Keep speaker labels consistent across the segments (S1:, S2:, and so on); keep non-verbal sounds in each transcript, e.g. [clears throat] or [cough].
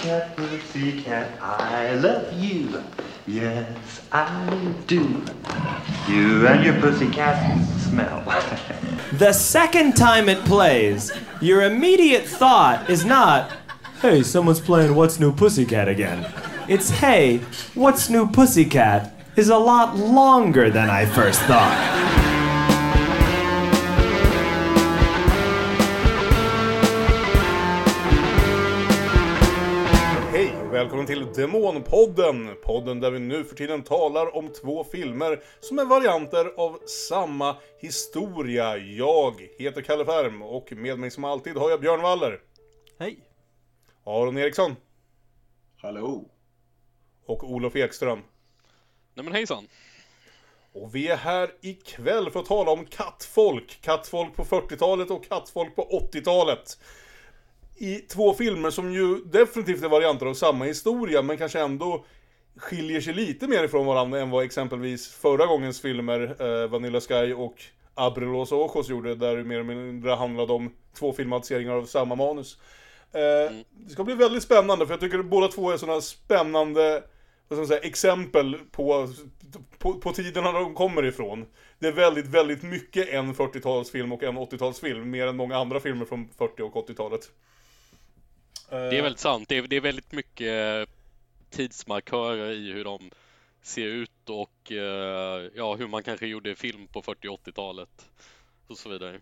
S1: Pussycat, pussycat, I love you. Yes, I do. You and your pussy cat smell. [laughs]
S2: The second time it plays, your immediate thought is not, hey, someone's playing What's New Pussycat again. It's, hey, What's New Pussycat is a lot longer than I first thought.
S3: Välkommen till Demonpodden! Podden där vi nu för tiden talar om två filmer som är varianter av samma historia. Jag heter Kalle Färm och med mig som alltid har jag Björn Waller,
S4: Hej!
S3: Aron Eriksson
S5: Hallå?
S3: och Olof Ekström.
S6: Nej men hejsan.
S3: Och vi är här ikväll för att tala om kattfolk. Kattfolk på 40-talet och kattfolk på 80-talet. I två filmer som ju definitivt är varianter av samma historia, men kanske ändå skiljer sig lite mer ifrån varandra än vad exempelvis förra gångens filmer, eh, Vanilla Sky och Abrelos och Ojos gjorde, där det mer eller mindre handlade om två filmatiseringar av samma manus. Eh, Det ska bli väldigt spännande, för jag tycker båda två är sådana spännande vad ska man säga, exempel på, på, på tiderna de kommer ifrån. Det är väldigt, väldigt mycket en 40-talsfilm och en 80-talsfilm, mer än många andra filmer från 40 och 80-talet.
S6: Det är väldigt sant. Det är, det är väldigt mycket tidsmarkörer i hur de ser ut och eh, ja, hur man kanske gjorde film på 40 och 80-talet och så vidare.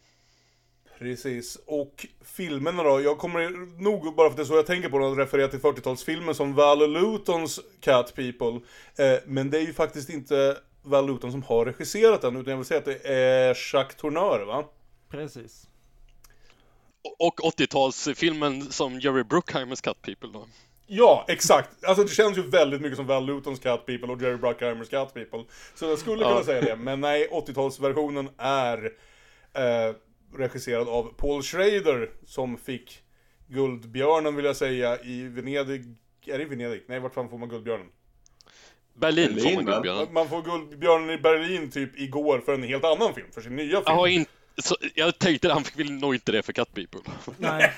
S3: Precis, och filmerna då, jag kommer nog, bara för att det är så jag tänker på den, att referera till 40-talsfilmen som Val Lutons Cat People. Eh, men det är ju faktiskt inte Val Luton som har regisserat den, utan jag vill säga att det är Jacques Tourneur, va?
S4: Precis.
S6: Och 80-talsfilmen som Jerry Bruckheimers Cut People då.
S3: Ja, exakt. Alltså det känns ju väldigt mycket som Val Lutons Cat People och Jerry Bruckheimers Cat People. Så jag skulle kunna
S6: Ja.
S3: säga det, men nej, 80-talsversionen är eh, regisserad av Paul Schrader som fick Guldbjörnen vill jag säga i Venedig. Är det i Venedig? Nej, vart fan får man Guldbjörnen?
S6: Berlin,
S5: Berlin,
S6: får man guldbjörnen.
S3: Man får Guldbjörnen i Berlin typ igår för en helt annan film, för sin nya film.
S6: Jaha, in, så, jag tänkte han vill nog inte det för Cut People.
S4: Nej.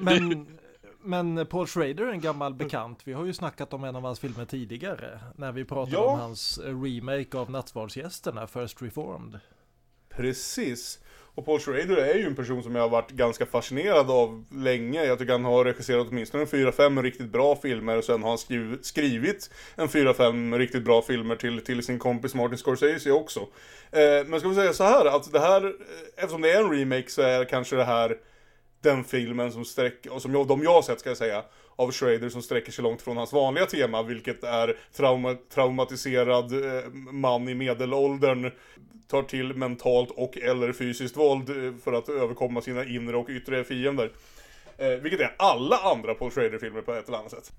S4: men, men, [laughs] men Paul Schrader är en gammal bekant. Vi har ju snackat om en av hans filmer tidigare. När vi pratade
S3: Ja.
S4: om hans remake av Nattvardsgästerna, First Reformed.
S3: Precis. Och Paul Schrader är ju en person som jag har varit ganska fascinerad av länge. Jag tycker han har regisserat åtminstone 4-5 riktigt bra filmer och sen har han skriv, skrivit en 4-5 riktigt bra filmer till, till sin kompis Martin Scorsese också. Eh, men ska vi säga så här, att det här, eh, eftersom det är en remake så är kanske det här den filmen som sträcker, och som jag, de jag har sett ska jag säga, av Schrader som sträcker sig långt från hans vanliga tema, vilket är trauma, traumatiserad eh, man i medelåldern tar till mentalt och eller fysiskt våld eh, för att överkomma sina inre och yttre fiender. Eh, vilket är alla andra Paul Schrader-filmer på ett eller annat sätt.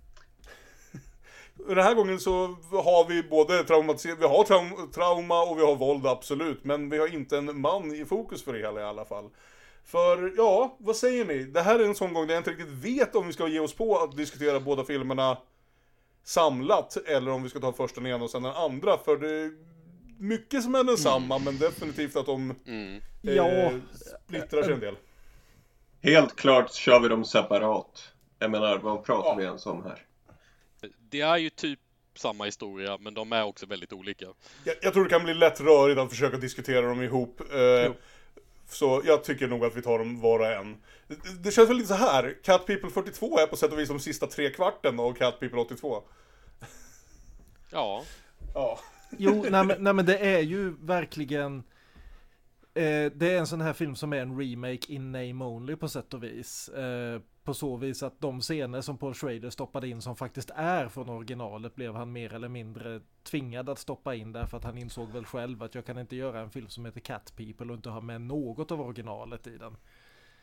S3: [laughs] Den här gången så har vi både traumatiser- vi har traum trauma och vi har våld absolut, men vi har inte en man i fokus för det hela i alla fall. För, ja, vad säger ni? Det här är en sån gång där jag inte riktigt vet om vi ska ge oss på att diskutera båda filmerna samlat, eller om vi ska ta först den ena och sen den andra, för det är mycket som är densamma, men definitivt att de
S6: Mm.
S3: eh,
S4: Ja.
S3: splittrar sig en del.
S5: Helt klart kör vi dem separat. Jag menar, vad pratar
S3: Ja.
S5: vi ens om här?
S6: Det är ju typ samma historia, men de är också väldigt olika.
S3: Jag, jag tror det kan bli lätt rörigt att försöka diskutera dem ihop. Eh, så jag tycker nog att vi tar dem var och en. Det, känns väl lite så här. Cat People 42 är på sätt och vis de sista tre kvarten av Cat People 82.
S6: Ja,
S3: Ja.
S4: Jo, [laughs] nej, men, nej men det är ju verkligen eh, Det är en sån här film som är en remake in name only på sätt och vis. Eh, på så vis att de scener som Paul Schrader stoppade in som faktiskt är från originalet blev han mer eller mindre tvingad att stoppa in därför att han insåg väl själv att jag kan inte göra en film som heter Cat People och inte ha med något av originalet i den.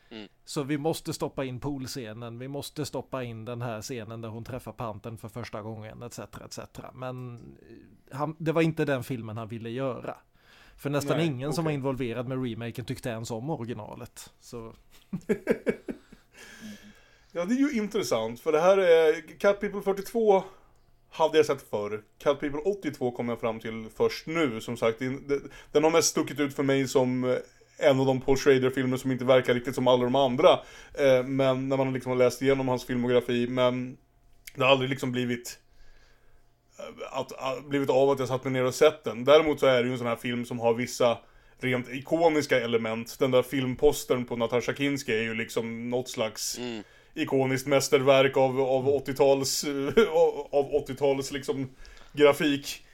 S6: Mm.
S4: Så vi måste stoppa in poolscenen, vi måste stoppa in den här scenen där hon träffar panten för första gången etc. etc. Men eh, han, det var inte den filmen han ville göra. För nästan
S3: Nej,
S4: ingen som var involverad med remaken tyckte ens om originalet. Så [laughs]
S3: Ja, det är ju intressant, för det här är... Cat People 42 hade jag sett förr. Cat People 82 kom jag fram till först nu, som sagt. Den har mest stuckit ut för mig som en av de Paul Schrader-filmer som inte verkar riktigt som alla de andra. Eh, men när man liksom har läst igenom hans filmografi, men det har aldrig liksom blivit eh, att, att, blivit av att jag satt mig ner och sett den. Däremot så är det ju en sån här film som har vissa rent ikoniska element. Den där filmpostern på Natasha Kinski är ju liksom något slags
S6: Mm.
S3: ikoniskt mästerverk av, av 80-tals, [laughs] av 80-tals liksom grafik.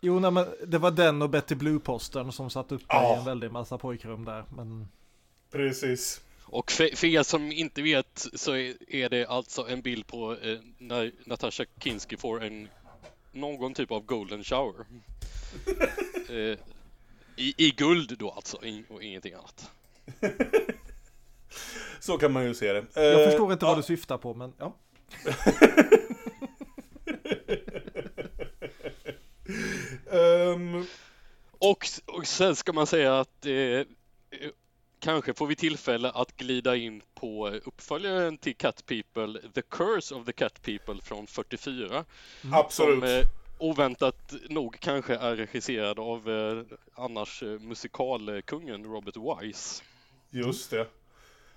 S4: Jo, nej, men det var den och Betty Blue-postern som satt uppe
S3: Ja.
S4: i en väldig massa pojkrum där. Men
S3: Precis.
S6: Och för, för er som inte vet så är, är det alltså en bild på eh, när Natasha Kinski får en någon typ av golden shower. [laughs] eh, i, I guld då alltså, in, och ingenting annat. [laughs]
S3: Så kan man ju se det.
S4: jag
S3: Eh,
S4: förstår inte
S3: ja.
S4: vad du syftar på, men ja. [laughs]
S3: Ehm,
S6: Och, och sen ska man säga att eh, kanske får vi tillfälle att glida in på uppföljaren till Cat People, The Curse of the Cat People från 44.
S3: absolut.
S6: Som eh, oväntat nog kanske är regisserad av eh, annars eh, musikalkungen Robert Wise.
S3: Just det.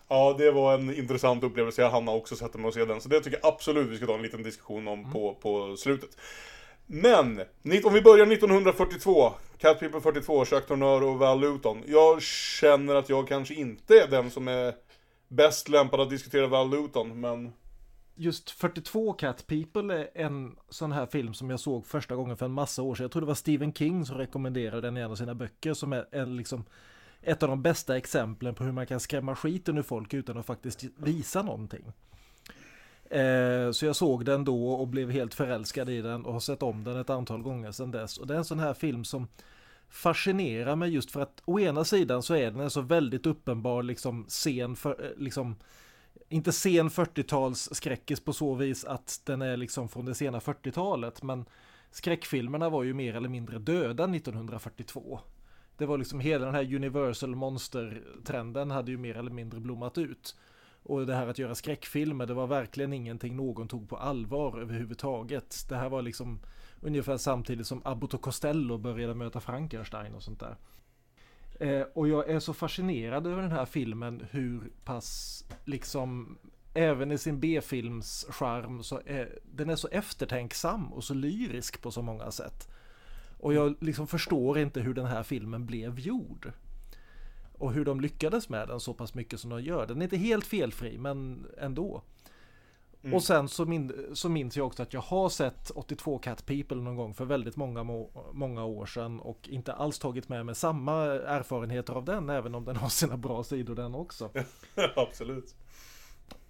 S3: Ja, det var en intressant upplevelse. Jag hann också sätta mig och se den. Så det tycker jag absolut vi ska ta en liten diskussion om på, på slutet. Men, om vi börjar 1942. Cat People 42, Jacques Tourneur och Val Luton. Jag känner att jag kanske inte är den som är bäst lämpad att diskutera Val Luton, men...
S4: Just 42 Cat People är en sån här film som jag såg första gången för en massa år sedan. Jag tror det var Stephen King som rekommenderade den i en av sina böcker som är, är liksom ett av de bästa exemplen på hur man kan skrämma skiten ur folk utan att faktiskt visa någonting. Eh, så jag såg den då och blev helt förälskad i den och har sett om den ett antal gånger sedan dess. Och det är en sån här film som fascinerar mig just för att å ena sidan så är den en så väldigt uppenbar liksom scen för, eh, liksom inte sen 40-tals skräckis på så vis att den är liksom från det sena 40-talet men skräckfilmerna var ju mer eller mindre döda 1942. Det var liksom hela den här Universal Monster-trenden hade ju mer eller mindre blommat ut. Och det här att göra skräckfilmer, det var verkligen ingenting någon tog på allvar överhuvudtaget. Det här var liksom ungefär samtidigt som Abbott och Costello började möta Frankenstein och sånt där. Eh, och jag är så fascinerad över den här filmen hur pass liksom även i sin B-films charm så är den är så eftertänksam och så lyrisk på så många sätt. Och jag liksom förstår inte hur den här filmen blev gjord. Och hur de lyckades med den så pass mycket som de gör. Den är inte helt felfri men ändå. Och sen så, min, så minns jag också att jag har sett 82 Cat People någon gång för väldigt många, må, många år sedan och inte alls tagit med mig samma erfarenheter av den även om den har sina bra sidor den också. [laughs]
S3: absolut.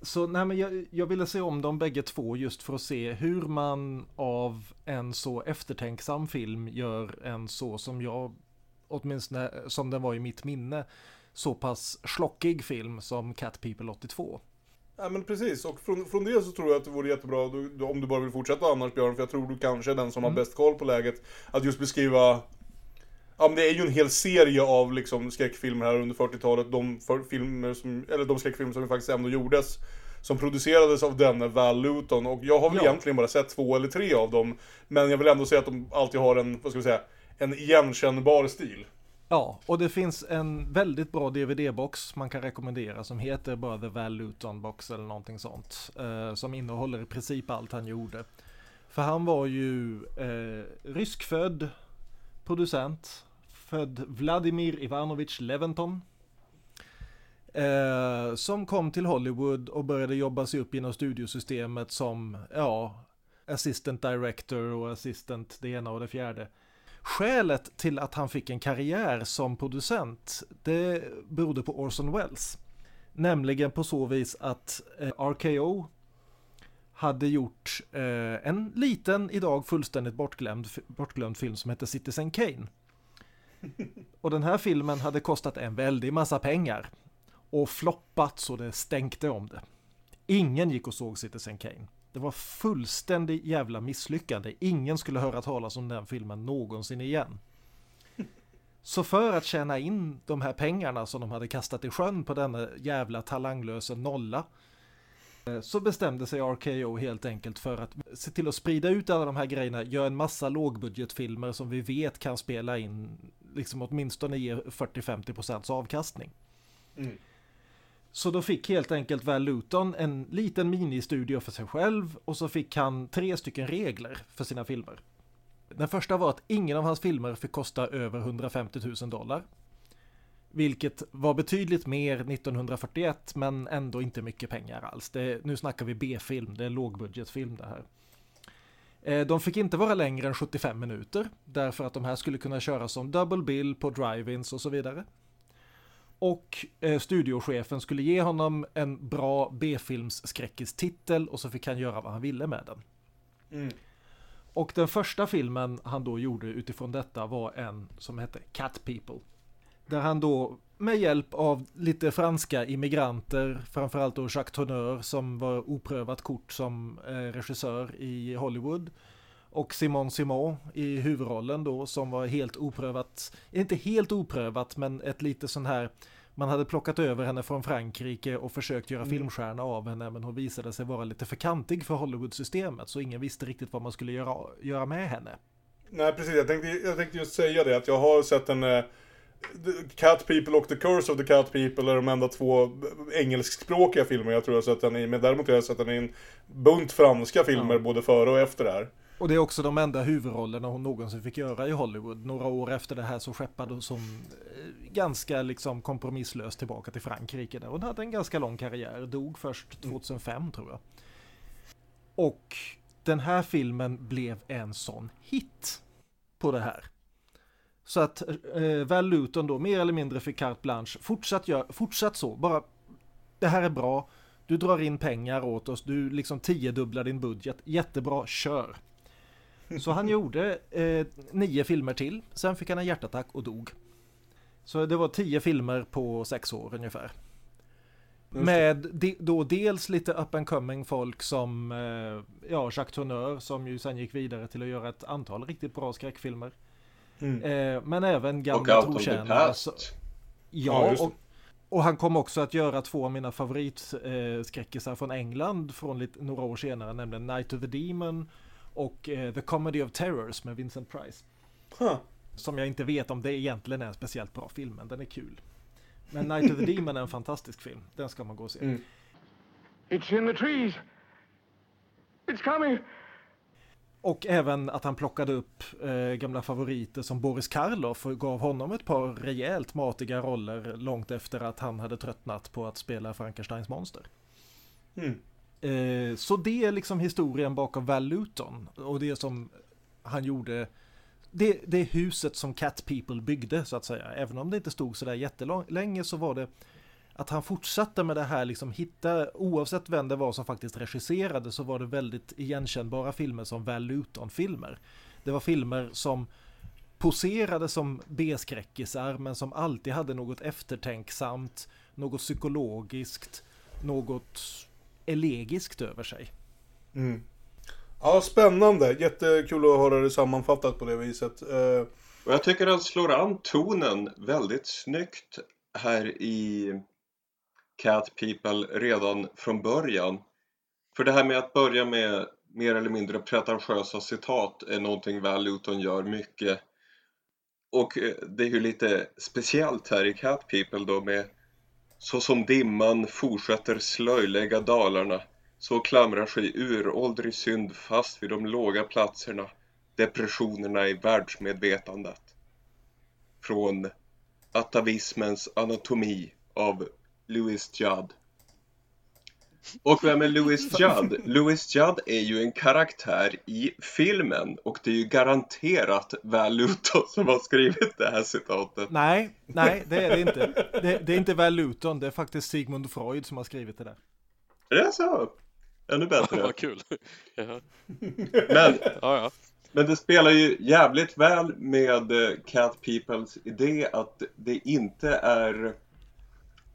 S4: Så nej, men jag, jag ville se om dem bägge två just för att se hur man av en så eftertänksam film gör en så som jag åtminstone som den var i mitt minne så pass schlockig film som Cat People 82.
S3: Ja men precis, och från, från det så tror jag att det vore jättebra du, du, om du bara vill fortsätta annars Björn, för jag tror du kanske är den som har bäst koll på läget. Att just beskriva Ja men det är ju en hel serie av liksom skräckfilmer här under 40-talet, de filmer som, eller de skräckfilmer som faktiskt ändå gjordes. Som producerades av denne Val Luton och jag har väl
S4: Ja.
S3: egentligen bara sett två eller tre av dem. Men jag vill ändå säga att de alltid har en, vad ska vi säga, en igenkännbar stil.
S4: Ja, och det finns en väldigt bra DVD-box man kan rekommendera som heter bara The Val Luton Box eller någonting sånt. Eh, som innehåller i princip allt han gjorde. För han var ju eh, ryskfödd producent. Född Vladimir Ivanovich Leventon. Eh, som kom till Hollywood och började jobba sig upp inom studiosystemet som, ja, assistant director och assistant det ena och det fjärde. Skälet till att han fick en karriär som producent, det berodde på Orson Welles. Nämligen på så vis att eh, RKO hade gjort eh, en liten, idag fullständigt bortglömd, bortglömd film som hette Citizen Kane. Och den här filmen hade kostat en väldig massa pengar. Och floppat så det stänkte om det. Ingen gick och såg Citizen Kane. Det var fullständigt jävla misslyckande. Ingen skulle höra talas om den filmen någonsin igen. Så för att tjäna in de här pengarna som de hade kastat i sjön på denna jävla talanglösa nolla eh, så bestämde sig RKO helt enkelt för att se till att sprida ut alla de här grejerna, göra en massa lågbudgetfilmer som vi vet kan spela in liksom åtminstone ge 40-50% avkastning. Mm. Så då fick helt enkelt Val Luton en liten ministudio för sig själv och så fick han tre stycken regler för sina filmer. Den första var att ingen av hans filmer fick kosta över 150 000 dollar. Vilket var betydligt mer 1941 men ändå inte mycket pengar alls. Det, nu snackar vi B-film, det är lågbudgetfilm det här. Eh, de fick inte vara längre än 75 minuter därför att de här skulle kunna köras som double bill på drive-ins och så vidare. Och eh, studiochefen skulle ge honom en bra B-films skräckistitel och så fick han göra vad han ville med den. Och den första filmen han då gjorde utifrån detta var en som hette Cat People. Där han då med hjälp av lite franska immigranter, framförallt då Jacques Tourneur som var oprövat kort som eh, regissör i Hollywood. Och Simon Simon i huvudrollen då som var helt oprövat, inte helt oprövat men ett lite sån här man hade plockat över henne från Frankrike och försökt göra filmstjärna av henne men hon visade sig vara lite för kantig för Hollywood-systemet så ingen visste riktigt vad man skulle göra, göra med henne.
S3: Nej precis, jag tänkte, jag tänkte just säga det att jag har sett en eh, Cat People och The Curse of the Cat People är de enda två engelskspråkiga filmer jag tror jag har sett den i. Men däremot har jag sett den i en bunt franska filmer både före och efter det här.
S4: Och det är också de enda huvudrollerna hon någonsin fick göra i Hollywood. Några år efter det här så skeppade hon eh, ganska liksom kompromisslöst tillbaka till Frankrike där hon hade en ganska lång karriär. Dog först 2005 tror jag. Och den här filmen blev en sån hit på det här. Så att eh, Val Luton då mer eller mindre fick carte blanche. Fortsatt, gör, fortsatt så, bara det här är bra. Du drar in pengar åt oss, du liksom tiodubblar din budget. Jättebra, kör. Så han gjorde eh, nio filmer till, sen fick han en hjärtattack och dog. Så det var tio filmer på sex år ungefär. Med de, då dels lite up and coming folk som eh, ja, Jacques Tourneur som ju sen gick vidare till att göra ett antal riktigt bra skräckfilmer. Eh, men även gamla trotjänare. så-
S5: Past.
S3: Ja,
S4: Ja, och, och han kom också att göra två av mina favoritskräckisar från England från lite, några år senare, nämligen Night of the Demon och eh, The Comedy of Terrors med Vincent Price.
S3: Huh.
S4: Som jag inte vet om det egentligen är en speciellt bra film, men den är kul. Men Night of the Demon är en fantastisk film, den ska man gå och se.
S7: It's in the trees. It's coming.
S4: Och även att han plockade upp eh, gamla favoriter som Boris Karloff och gav honom ett par rejält matiga roller långt efter att han hade tröttnat på att spela Frankensteins monster. Eh, så det är liksom historien bakom Val Luton och det som han gjorde det, det huset som Cat People byggde så att säga. Även om det inte stod så där jättelänge så var det att han fortsatte med det här liksom hitta, oavsett vem det var som faktiskt regisserade så var det väldigt igenkännbara filmer som Val Luton-filmer. Det var filmer som poserade som B-skräckisar men som alltid hade något eftertänksamt, något psykologiskt, något elegiskt över sig.
S3: Ja, spännande. Jättekul att höra det sammanfattat på det viset. Eh,
S5: Och jag tycker han slår an tonen väldigt snyggt här i Cat People redan från början. För det här med att börja med mer eller mindre pretentiösa citat är någonting Val Luton gör mycket. Och eh, det är ju lite speciellt här i Cat People då med så som dimman fortsätter slöjlägga dalarna så klamrar sig uråldrig synd fast vid de låga platserna depressionerna i världsmedvetandet. Från Atavismens anatomi av Louis Judd. Och vem är Louis [laughs] Judd? Louis Judd är ju en karaktär i filmen och det är ju garanterat Val Luton som har skrivit det här citatet.
S4: Nej, nej det är det inte. Det, det är inte Val Luton, det är faktiskt Sigmund Freud som har skrivit det där.
S5: Är det så? Ännu bättre. [laughs]
S6: Vad kul.
S5: Men
S6: Ja.
S5: Men det spelar ju jävligt väl med eh, Cat Peoples idé att det inte är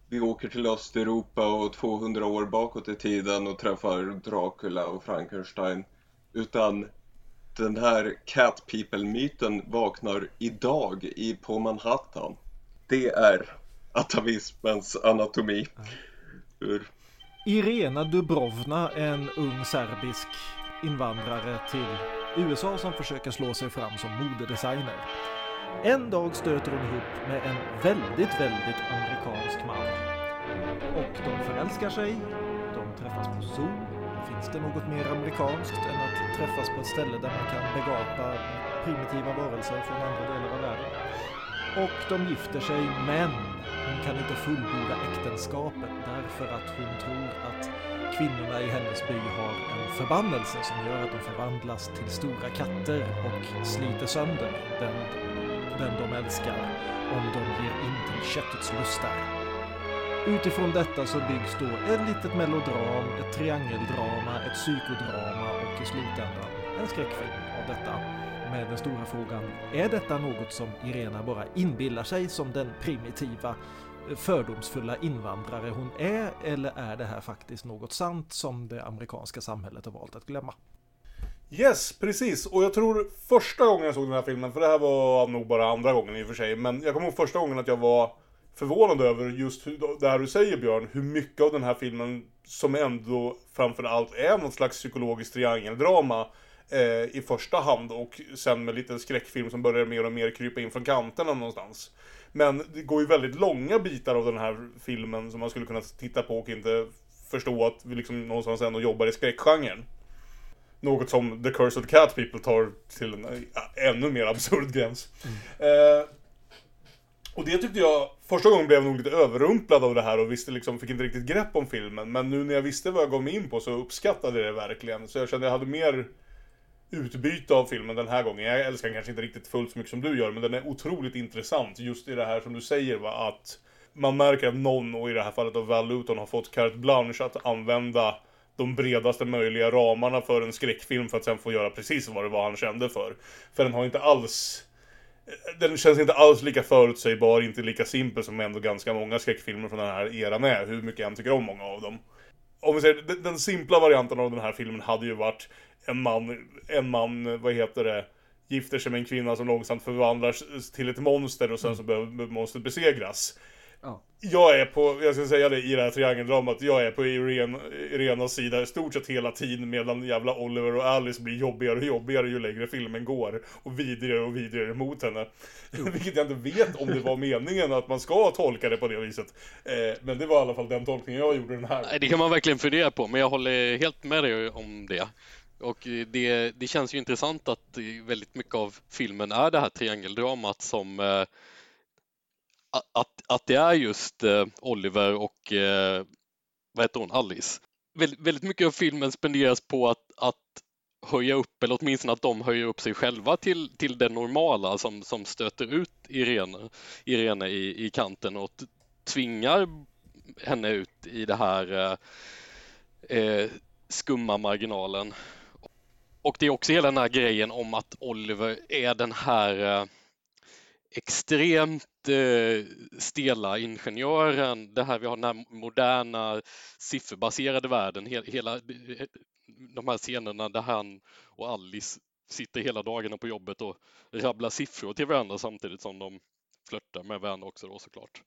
S5: vi åker till Östeuropa och 200 år bakåt i tiden och träffar Dracula och Frankenstein. Utan den här Cat People-myten vaknar idag i, på Manhattan. Det är atavismens anatomi. Ur
S4: Irena Dubrovna, en ung serbisk invandrare till USA som försöker slå sig fram som modedesigner. En dag stöter hon ihop med en väldigt, väldigt amerikansk man. Och de förälskar sig, de träffas på zoo. Finns det något mer amerikanskt än att träffas på ett ställe där man kan begapa primitiva varelser från andra delar av världen? Och de gifter sig, men hon kan inte fullborda äktenskapet därför att hon tror att kvinnorna i hennes by har en förbannelse som gör att de förvandlas till stora katter och sliter sönder den, den de älskar om de ger in till köttets lustar. Utifrån detta så byggs då ett litet melodram, ett triangeldrama, ett psykodrama och i slutändan en skräckfilm av detta. Med den stora frågan, är detta något som Irena bara inbillar sig som den primitiva fördomsfulla invandrare hon är eller är det här faktiskt något sant som det amerikanska samhället har valt att glömma?
S3: Yes, precis. Och jag tror första gången jag såg den här filmen, för det här var nog bara andra gången i och för sig, men jag kommer ihåg första gången att jag var förvånad över just hur, det här du säger Björn, hur mycket av den här filmen som ändå framförallt är något slags psykologiskt triangeldrama eh, i första hand och sen med lite skräckfilm som börjar mer och mer krypa in från kanterna någonstans. Men det går ju väldigt långa bitar av den här filmen som man skulle kunna titta på och inte förstå att vi liksom någonstans ändå jobbar i skräckgenren. Något som The Curse of the Cat People tar till en ännu mer absurd gräns. Mm. Eh, och det tyckte jag, första gången blev jag nog lite överrumplad av det här och visste liksom, fick inte riktigt grepp om filmen. Men nu när jag visste vad jag gav mig in på så uppskattade jag det verkligen. Så jag kände jag hade mer utbyte av filmen den här gången. Jag älskar den kanske inte riktigt fullt så mycket som du gör, men den är otroligt intressant just i det här som du säger va, att man märker att någon, och i det här fallet av Val Luton, har fått carte blanche att använda de bredaste möjliga ramarna för en skräckfilm för att sen få göra precis vad det var han kände för. För den har inte alls den känns inte alls lika förutsägbar, inte lika simpel som ändå ganska många skräckfilmer från den här eran är, hur mycket jag än tycker om många av dem. Om vi säger, den, den simpla varianten av den här filmen hade ju varit en man, en man, vad heter det, gifter sig med en kvinna som långsamt förvandlas till ett monster och sen så behöver monstret besegras. Ja. Jag är på, jag ska säga det i det här triangeldramat, jag är på Irene, Irenas sida i stort sett hela tiden medan jävla Oliver och Alice blir jobbigare och jobbigare ju längre filmen går. Och vidrigare och vidrigare mot henne. [laughs] Vilket jag inte vet om det var meningen att man ska tolka det på det viset. Eh, men det var i alla fall den tolkningen jag gjorde den här.
S6: Nej, det kan man verkligen fundera på, men jag håller helt med dig om det. Och det, det känns ju intressant att väldigt mycket av filmen är det här triangeldramat som eh, att, att det är just eh, Oliver och eh, vad heter hon, Alice. Väldigt, väldigt mycket av filmen spenderas på att, att höja upp, eller åtminstone att de höjer upp sig själva till, till det normala som, som stöter ut Irene, Irene i, i kanten och tvingar henne ut i det här eh, eh, skumma marginalen och det är också hela den här grejen om att Oliver är den här eh, extremt stela ingenjören, det här vi har den här moderna sifferbaserade världen, hela de här scenerna där han och Alice sitter hela dagarna på jobbet och rabblar siffror till varandra samtidigt som de flörtar med varandra också då såklart.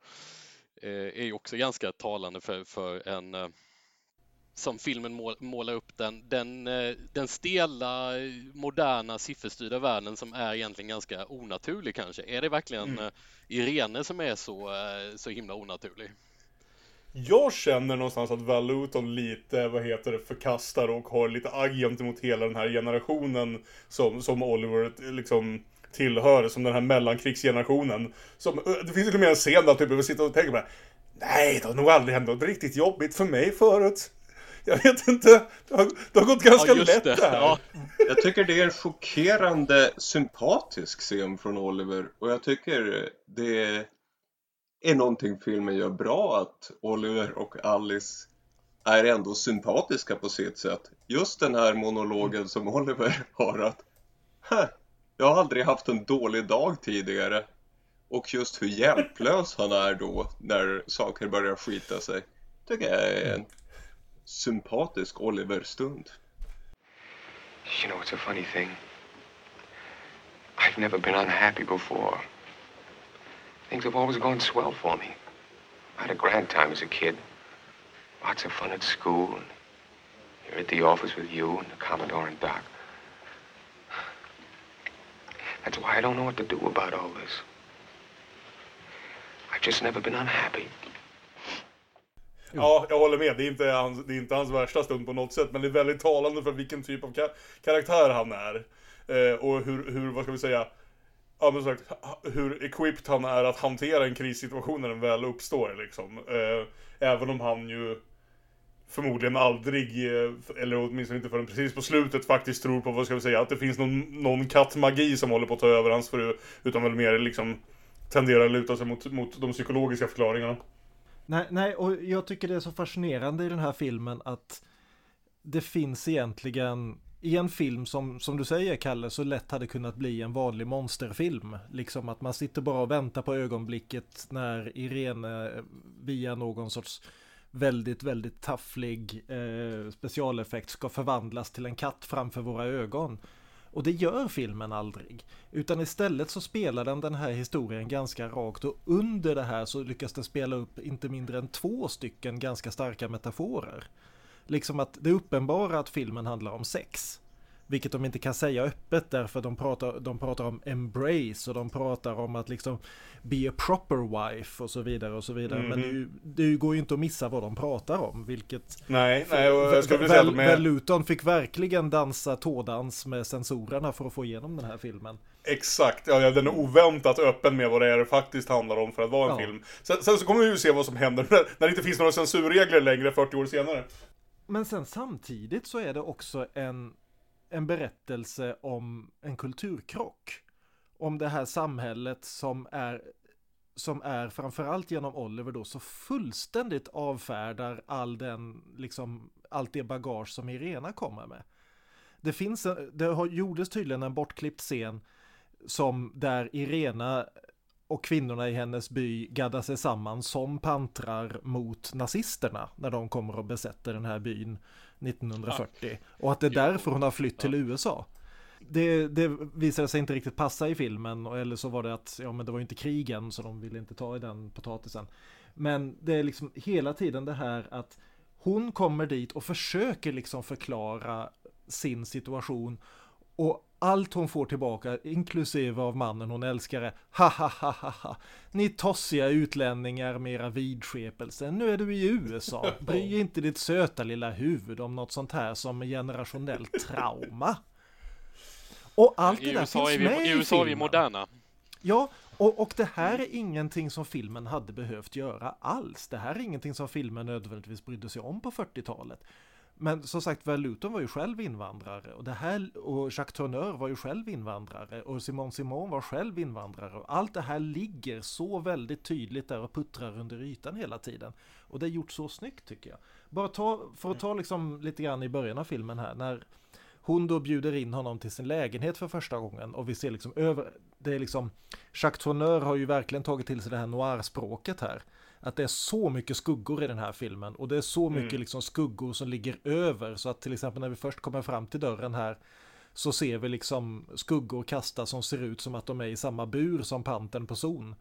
S6: Eh, är ju också ganska talande för, för en eh, som filmen målar upp den, den, eh, den stela, moderna, sifferstyrda världen som är egentligen ganska onaturlig kanske. Är det verkligen mm. Eh, Irene som är så, eh, så himla onaturlig?
S3: Jag känner någonstans att Val Luton lite, vad heter det, förkastar och har lite agg gentemot hela den här generationen som, som Oliver liksom tillhör, som den här mellankrigsgenerationen. Som, det finns till och med en scen där typ, vi sitter och tänker bara Nej, det har nog aldrig hänt något riktigt jobbigt för mig förut. Jag vet inte. Det har, det har gått ganska ja, lätt det. det här. Ja.
S5: Jag tycker det är en chockerande sympatisk scen från Oliver. Och jag tycker det är någonting filmen gör bra att Oliver och Alice är ändå sympatiska på sitt sätt. Just den här monologen som Oliver har att jag har aldrig haft en dålig dag tidigare. Och just hur hjälplös han är då när saker börjar skita sig. Tycker jag är en sympatisk Oliver-stund.
S8: You know, it's a funny thing. I've never been unhappy before. Things have always gone swell for me. I had a grand time as a kid. Lots of fun at school, and here at the office with you and the Commodore and Doc. That's why I don't know what to do about all this. I've just never been unhappy.
S3: Ja, jag håller med. Det är, inte hans, det är inte hans värsta stund på något sätt, men det är väldigt talande för vilken typ av ka- karaktär han är. Eh, och hur, hur, vad ska vi säga, ja men sagt, hur equipped han är att hantera en krissituation när den väl uppstår liksom. Eh, även om han ju förmodligen aldrig, eh, eller åtminstone inte förrän precis på slutet faktiskt tror på, vad ska vi säga, att det finns någon, någon kattmagi som håller på att ta över hans fru. Utan väl mer liksom tenderar att luta sig mot, mot de psykologiska förklaringarna.
S4: Nej, nej, och jag tycker det är så fascinerande i den här filmen att det finns egentligen i en film som, som du säger Kalle, så lätt hade kunnat bli en vanlig monsterfilm. Liksom att man sitter bara och väntar på ögonblicket när Irene eh, via någon sorts väldigt, väldigt tafflig eh, specialeffekt ska förvandlas till en katt framför våra ögon. Och det gör filmen aldrig. Utan istället så spelar den den här historien ganska rakt och under det här så lyckas den spela upp inte mindre än två stycken ganska starka metaforer. Liksom att det är uppenbara att filmen handlar om sex. Vilket de inte kan säga öppet därför de pratar, de pratar om embrace och de pratar om att liksom be a proper wife och så vidare och så vidare. Men det, är ju- det går ju inte att missa vad de pratar om. Vilket
S3: Nej, nej, och jag skulle vilja säga att de är...
S4: Luton fick verkligen dansa tådans med sensorerna för att få igenom den här filmen.
S3: Exakt, ja, den är oväntat öppen med vad det är det faktiskt handlar om för att vara en
S4: Ja.
S3: film. Sen, sen så kommer vi ju se vad som händer när, [laughs] när det inte finns några censurregler längre 40 år senare.
S4: Men sen samtidigt så är det också en, en berättelse om en kulturkrock. Om det här samhället som är som är framförallt genom Oliver då så fullständigt avfärdar all den, liksom, allt det bagage som Irena kommer med. Det finns, det har, gjordes tydligen en bortklippt scen som där Irena och kvinnorna i hennes by gaddar sig samman som pantrar mot nazisterna när de kommer och besätter den här byn 1940. Och att det är därför hon har flytt till USA. Det, det visade sig inte riktigt passa i filmen, och- eller så var det att ja, men det var ju inte krigen så de ville inte ta i den potatisen. Men det är liksom hela tiden det här att hon kommer dit och försöker liksom förklara sin situation och allt hon får tillbaka, inklusive av mannen hon älskar, är ha ha ha ha ha. Ni tossiga utlänningar med era vidskepelser, nu är du i USA. [laughs] Bry inte ditt söta lilla huvud om något sånt här som generationellt trauma. Och allt det där
S6: USA
S4: finns
S6: vi,
S4: med
S6: i
S4: i
S6: USA är vi
S4: filmen.
S6: moderna.
S4: Ja, och, och det här är ingenting som filmen hade behövt göra alls. Det här är ingenting som filmen nödvändigtvis brydde sig om på 40-talet. Men som sagt, Val Luton var ju själv invandrare och det här och Jacques Tourneur var ju själv invandrare och Simon Simon var själv invandrare och allt det här ligger så väldigt tydligt där och puttrar under ytan hela tiden. Och det är gjort så snyggt tycker jag. Bara ta, för att ta liksom lite grann i början av filmen här när hon då bjuder in honom till sin lägenhet för första gången och vi ser liksom över, det är liksom, Jacques Tourneur har ju verkligen tagit till sig det här noir-språket här. Att det är så mycket skuggor i den här filmen och det är så mycket liksom skuggor som ligger över så att till exempel när vi först kommer fram till dörren här så ser vi liksom skuggor kastas som ser ut som att de är i samma bur som panten på zon.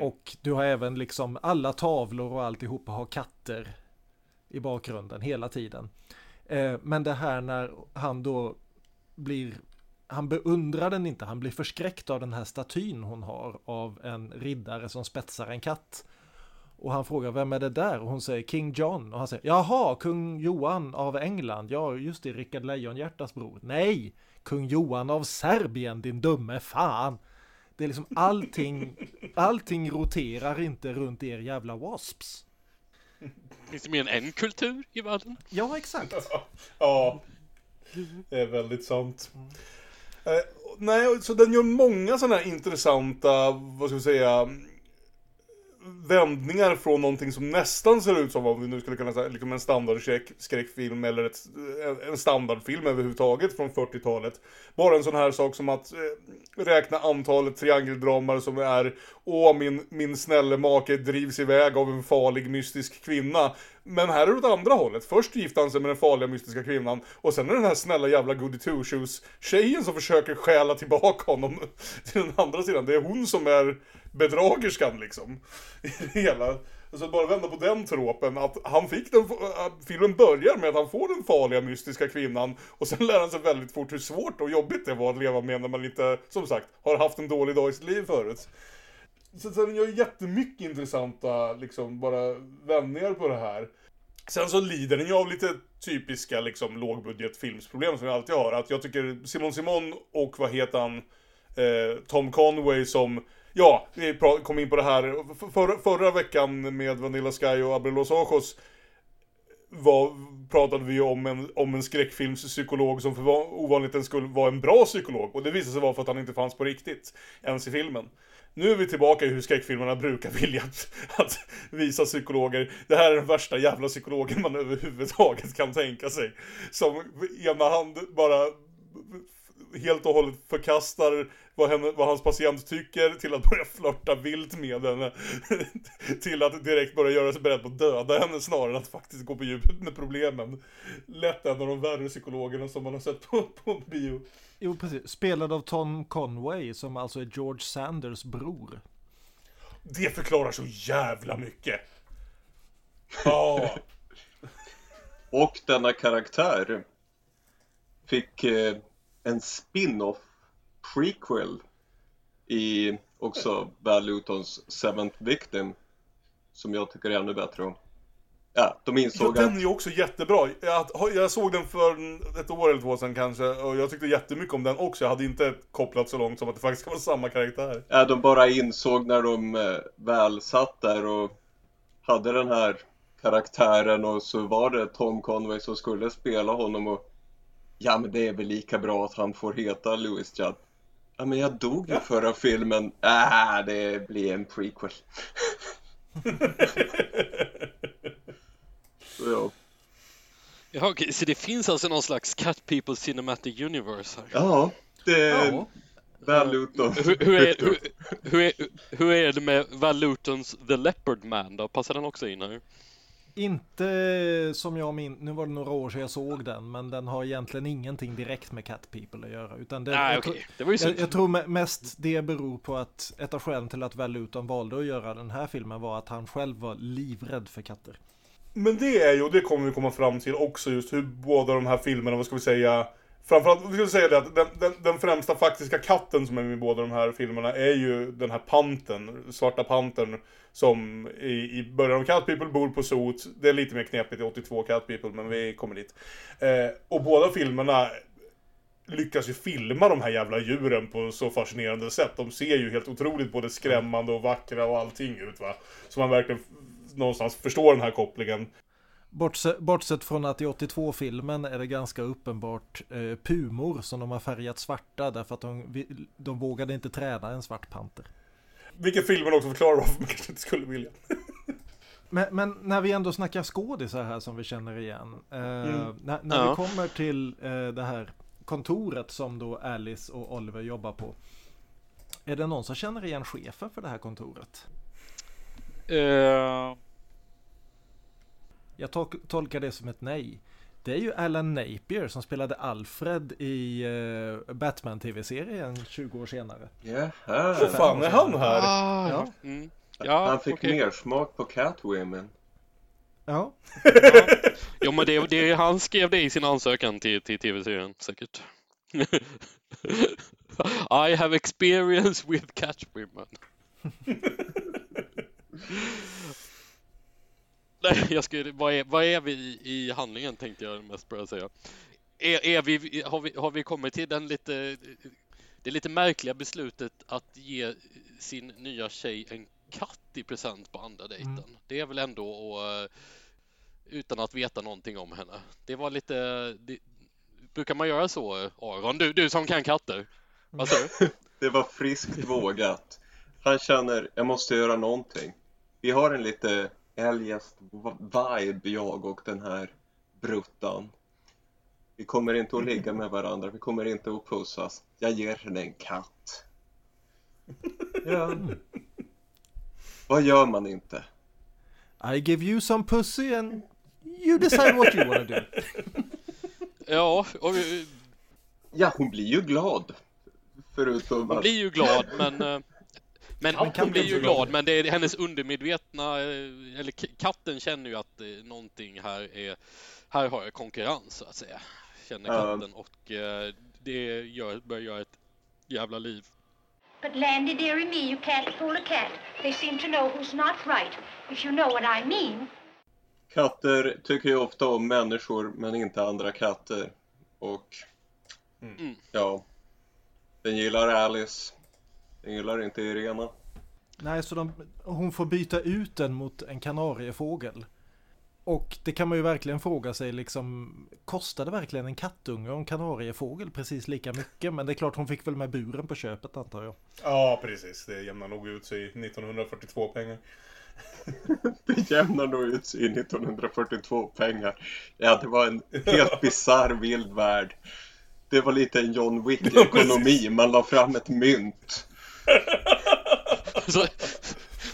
S4: Och du har även liksom alla tavlor och alltihopa har katter i bakgrunden hela tiden. Eh, men det här när han då blir, han beundrar den inte, han blir förskräckt av den här statyn hon har av en riddare som spetsar en katt. Och han frågar vem är det där? Och hon säger King John. Och han säger jaha, kung Johan av England. Ja, just det, Rickard Lejonhjärtas bror. Nej, kung Johan av Serbien, din dumme fan. Det är liksom [laughs] allting, allting roterar inte runt er jävla wasps.
S6: Finns det mer än en kultur i världen?
S4: Ja, exakt. [laughs]
S3: Ja, det är väldigt sant. Eh, nej, så den gör många sådana här intressanta, vad ska vi säga, vändningar från någonting som nästan ser ut som vad vi nu skulle kunna säga liksom en standardskräckfilm eller ett, en standardfilm överhuvudtaget från 40-talet. Bara en sån här sak som att eh, räkna antalet triangeldramar som är Åh, min, min snälle make drivs iväg av en farlig mystisk kvinna. Men här är det åt andra hållet. Först gifter han sig med den farliga mystiska kvinnan och sen är det den här snälla jävla goody two shoes tjejen som försöker stjäla tillbaka honom [laughs] till den andra sidan. Det är hon som är bedragerskan liksom. [laughs] I det hela. Så bara vända på den tråpen att han fick den, filmen börjar med att han får den farliga mystiska kvinnan och sen lär han sig väldigt fort hur svårt och jobbigt det var att leva med när man inte, som sagt, har haft en dålig dag i sitt liv förut. Så, så den gör jättemycket intressanta, liksom, bara vändningar på det här. Sen så lider den ju av lite typiska liksom lågbudgetfilmsproblem som jag alltid har. Att jag tycker Simon Simon och vad heter han, eh, Tom Conway som Ja, vi kom in på det här för, förra veckan med Vanilla Sky och Abel Los Ojos var, pratade vi om en, om en skräckfilmspsykolog som för ovanligt skulle vara en bra psykolog. Och det visade sig vara för att han inte fanns på riktigt, ens i filmen. Nu är vi tillbaka i hur skräckfilmerna brukar vilja att, att visa psykologer. Det här är den värsta jävla psykologen man överhuvudtaget kan tänka sig. Som ena hand bara helt och hållet förkastar vad, henne, vad hans patient tycker till att börja flörta vilt med henne. [laughs] till att direkt börja göra sig beredd på att döda henne snarare än att faktiskt gå på djupet med problemen. Lätt en av de värre psykologerna som man har sett på, på bio.
S4: Jo, precis. Spelad av Tom Conway som alltså är George Sanders bror.
S3: Det förklarar så jävla mycket. Ja. [laughs]
S5: Och denna karaktär fick eh, en spin-off prequel i också Val Lutons Seventh Victim som jag tycker är ännu bättre. Ja, de insåg
S3: ja, den är ju också jättebra. Jag, jag såg den för ett år eller två sedan kanske och jag tyckte jättemycket om den också. Jag hade inte kopplat så långt som att det faktiskt vara samma karaktär.
S5: Ja, de bara insåg när de eh, väl satt där och hade den här karaktären och så var det Tom Conway som skulle spela honom och Ja men det är väl lika bra att han får heta Louis Judd. Ja men jag dog ju ja. förra filmen. Äh, det blir en prequel.
S6: så [laughs] ja. Ja, okej, så det finns alltså någon slags Cat People Cinematic Universe här?
S5: Ja, det är ja. Val Luton.
S6: Hur, hur, är, hur, hur, är, hur är det med Val Lutons The Leopard Man då? Passar den också in här?
S4: Inte som jag min, nu var det några år sedan jag såg den, men den har egentligen ingenting direkt med Cat People att göra. Utan det,
S6: ah, jag, okay. det var ju
S4: jag, jag, tror mest det beror på att ett av skälen till att Val Luton valde att göra den här filmen var att han själv var livrädd för katter.
S3: Men det är ju, och det kommer vi komma fram till också, just hur båda de här filmerna, vad ska vi säga, Framförallt, vi skulle säga det att den, den, den, främsta faktiska katten som är med i båda de här filmerna är ju den här panten, svarta panten som i, i början av Cat People bor på Sot. Det är lite mer knepigt i 82 Cat People, men vi kommer dit. Eh, och båda filmerna lyckas ju filma de här jävla djuren på så fascinerande sätt. De ser ju helt otroligt både skrämmande och vackra och allting ut va. Så man verkligen någonstans förstår den här kopplingen.
S4: Bortsett, bortsett från att i 82-filmen är det ganska uppenbart eh, pumor som de har färgat svarta därför att de, de vågade inte träna en svart panter.
S3: Vilket filmen också förklarar varför man kanske inte skulle vilja. [laughs]
S4: men, men, när vi ändå snackar skådisar här som vi känner igen. Eh, mm. När, när ja. vi kommer till eh, det här kontoret som då Alice och Oliver jobbar på. Är det någon som känner igen chefen för det här kontoret?
S6: Uh...
S4: Jag tol tolkar det som ett nej. Det är ju Alan Napier som spelade Alfred i uh, Batman-tv-serien 20 år senare.
S5: Jaha.
S3: Vad fan är han här?
S6: Ah, ja. Mm. ja.
S5: Han fick okay. mer smak på Catwomen.
S4: Ja.
S6: ja. Jo men det, det, han skrev det i sin ansökan till, till tv-serien säkert. [laughs] I have experience with Catwomen. [laughs] Nej, [laughs] jag skulle, vad, är, vad är vi i, i handlingen tänkte jag mest börja säga. Är, är vi, har, vi, har vi kommit till den lite, det lite märkliga beslutet att ge sin nya tjej en katt i present på andra dejten? Mm. Det är väl ändå och, utan att veta någonting om henne. Det var lite, det, brukar man göra så Aron? Du, du som kan katter? Vad säger du? [laughs]
S5: det var friskt vågat. Han känner, jag måste göra någonting. Vi har en lite eljest vibe jag och den här bruttan. Vi kommer inte att ligga med varandra, vi kommer inte att pussas. Jag ger henne en katt. Ja. Vad gör man inte?
S4: I give you some pussy and you decide what you wanna do. [laughs]
S6: ja, och...
S5: Ja, hon blir ju glad. Förutom
S6: Hon blir ju glad, men... Men hon blir ju glad, men det är hennes undermedvetna, eh, eller katten känner ju att eh, någonting här är, här har jag konkurrens så att säga. Känner katten och eh, det gör, börjar göra ett jävla liv.
S9: But Landy, dearie me, you can't fool a cat. They seem to know who's not right, if you know what I mean.
S5: Katter tycker ju ofta om människor, men inte andra katter. Och
S6: Mm.
S5: ja, den gillar Alice. Den gillar inte Irena.
S4: Nej, så de, hon får byta ut den mot en kanariefågel. Och det kan man ju verkligen fråga sig liksom, kostar det verkligen en kattunge och en kanariefågel precis lika mycket? Men det är klart hon fick väl med buren på köpet antar jag.
S3: Ja, precis. Det jämnar nog ut sig i 1942 pengar. [laughs]
S5: Det jämnar nog ut sig i 1942 pengar. Ja, det var en helt bisarr vild värld. Det var lite en John Wick-ekonomi. Man la fram ett mynt. [laughs]
S6: Så,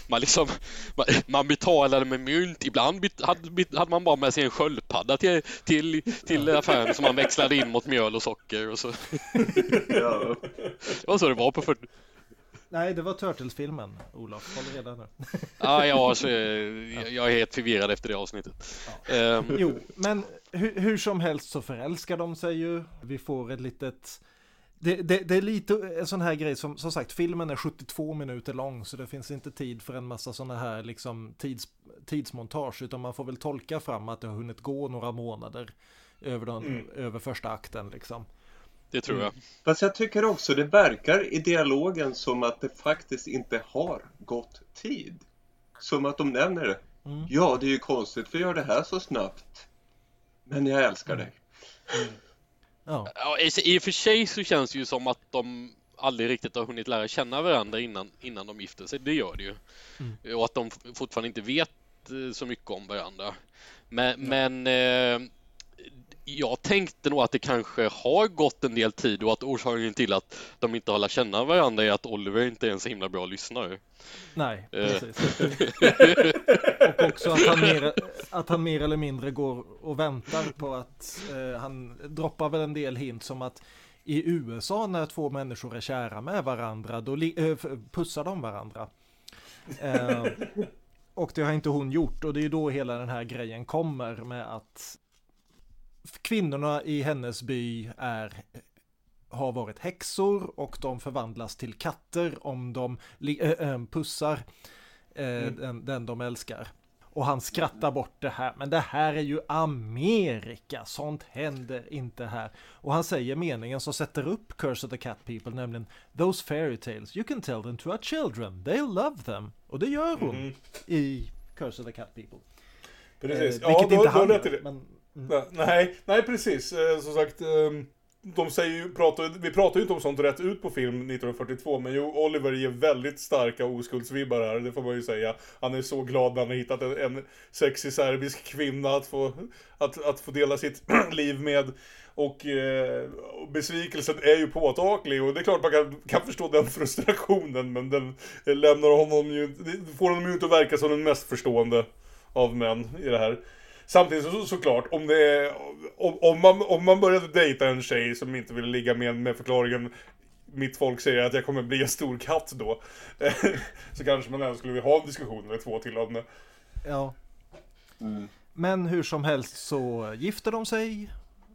S6: man, liksom, man, man betalade med mynt, ibland bet, hade, hade, man bara med sig en sköldpadda till, till, till affären som man växlade in mot mjöl och socker. Och så. [laughs]
S5: Ja.
S6: Det var så det var på 40
S4: Nej, det var Turtles-filmen, Olof. Håll reda nu. [laughs]
S6: ah, ja, alltså, jag, jag är helt förvirrad efter det avsnittet.
S4: Ja. Um, jo, men hur, hur, som helst så förälskar de sig ju. Vi får ett litet... Det, det, det, är lite en sån här grej som, som sagt, filmen är 72 minuter lång så det finns inte tid för en massa såna här liksom tids, tidsmontage utan man får väl tolka fram att det har hunnit gå några månader över, den, mm. över första akten liksom.
S6: Det tror jag. Mm.
S5: Fast jag tycker också det verkar i dialogen som att det faktiskt inte har gått tid. Som att de nämner det. Mm. Ja, det är ju konstigt för att göra det här så snabbt. Men jag älskar dig.
S6: Ja. ja. I och för sig så känns det ju som att de aldrig riktigt har hunnit lära känna varandra innan, innan de gifter sig. Det gör det ju. Mm. Och att de fortfarande inte vet eh, så mycket om varandra. Men, men eh, jag tänkte nog att det kanske har gått en del tid och att orsaken till att de inte har lärt känna varandra är att Oliver inte är en så himla bra lyssnare.
S4: Nej, precis. [laughs] och också att han, mer, att han mer eller mindre går och väntar på att eh, han droppar väl en del hint som att i USA när två människor är kära med varandra då äh, pussar de varandra. Eh, och det har inte hon gjort och det är då hela den här grejen kommer med att kvinnorna i hennes by är har varit häxor och de förvandlas till katter om de äh, pussar äh, mm. den, den de älskar. Och han skrattar bort det här, men det här är ju Amerika, sånt händer inte här. Och han säger meningen som sätter upp Curse of the Cat People, nämligen Those fairy tales, you can tell them to our children, they'll love them. Och det gör hon mm. i Curse of the Cat People.
S3: Precis, eh, vilket ja, då, inte han gör, men Mm. Nej, nej precis. Eh, som sagt, ehm, de säger ju, pratar, vi pratar ju inte om sånt rätt ut på film 1942, men jo, Oliver ger väldigt starka oskuldsvibbar här, det får man ju säga. Han är så glad när han har hittat en, en sexig serbisk kvinna att få, att, att få dela sitt [clears throat] liv med. Och eh, besvikelsen är ju påtaglig och det är klart man kan, kan förstå den [laughs] frustrationen, men den lämnar honom ju, får honom ju inte att verka som den mest förstående av män i det här. Samtidigt så, såklart, om det om, om, man, om man började dejta en tjej som inte vill ligga med med förklaringen mitt folk säger att jag kommer bli en stor katt då. [laughs] så kanske man ändå skulle vilja ha en diskussion eller två till om det.
S4: Ja. Mm. Men hur som helst så gifter de sig.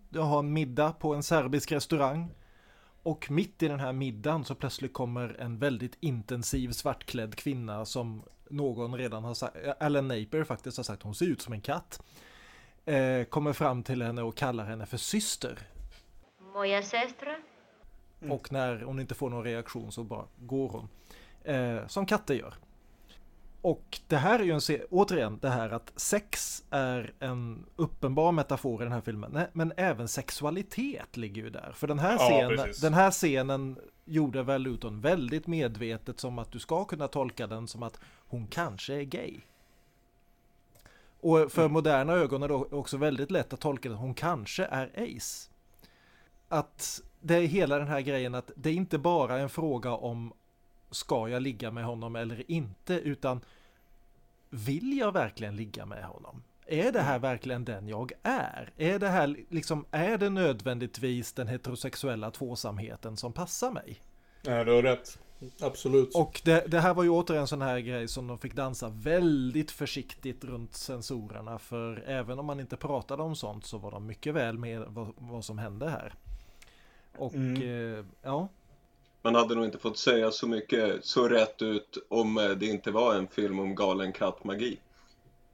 S4: De har en middag på en serbisk restaurang. Och mitt i den här middagen så plötsligt kommer en väldigt intensiv svartklädd kvinna som någon redan har sagt, Alan Napier faktiskt har sagt, hon ser ut som en katt. Eh, kommer fram till henne och kallar henne för syster.
S9: Moja sestra.
S4: Mm. Och när hon inte får någon reaktion så bara går hon. Eh, som katter gör. Och det här är ju en återigen det här att sex är en uppenbar metafor i den här filmen. Men även sexualitet ligger ju där. För den här, scenen, ja, den här scenen gjorde väl Luton väldigt medvetet som att du ska kunna tolka den som att hon kanske är gay. Och för mm. moderna ögon är det också väldigt lätt att tolka det, hon kanske är ace. Att det är hela den här grejen att det är inte bara en fråga om ska jag ligga med honom eller inte, utan vill jag verkligen ligga med honom? Är det här verkligen den jag är? Är det här liksom, är det nödvändigtvis den heterosexuella tvåsamheten som passar mig?
S3: Nej, du har rätt. Absolut.
S4: Och det, det här var ju åter en sån här grej som de fick dansa väldigt försiktigt runt sensorerna. För även om man inte pratade om sånt så var de mycket väl med vad, vad som hände här. Och
S3: Mm.
S4: eh, ja,
S5: Man hade nog inte fått säga så mycket så rätt ut om eh, det inte var en film om galen kattmagi.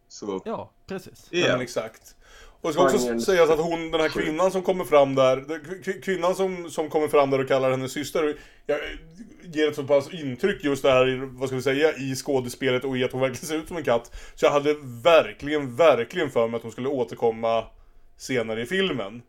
S5: Så,
S4: ja, precis.
S3: Ja, men exakt. Och det ska också sägas att hon, den här kvinnan som kommer fram där, kvinnan som, som kommer fram där och kallar henne syster, jag, ger ett så pass intryck just det här, vad ska vi säga, i skådespelet och i att hon verkligen ser ut som en katt. Så jag hade verkligen, verkligen för mig att hon skulle återkomma senare i filmen.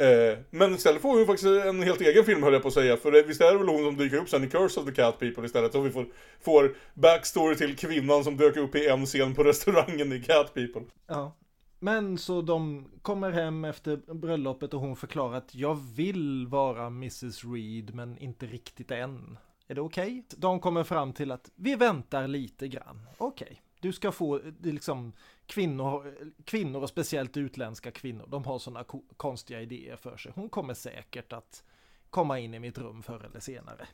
S3: Eh, men istället får hon faktiskt en helt egen film höll jag på att säga. För det, visst är det väl hon som dyker upp sen i Curse of the Cat People istället. Så vi får, får backstory till kvinnan som dök upp i en scen på [laughs] restaurangen i Cat People.
S4: Ja. Men så de kommer hem efter bröllopet och hon förklarar att jag vill vara Mrs Reed men inte riktigt än. Är det okej? De kommer fram till att vi väntar lite grann. Okej, du ska få liksom kvinnor, kvinnor och speciellt utländska kvinnor. De har sådana ko- konstiga idéer för sig. Hon kommer säkert att komma in i mitt rum förr eller senare.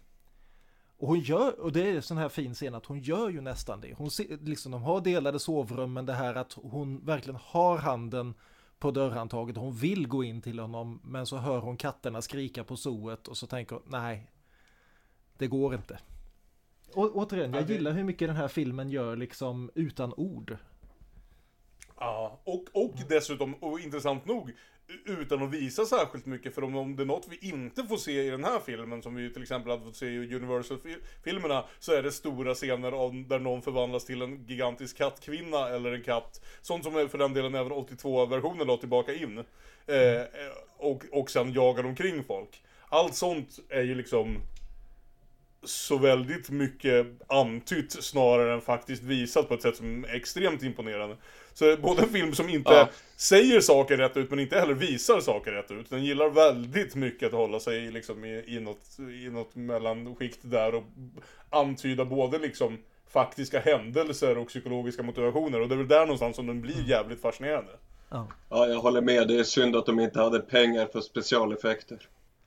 S4: Och hon gör, och det är en sån här fin scen att hon gör ju nästan det. Hon ser, liksom, de har delade sovrum, men det här att hon verkligen har handen på dörrhandtaget. Hon vill gå in till honom, men så hör hon katterna skrika på zooet och så tänker hon, nej, det går inte. Och återigen, jag gillar hur mycket den här filmen gör liksom utan ord.
S3: Ja, och, och dessutom, och intressant nog, utan att visa särskilt mycket. För om, om det är något vi inte får se i den här filmen, som vi till exempel hade fått se i Universal-filmerna, så är det stora scener av, där någon förvandlas till en gigantisk kattkvinna eller en katt. Sånt som är för den delen även 82-versionen la tillbaka in. Eh, och, och sen jagar omkring folk. Allt sånt är ju liksom så väldigt mycket antytt snarare än faktiskt visat på ett sätt som är extremt imponerande. Så det är både en film som inte
S5: Ja.
S3: säger saker rätt ut men inte heller visar saker rätt ut. Den gillar väldigt mycket att hålla sig liksom i, i, något, i något mellanskikt där och antyda både liksom faktiska händelser och psykologiska motivationer. Och det är väl där någonstans som den blir jävligt fascinerande.
S4: Ja.
S5: ja, jag håller med. Det är synd att de inte hade pengar för specialeffekter.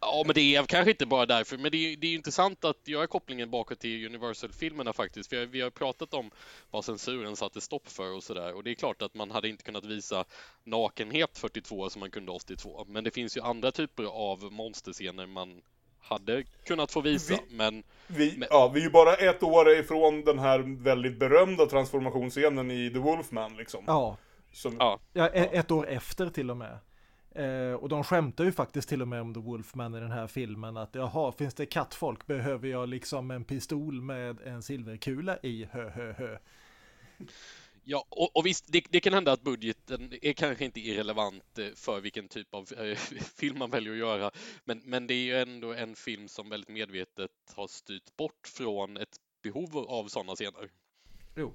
S6: Ja, men det är kanske inte bara därför, men det är, det är intressant att göra kopplingen bakåt till Universal-filmerna faktiskt. Vi har, vi har pratat om vad censuren satte stopp för och sådär. Och det är klart att man hade inte kunnat visa nakenhet 42 som man kunde 82. Men det finns ju andra typer av monsterscener man hade kunnat få visa.
S3: Vi-
S6: Men
S3: Vi,
S6: Men-
S3: ja, vi är ju bara ett år ifrån den här väldigt berömda transformationsscenen i The Wolfman liksom.
S4: Ja,
S3: Som,
S6: ja,
S4: Ja, e- ett år efter till och med. Eh, och de skämtar ju faktiskt till och med om The Wolfman i den här filmen att jaha, finns det kattfolk behöver jag liksom en pistol med en silverkula i, hö hö hö.
S6: Ja, och, och visst, det, det kan hända att budgeten är kanske inte irrelevant eh, för vilken typ av eh, [laughs] film man väljer att göra. Men, men det är ju ändå en film som väldigt medvetet har styrt bort från ett behov av sådana scener.
S4: Jo,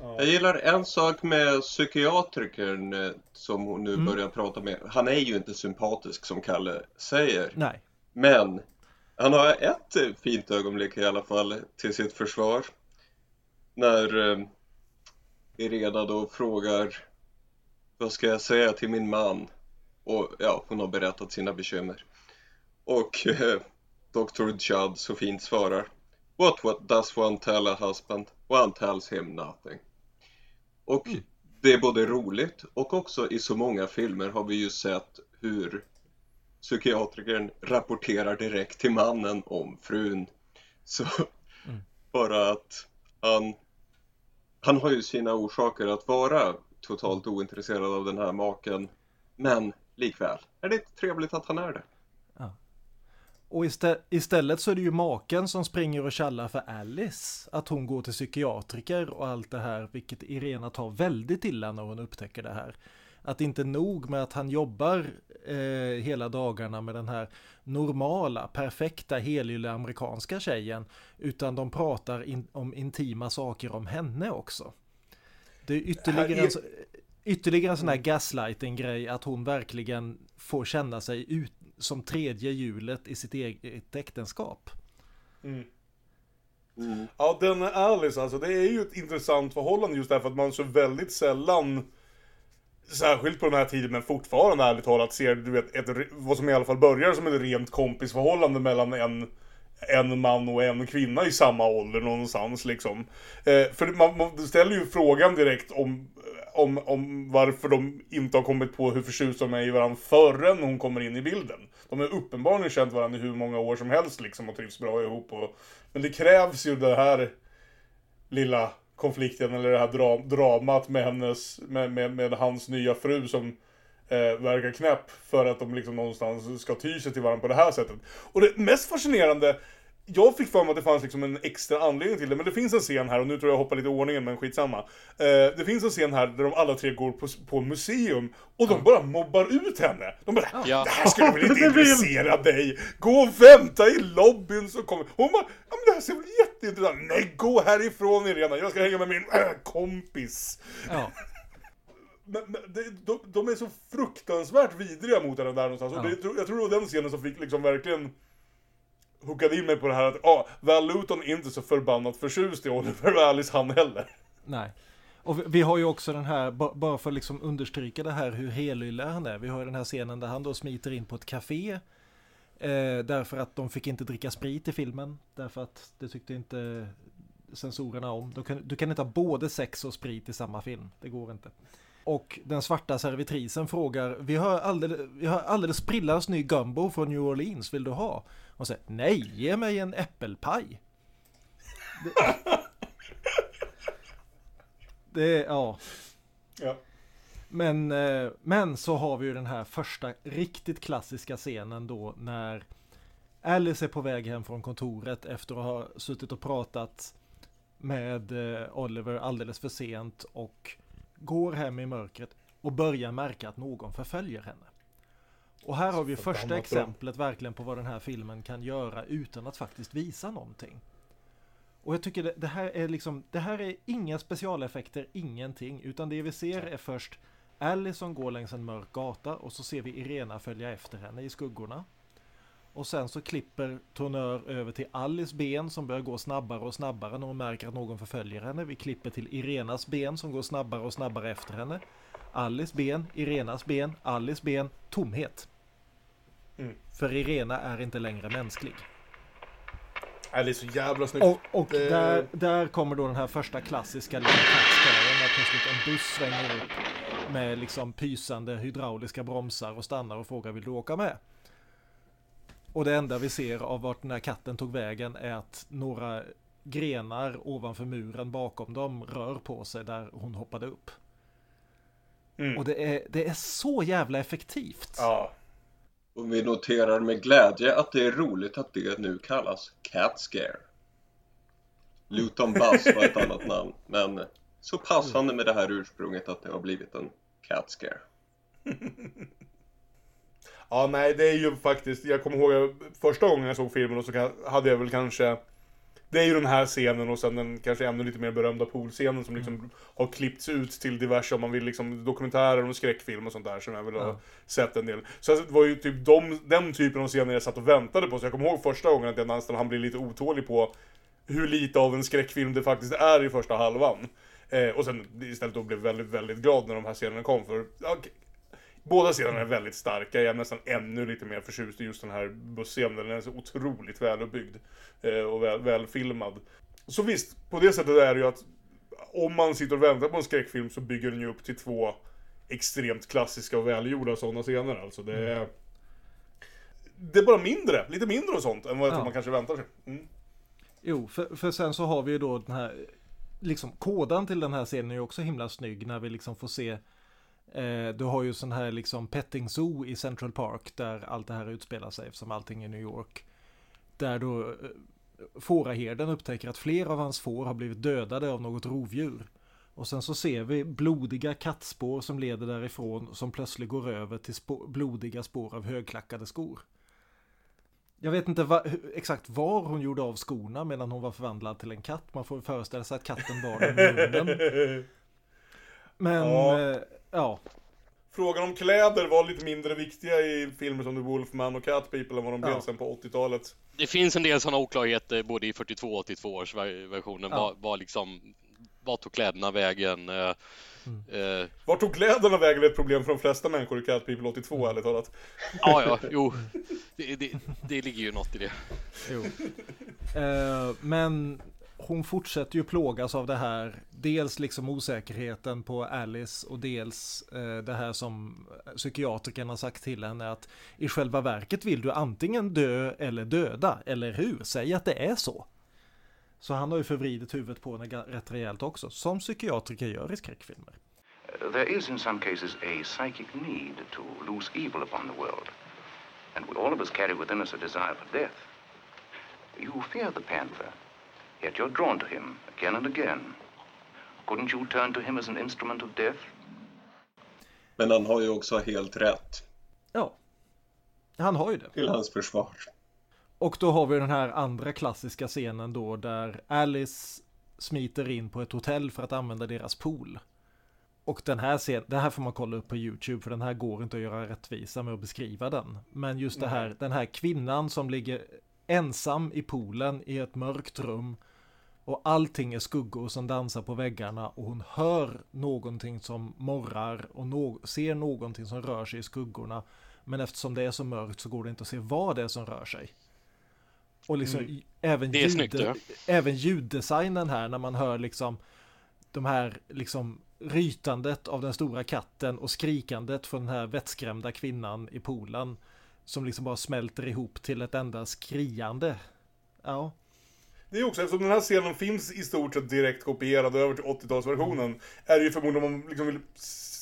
S5: Jag gillar en sak med psykiatrikern eh, som hon nu börjar prata med. Han är ju inte sympatisk som Kalle säger.
S4: nej.
S5: Men han har ett eh, fint ögonblick i alla fall till sitt försvar. När eh, Irena då frågar Vad ska jag säga till min man? Och ja, hon har berättat sina bekymmer. Och eh, Dr. Judd så fint svarar What, what does one tell a husband? One tells him nothing. Och det är både roligt och också i så många filmer har vi ju sett hur psykiatrikern rapporterar direkt till mannen om frun. [laughs] Så bara att han, han har ju sina orsaker att vara totalt ointresserad av den här maken. Men likväl är det trevligt att han är det.
S4: Och istä- istället så är det ju maken som springer och kallar för Alice. Att hon går till psykiatriker och allt det här, vilket Irena tar väldigt illa när hon upptäcker det här. Att inte nog med att han jobbar eh, hela dagarna med den här normala, perfekta, helylle amerikanska tjejen, utan de pratar in, om intima saker om henne också. Det är ytterligare,
S3: är-
S4: en, ytterligare en sån här gaslighting-grej, att hon verkligen får känna sig ut, som tredje hjulet i sitt eget äktenskap.
S3: Ja, den är Alice alltså. Det är ju ett intressant förhållande just därför att man så väldigt sällan Särskilt på den här tiden, men fortfarande ärligt talat ser du vet, ett, vad som i alla fall börjar som ett rent kompisförhållande mellan en, en man och en kvinna i samma ålder någonstans liksom. Eh, för man, man ställer ju frågan direkt om, om, om varför de inte har kommit på hur förtjusta de är i varandra förrän hon kommer in i bilden. De har uppenbarligen känt varandra i hur många år som helst liksom och trivs bra ihop. Och, men det krävs ju det här lilla konflikten eller det här dra dramat med hennes, med, med, med hans nya fru som eh, verkar knäpp för att de liksom någonstans ska ty sig till varandra på det här sättet. Och det mest fascinerande jag fick för mig att det fanns liksom en extra anledning till det, men det finns en scen här, och nu tror jag jag hoppar lite i ordningen, men skitsamma. Eh, det finns en scen här där de alla tre går på, på museum, och de bara mobbar ut henne. De bara
S6: Ja.
S3: Det här skulle väl [laughs] inte intressera dig? Gå och vänta i lobbyn så kommer... Hon bara, ja men det här ser väl jätteintressant Nej, gå härifrån Irena, jag ska hänga med min äh, kompis.
S4: Ja. [laughs]
S3: Men, men det, de, de är så fruktansvärt vidriga mot henne där någonstans. Och
S4: Ja.
S3: det, jag tror det var den scenen som fick liksom verkligen hookade in mig på det här att ah, Val Luton är inte så förbannat förtjust i Oliver och Alice han heller.
S4: Nej. Och vi, har ju också den här, ba- bara för att liksom understryka det här hur helylle han är. Vi har ju den här scenen där han då smiter in på ett café. Eh, därför att de fick inte dricka sprit i filmen. Därför att det tyckte inte censorerna om. De kan, du kan inte ha både sex och sprit i samma film. Det går inte. Och den svarta servitrisen frågar, vi har alldeles, vi har alldeles sprillans ny gumbo från New Orleans, vill du ha? Och säger, nej, ge mig en äppelpaj. Det, [laughs] det ja.
S3: Ja.
S4: Men, eh, men så har vi ju den här första riktigt klassiska scenen då när Alice är på väg hem från kontoret efter att ha suttit och pratat med eh, Oliver alldeles för sent och går hem i mörkret och börjar märka att någon förföljer henne. Och här har vi första exemplet verkligen på vad den här filmen kan göra utan att faktiskt visa någonting. Och jag tycker det, det här är liksom, det här är inga specialeffekter, ingenting, utan det vi ser är först Alice som går längs en mörk gata och så ser vi Irena följa efter henne i skuggorna. Och sen så klipper Tonör över till Alice ben som börjar gå snabbare och snabbare när hon märker att någon förföljer henne. Vi klipper till Irenas ben som går snabbare och snabbare efter henne. Alice ben, Irenas ben, Alice ben, tomhet.
S3: Mm.
S4: För Irena är inte längre mänsklig.
S3: Det är så jävla snyggt.
S4: Och, och
S3: Det-
S4: där, där kommer då den här första klassiska touchstaren när plötsligt en buss svänger upp med liksom pysande hydrauliska bromsar och stannar och frågar vill du åka med? Och det enda vi ser av vart den här katten tog vägen är att några grenar ovanför muren bakom dem rör på sig där hon hoppade upp.
S3: Mm.
S4: Och det är, det är så jävla effektivt.
S3: Ja.
S5: Och vi noterar med glädje att det är roligt att det nu kallas Cat Scare. Luton Buzz var ett annat namn, men så passande med det här ursprunget att det har blivit en Cat Scare. [laughs]
S3: Ja, nej, det är ju faktiskt, jag kommer ihåg första gången jag såg filmen och så hade jag väl kanske det är ju den här scenen och sen den kanske ännu lite mer berömda poolscenen som liksom har klippts ut till diverse, om man vill, liksom dokumentärer och skräckfilm och sånt där som jag väl har
S4: Ja.
S3: sett en del. Så det var ju typ de, den typen av scener jag satt och väntade på, så jag kommer ihåg första gången att jag nästan han blir lite otålig på hur lite av en skräckfilm det faktiskt är i första halvan. Eh, och sen istället då blev väldigt, väldigt glad när de här scenerna kom för okej. Båda scenerna är väldigt starka, jag är nästan ännu lite mer förtjust i just den här busscenen, den är så otroligt väluppbyggd eh, och väl, välfilmad. Så visst, på det sättet är det ju att om man sitter och väntar på en skräckfilm så bygger den ju upp till två extremt klassiska och välgjorda sådana scener alltså. Det är, det är bara mindre, lite mindre och sånt än vad jag tror
S4: Ja.
S3: man kanske väntar sig. Mm.
S4: Jo, för, för sen så har vi ju då den här, liksom kodan till den här scenen är ju också himla snygg när vi liksom får se Eh, du har ju sån här liksom petting zoo i Central Park där allt det här utspelar sig eftersom allting är i New York. Där då eh, fåraherden upptäcker att fler av hans får har blivit dödade av något rovdjur. Och sen så ser vi blodiga kattspår som leder därifrån som plötsligt går över till spå- blodiga spår av högklackade skor. Jag vet inte va, exakt var hon gjorde av skorna medan hon var förvandlad till en katt. Man får föreställa sig att katten bar dem i munnen. [laughs] Men
S3: Ja.
S4: ja. ja.
S3: Frågan om kläder var lite mindre viktiga i filmer som The Wolfman och Cat People än vad de blev
S4: Ja.
S3: sen på 80-talet.
S6: Det finns en del sådana oklarheter både i 42 och 82 års ver- versionen.
S4: Ja.
S6: Vad, liksom, vad tog kläderna vägen? Eh,
S4: Mm.
S6: eh,
S3: Vart tog kläderna vägen är ett problem för de flesta människor i Cat People 82 ärligt talat.
S6: ja, ja, [laughs] jo, det, det, det ligger ju något i det.
S4: Jo. Eh, men hon fortsätter ju plågas av det här. Dels liksom osäkerheten på Alice och dels eh, det här som psykiatrikern har sagt till henne att i själva verket vill du antingen dö eller döda, eller hur? Säg att det är så. Så han har ju förvridit huvudet på henne rätt rejält också, som psykiatriker gör i skräckfilmer.
S10: There is, in some cases, a psychic need to loose evil upon the world. And we, all of us carry within us a desire for death. You fear the panther, yet you're drawn to him again and again. Couldn't you turn to him as an instrument of death?
S5: Men han har ju också helt rätt
S4: Ja, han har ju det.
S5: till hans försvar.
S4: Och då har vi den här andra klassiska scenen då där Alice smiter in på ett hotell för att använda deras pool. Och den här scenen, det här får man kolla upp på YouTube för den här går inte att göra rättvisa med att beskriva den. Men just det här, den här kvinnan som ligger ensam i poolen i ett mörkt rum och allting är skuggor som dansar på väggarna och hon hör någonting som morrar och no ser någonting som rör sig i skuggorna. Men eftersom det är så mörkt så går det inte att se vad det är som rör sig. Och liksom
S6: Mm.
S4: även,
S6: snyggt,
S4: ljud,
S6: ja.
S4: även ljuddesignen här när man hör liksom de här liksom rytandet av den stora katten och skrikandet från den här vettskrämda kvinnan i poolen som liksom bara smälter ihop till ett enda skriande. Ja,
S3: Det är också, eftersom den här scenen finns i stort sett direkt kopierad över till 80-talsversionen, är det ju förmodligen om man liksom vill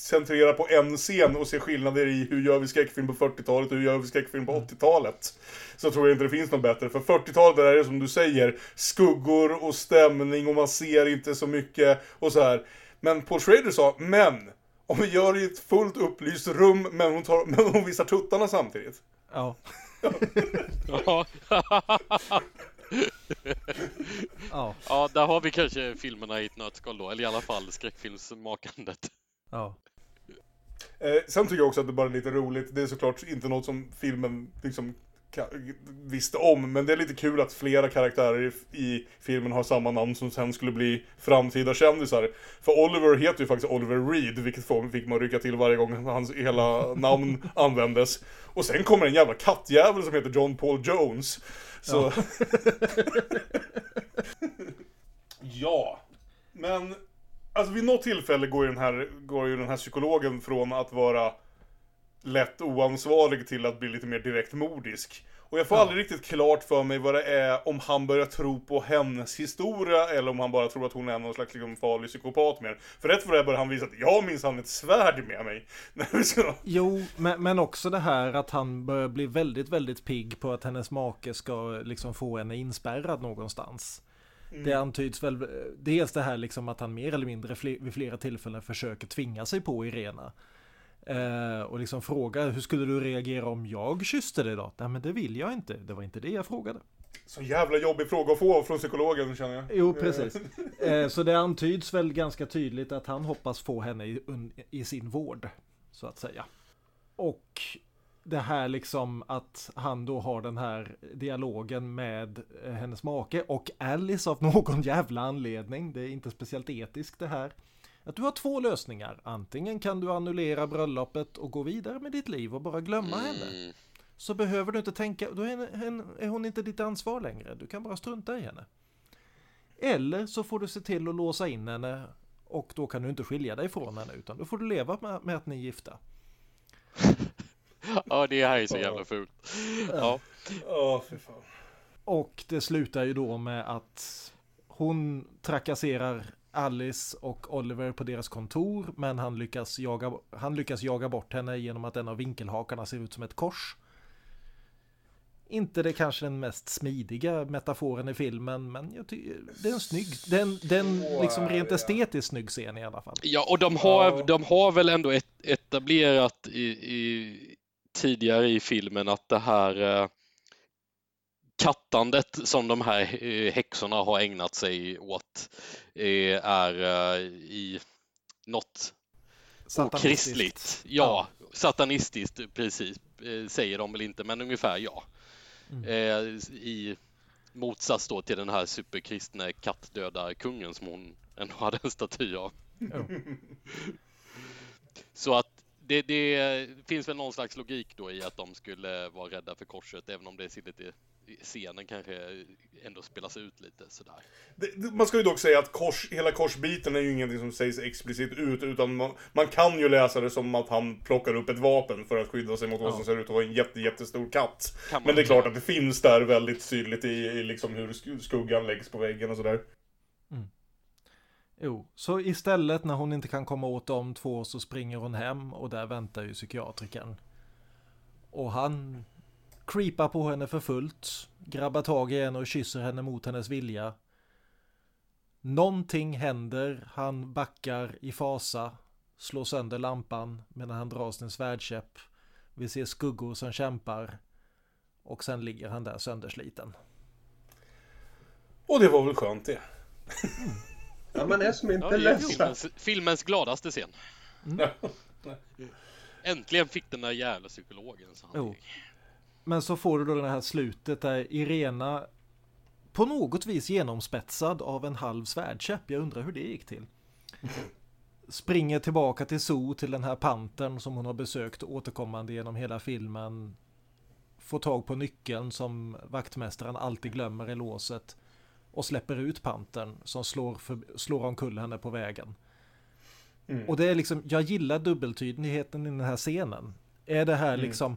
S3: centrera på en scen och se skillnader i hur gör vi skräckfilm på 40-talet och hur gör vi skräckfilm på 80-talet. Så tror jag inte det finns något bättre. För 40-talet där är det som du säger, skuggor och stämning och man ser inte så mycket och så här. Men Paul Schrader sa, men om vi gör det i ett fullt upplyst rum men hon, tar, [laughs] men hon visar tuttarna samtidigt.
S4: ja,
S6: Ja. [laughs]
S4: ja,
S6: ja, där har vi kanske filmerna i ett nötskal då, eller i alla fall skräckfilmsmakandet.
S4: ja.
S3: Eh, sen tycker jag också att det bara är lite roligt. Det är såklart inte något som filmen liksom visste om, men det är lite kul att flera karaktärer i, i filmen har samma namn som sen skulle bli framtida kändisar. För Oliver heter ju faktiskt Oliver Reed, vilket får- fick man rycka till varje gång hans hela namn [laughs] användes. Och sen kommer en jävla kattjävel som heter John Paul Jones. Så... [laughs] ja, men Alltså vid något tillfälle går ju den här, går ju den här psykologen från att vara lätt oansvarig till att bli lite mer direkt mordisk. Och jag får aldrig riktigt klart för mig vad det är om han börjar tro på hennes historia eller om han bara tror att hon är någon slags liksom, farlig psykopat mer. För rätt för det börjar han visa att jag har minsann ett svärd med mig. [laughs]
S4: Jo, men, men också det här att han börjar bli väldigt, väldigt pigg på att hennes make ska liksom få henne inspärrad någonstans. Det antyds väl eh, dels det här liksom att han mer eller mindre fle- vid flera tillfällen försöker tvinga sig på Irena. Eh, och liksom fråga hur skulle du reagera om jag kysste dig då? Nej men det vill jag inte, det var inte det jag frågade.
S3: Så jävla jobbig fråga att få från psykologen känner jag.
S4: Jo, precis. Eh, så det antyds väl ganska tydligt att han hoppas få henne i, i sin vård, så att säga. Och det här liksom att han då har den här dialogen med eh, hennes make och Alice av någon jävla anledning. Det är inte speciellt etiskt det här. Att du har två lösningar. Antingen kan du annullera bröllopet och gå vidare med ditt liv och bara glömma henne.
S6: Mm.
S4: Så behöver du inte tänka, då är hon inte ditt ansvar längre. Du kan bara strunta i henne. Eller så får du se till att låsa in henne och då kan du inte skilja dig från henne utan då får du leva med, med att ni är gifta. [laughs]
S6: Ja, det här är så jävla fult. Ja.
S3: Ja, för fan.
S4: Och det slutar ju då med att hon trakasserar Alice och Oliver på deras kontor men han lyckas jaga, han lyckas jaga bort henne genom att en av vinkelhakarna ser ut som ett kors. Inte det kanske den mest smidiga metaforen i filmen men jag tycker det är en snygg, den, den liksom rent estetiskt snygg scen i alla fall.
S6: Ja, och de har, de har väl ändå et, etablerat i, i, tidigare i filmen att det här eh, kattandet som de här eh, häxorna har ägnat sig åt eh, är eh, i något okristligt. Ja, satanistiskt precis, säger de väl inte, men ungefär ja. Eh, I motsats då till den här superkristne kattdöda-kungen som hon ändå [laughs] hade en staty av. [laughs] Så att det, det finns väl någon slags logik då i att de skulle vara rädda för korset, även om det ser lite scenen kanske ändå spelas ut lite sådär.
S3: Det, man ska ju dock säga att kors, hela korsbiten är ju ingenting som sägs explicit ut, utan man, man kan ju läsa det som att han plockar upp ett vapen för att skydda sig mot vad som ser ut att vara en jätte, jättestor katt. Men det är klart att det finns där väldigt tydligt i, i liksom hur skuggan läggs på väggen och sådär.
S4: Mm. Jo, så istället när hon inte kan komma åt de två så springer hon hem och där väntar ju psykiatrikern. Och han creepar på henne för fullt, grabbar tag i henne och kysser henne mot hennes vilja. Någonting händer, han backar i fasa, slår sönder lampan medan han drar sin svärdkäpp. Vi ser skuggor som kämpar och sen ligger han där söndersliten.
S3: Och det var väl skönt det. [laughs]
S5: Ja, man är som inte
S6: ja,
S5: ledsen.
S6: Filmens, filmens gladaste scen.
S4: Mm.
S6: Äntligen fick den där jävla psykologen. Så
S4: jo. Men så får du då det här slutet där Irena på något vis genomspetsad av en halv svärdkäpp. Jag undrar hur det gick till. Springer tillbaka till Zoo till den här pantern som hon har besökt återkommande genom hela filmen. Får tag på nyckeln som vaktmästaren alltid glömmer i låset. Och släpper ut pantern som slår, för, slår omkull henne på vägen. Mm. Och det är liksom, jag gillar dubbeltydligheten i den här scenen. Är det här mm. liksom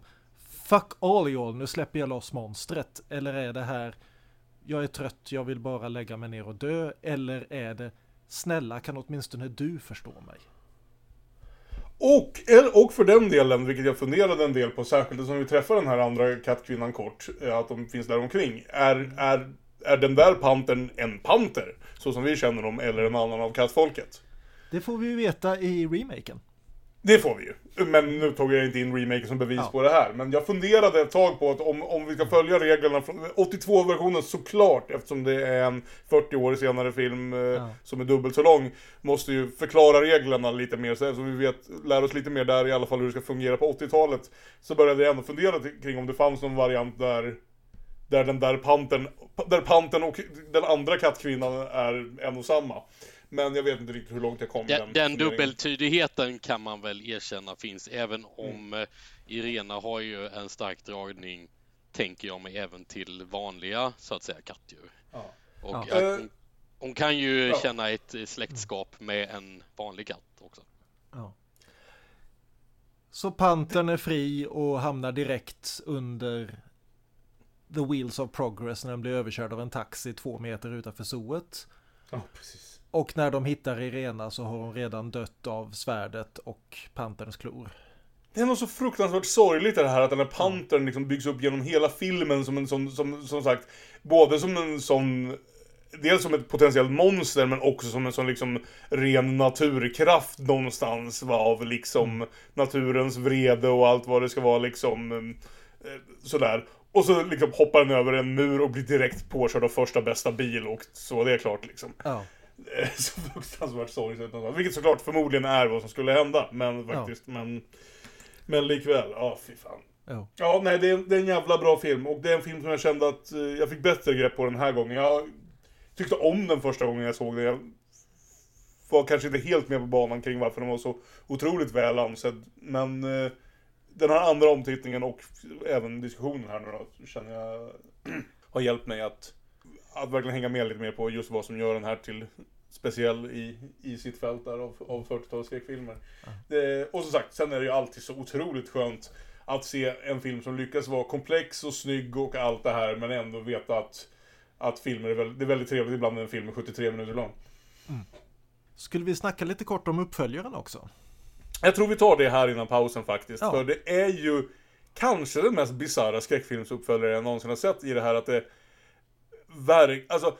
S4: fuck all y'all, nu släpper jag loss monstret. Eller är det här, jag är trött, jag vill bara lägga mig ner och dö. Eller är det, snälla kan åtminstone du förstå mig.
S3: Och, och för den delen, vilket jag funderade en del på, särskilt som vi träffar den här andra kattkvinnan kort, att de finns där omkring. Är, är, är den där pantern en panter? Så som vi känner dem, eller en annan av kattfolket?
S4: Det får vi ju veta i remaken.
S3: Det får vi ju. Men nu tog jag inte in remaken som bevis ja. på det här. Men jag funderade ett tag på att om, om vi ska följa reglerna från 82-versionen såklart, eftersom det är en 40 år senare film eh, ja. som är dubbelt så lång, måste ju förklara reglerna lite mer så vi vet, lär oss lite mer där i alla fall hur det ska fungera på 80-talet. Så började jag ändå fundera kring om det fanns någon variant där där den där panten, där panten och den andra kattkvinnan är en och samma. Men jag vet inte riktigt hur långt jag kom.
S6: Den, den dubbeltydigheten kan man väl erkänna finns även om mm. Irena har ju en stark dragning, tänker jag mig, även till vanliga så att säga kattdjur. Ja. Och ja. Hon, eh, hon, kan ju ja. känna ett släktskap med en vanlig katt också. Ja.
S4: Så pantern är fri och hamnar direkt under The Wheels of Progress när den blir överkörd av en taxi två meter utanför zooet.
S3: Ja, precis.
S4: Och när de hittar Irena så har hon redan dött av svärdet och panterns klor.
S3: Det är nog så fruktansvärt sorgligt det här att den här pantern liksom byggs upp genom hela filmen som en sån, som, som sagt, både som en sån Dels som ett potentiellt monster men också som en sån liksom ren naturkraft någonstans va, av liksom naturens vrede och allt vad det ska vara liksom eh, sådär. Och så liksom hoppar den över en mur och blir direkt påkörd av första bästa bil och så det är klart liksom.
S4: Ja. [laughs]
S3: så fruktansvärt sorgligt. Vilket såklart förmodligen är vad som skulle hända. Men faktiskt, ja. men... Men likväl, ja fy fan.
S4: Ja.
S3: ja, nej det är, det är en jävla bra film. Och det är en film som jag kände att eh, jag fick bättre grepp på den här gången. Jag tyckte om den första gången jag såg den. Jag var kanske inte helt med på banan kring varför den var så otroligt väl ansedd. Men eh, den här andra omtittningen och även diskussionen här nu då, känner jag [clears throat] har hjälpt mig att att verkligen hänga med lite mer på just vad som gör den här till speciell i, i sitt fält där av, av 40-tals skräckfilmer. Mm. och som sagt, sen är det ju alltid så otroligt skönt att se en film som lyckas vara komplex och snygg och allt det här men ändå veta att, att filmer är väldigt, det är väldigt trevligt ibland när en film är 73 minuter lång.
S4: Mm. Skulle vi snacka lite kort om uppföljaren också?
S3: Jag tror vi tar det här innan pausen faktiskt. Ja. För det är ju kanske den mest bisarra skräckfilmsuppföljare jag någonsin har sett i det här att det verk... Alltså,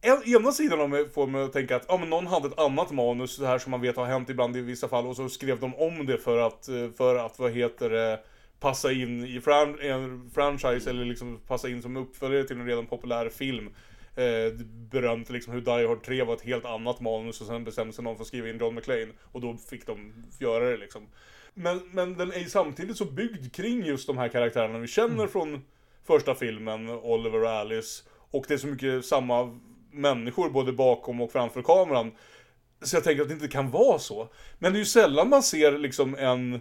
S3: en, ena sidan av mig får mig att tänka att ja, men någon hade ett annat manus, det här som man vet har hänt ibland i vissa fall, och så skrev de om det för att, eh, för att vad heter det, passa in i fran en franchise eller liksom passa in som uppföljare till en redan populär film. Eh, berömt liksom hur Die Hard 3 var ett helt annat manus och sen bestämde sig någon för att skriva in John McClane och då fick de göra det liksom. Men, men den är ju samtidigt så byggd kring just de här karaktärerna vi känner mm. från första filmen, Oliver och Alice. Och det är så mycket samma människor både bakom och framför kameran. Så jag tänker att det inte kan vara så. Men det är ju sällan man ser liksom en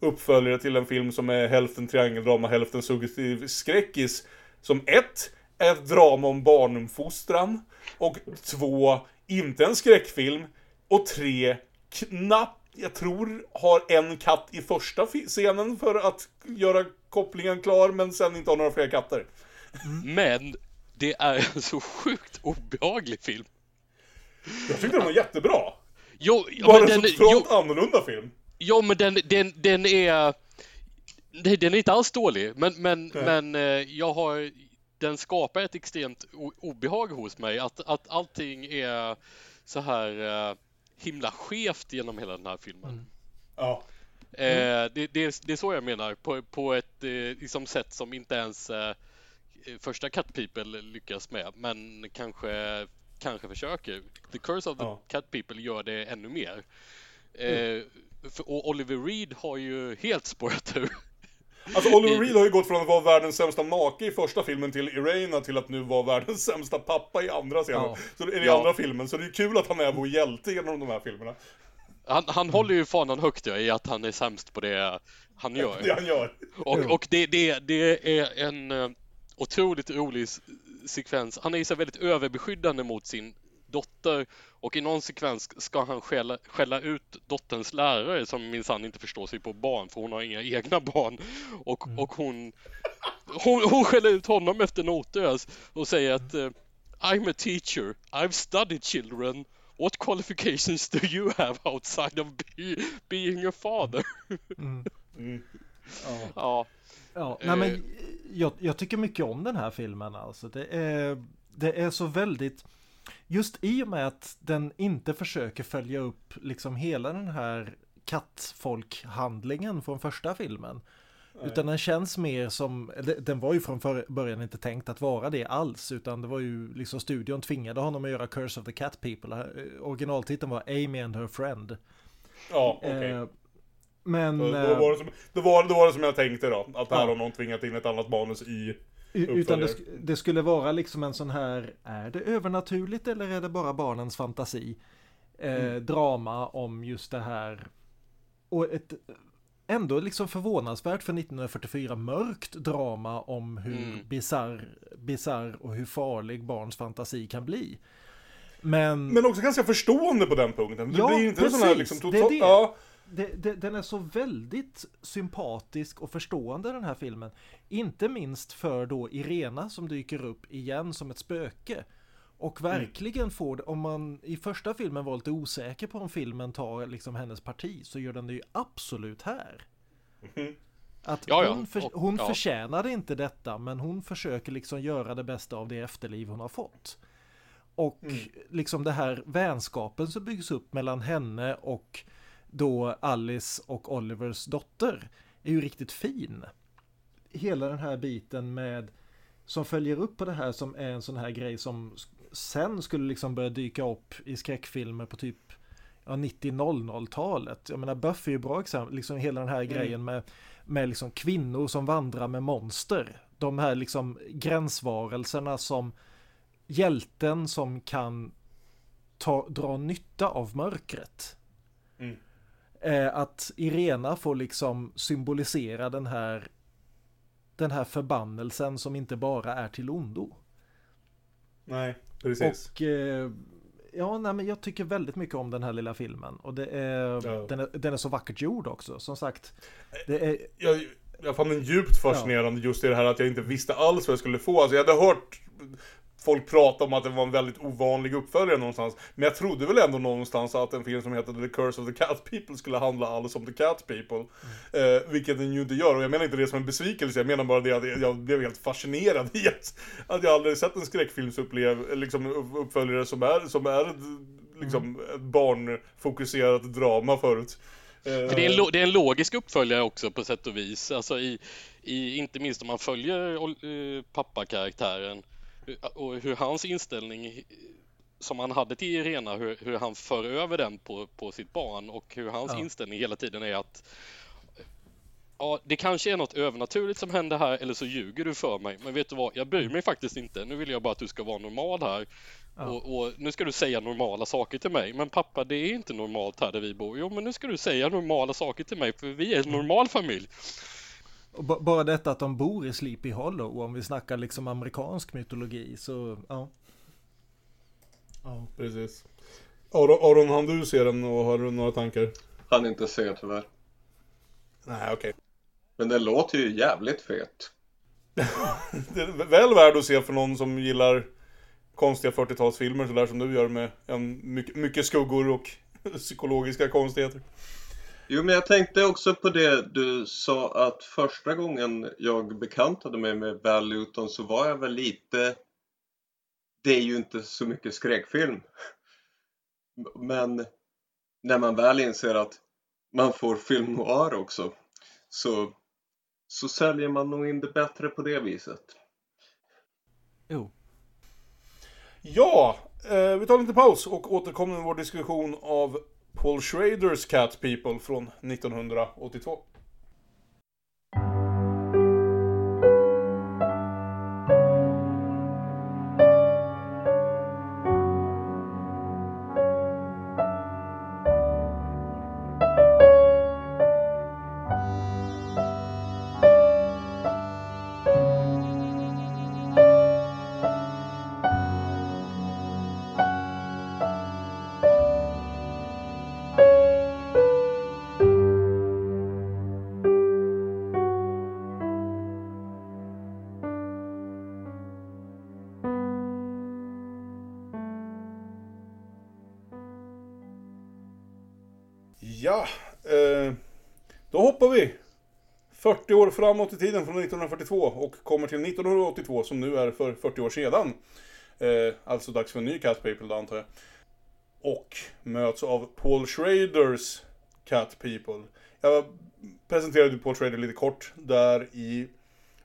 S3: uppföljare till en film som är hälften triangeldrama, hälften suggestiv skräckis. Som ett, är ett drama om barnuppfostran. Och två, inte en skräckfilm. Och tre, knappt, jag tror, har en katt i första scenen för att göra kopplingen klar, men sen inte har några fler katter.
S6: Men det är en så sjukt obehaglig film.
S3: Jag tyckte den var jättebra.
S6: Jo, ja, men
S3: en
S6: den,
S3: så
S6: jo,
S3: totalt annorlunda film.
S6: ja, men den, den, den är... Nej, Den är inte alls dålig, men, men,
S3: Nej.
S6: men eh, jag har... Den skapar ett extremt obehag hos mig. Att, att allting är så här eh, himla skevt genom hela den här filmen.
S3: Ja.
S6: Eh, det, det, det är så jag menar, på, på ett eh, liksom sätt som inte ens eh, första Cat People lyckas med, men kanske, kanske försöker. The Curse of the
S3: Ja.
S6: Cat People gör det ännu mer. Eh, för, och Oliver Reed har ju helt spårat ur. [laughs]
S3: Alltså Oliver Reed har ju gått från att vara världens sämsta make i första filmen till Irena till att nu vara världens sämsta pappa i andra scenen.
S4: Ja.
S3: Så i
S6: Ja.
S3: andra filmen, så det är kul att han är vår hjälte genom de här filmerna.
S6: Han, han håller ju fanan högt ja, i att han är sämst på det han [laughs] gör.
S3: Det han gör.
S6: Och, och det, det, det är en eh, otroligt rolig sekvens. Han är så väldigt överbeskyddande mot sin dotter och i någon sekvens ska han skälla, skälla ut dotterns lärare som minsann inte förstår sig på barn för hon har inga [laughs] egna barn. Och, och hon, hon, hon skäller ut honom efter notös och säger att eh, I'm a teacher, I've studied children What qualifications do you have outside of be, being a father? [laughs]
S4: Ja.
S6: ja.
S4: Ja, nej men
S6: Eh.
S4: jag, jag tycker mycket om den här filmen alltså. Det är, det är så väldigt, just i och med att den inte försöker följa upp liksom hela den här kattfolkhandlingen från första filmen. Utan den känns mer som, den var ju från början inte tänkt att vara det alls, utan det var ju liksom studion tvingade honom att göra Curse of the Cat People. Eh, Originaltiteln var Amy and her friend.
S3: Ja, okej.
S4: Eh, men...
S3: Då, då,
S4: eh,
S3: var det som, då, var, då var det som jag tänkte då, att här
S4: Ja.
S3: har någon tvingat in ett annat manus i
S4: Utan det, det skulle vara liksom en sån här, är det övernaturligt eller är det bara barnens fantasi? Eh,
S3: Mm.
S4: Drama om just det här. Och ett ändå liksom förvånansvärt för 1944 mörkt drama om hur
S6: Mm.
S4: bizarr, bizarr och hur farlig barns fantasi kan bli. Men,
S3: Men också ganska förstående på den punkten. Det
S4: Ja,
S3: blir inte en sån här
S4: precis.
S3: liksom
S4: Det är det.
S3: Ja,
S4: det, det, den är så väldigt sympatisk och förstående den här filmen. Inte minst för då Irena som dyker upp igen som ett spöke. Och verkligen får det, om man i första filmen var lite osäker på om filmen tar liksom hennes parti så gör den det ju absolut här. Att
S6: Ja, ja.
S4: hon, för,
S6: Och-
S4: hon
S6: ja.
S4: förtjänade inte detta men hon försöker liksom göra det bästa av det efterliv hon har fått. Och liksom det här vänskapen som byggs upp mellan henne och då Alice och Olivers dotter är ju riktigt fin. Hela den här biten med som följer upp på det här som är en sån här grej som sen skulle liksom börja dyka upp i skräckfilmer på typ ja, 90-00-talet. Jag menar Buffy är ju bra exempel, liksom hela den här grejen med, med liksom kvinnor som vandrar med monster. De här liksom gränsvarelserna som hjälten som kan ta, dra nytta av mörkret.
S3: Mm.
S4: Eh, att Irena får liksom symbolisera den här den här förbannelsen som inte bara är till ondo.
S3: nej, precis.
S4: Och eh, ja, nej, men jag tycker väldigt mycket om den här lilla filmen och det är,
S3: Ja.
S4: den, är den är så vackert gjord också. Som sagt, det är
S3: jag, jag fann den djupt fascinerande just i det här att jag inte visste alls vad jag skulle få. Alltså jag hade hört folk prata om att det var en väldigt ovanlig uppföljare någonstans. Men jag trodde väl ändå någonstans att en film som heter The Curse of the Cat People skulle handla alls om The Cat People. Eh, vilket den ju inte gör. Och jag menar inte det som en besvikelse, jag menar bara det att jag blev helt fascinerad i att, att jag aldrig sett en skräckfilmsupplev, liksom uppföljare som är, som är liksom ett barnfokuserat drama förut. Eh,
S6: För det, är en, det är en logisk uppföljare också på sätt och vis. Alltså i, i, inte minst om man följer uh, pappakaraktären och hur hans inställning som han hade till Irena, hur, hur han för över den på, på sitt barn och hur hans
S4: Ja.
S6: inställning hela tiden är att ja, det kanske är något övernaturligt som händer här eller så ljuger du för mig. Men vet du vad, jag bryr mig faktiskt inte. Nu vill jag bara att du ska vara normal här.
S4: Ja.
S6: Och, och nu ska du säga normala saker till mig. Men pappa, det är inte normalt här där vi bor. Jo, men nu ska du säga normala saker till mig för vi är en normal familj.
S4: Och ba- bara detta att de bor i Sleepy Hollow, om vi snackar liksom amerikansk mytologi, så ja.
S3: Ja, precis. Aron, Aron, hann du se den och har du några tankar?
S5: Han inte se tyvärr.
S3: Nej, okej.
S5: Men den låter ju jävligt fet. [laughs]
S3: Det är väl värd att se för någon som gillar konstiga 40-talsfilmer sådär som du gör med en, mycket, mycket skuggor och [laughs] psykologiska konstigheter.
S5: Jo, men jag tänkte också på det du sa att första gången jag bekantade mig med Val Luton så var jag väl lite... Det är ju inte så mycket skräckfilm. Men när man väl inser att man får film noir också så, så säljer man nog in det bättre på det viset.
S4: Jo.
S3: Ja, eh, vi tar en liten paus och återkommer med vår diskussion av Paul Schraders Cat People från 1982. Ja, eh, då hoppar vi 40 år framåt i tiden från 1942 och kommer till 1982 som nu är för 40 år sedan. Eh, alltså dags för en ny Cat People då antar jag. Och möts av Paul Schraders Cat People. Jag presenterade Paul Schrader lite kort där i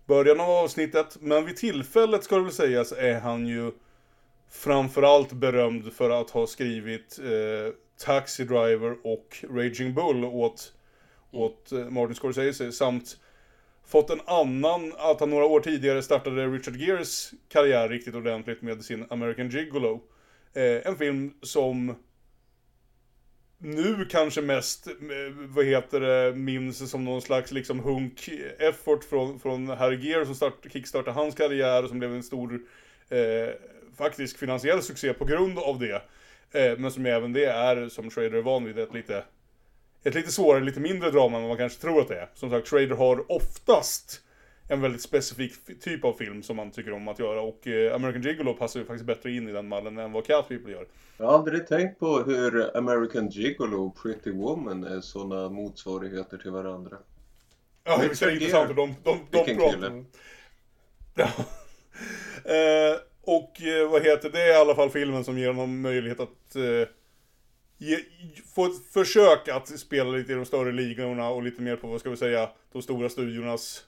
S3: början av avsnittet. Men vid tillfället ska det väl sägas är han ju framförallt berömd för att ha skrivit eh, Taxi Driver och Raging Bull åt, åt eh, Martin Scorsese samt fått en annan, att han några år tidigare startade Richard Geres karriär riktigt ordentligt med sin American Gigolo. Eh, en film som nu kanske mest, eh, vad heter det, minns som någon slags liksom hunk-effort från, från herr Gere som start, kickstartade hans karriär och som blev en stor eh, faktisk finansiell succé på grund av det. Eh, men som även det är, som Schrader är van vid, ett lite, ett lite svårare, lite mindre drama än vad man kanske tror att det är. Som sagt, Schrader har oftast en väldigt specifik typ av film som man tycker om att göra och eh, American Gigolo passar ju faktiskt bättre in i den mallen än vad Cat People gör.
S5: Jag har aldrig tänkt på hur American Gigolo och Pretty Woman är sådana motsvarigheter till varandra.
S3: Ja, det är intressant och de, de, de
S5: Vilken
S3: pratar. Ja. [laughs] Och eh, vad heter det, är i alla fall filmen som ger honom möjlighet att eh, ge, få ett försök att spela lite i de större ligorna och lite mer på, vad ska vi säga, de stora studiornas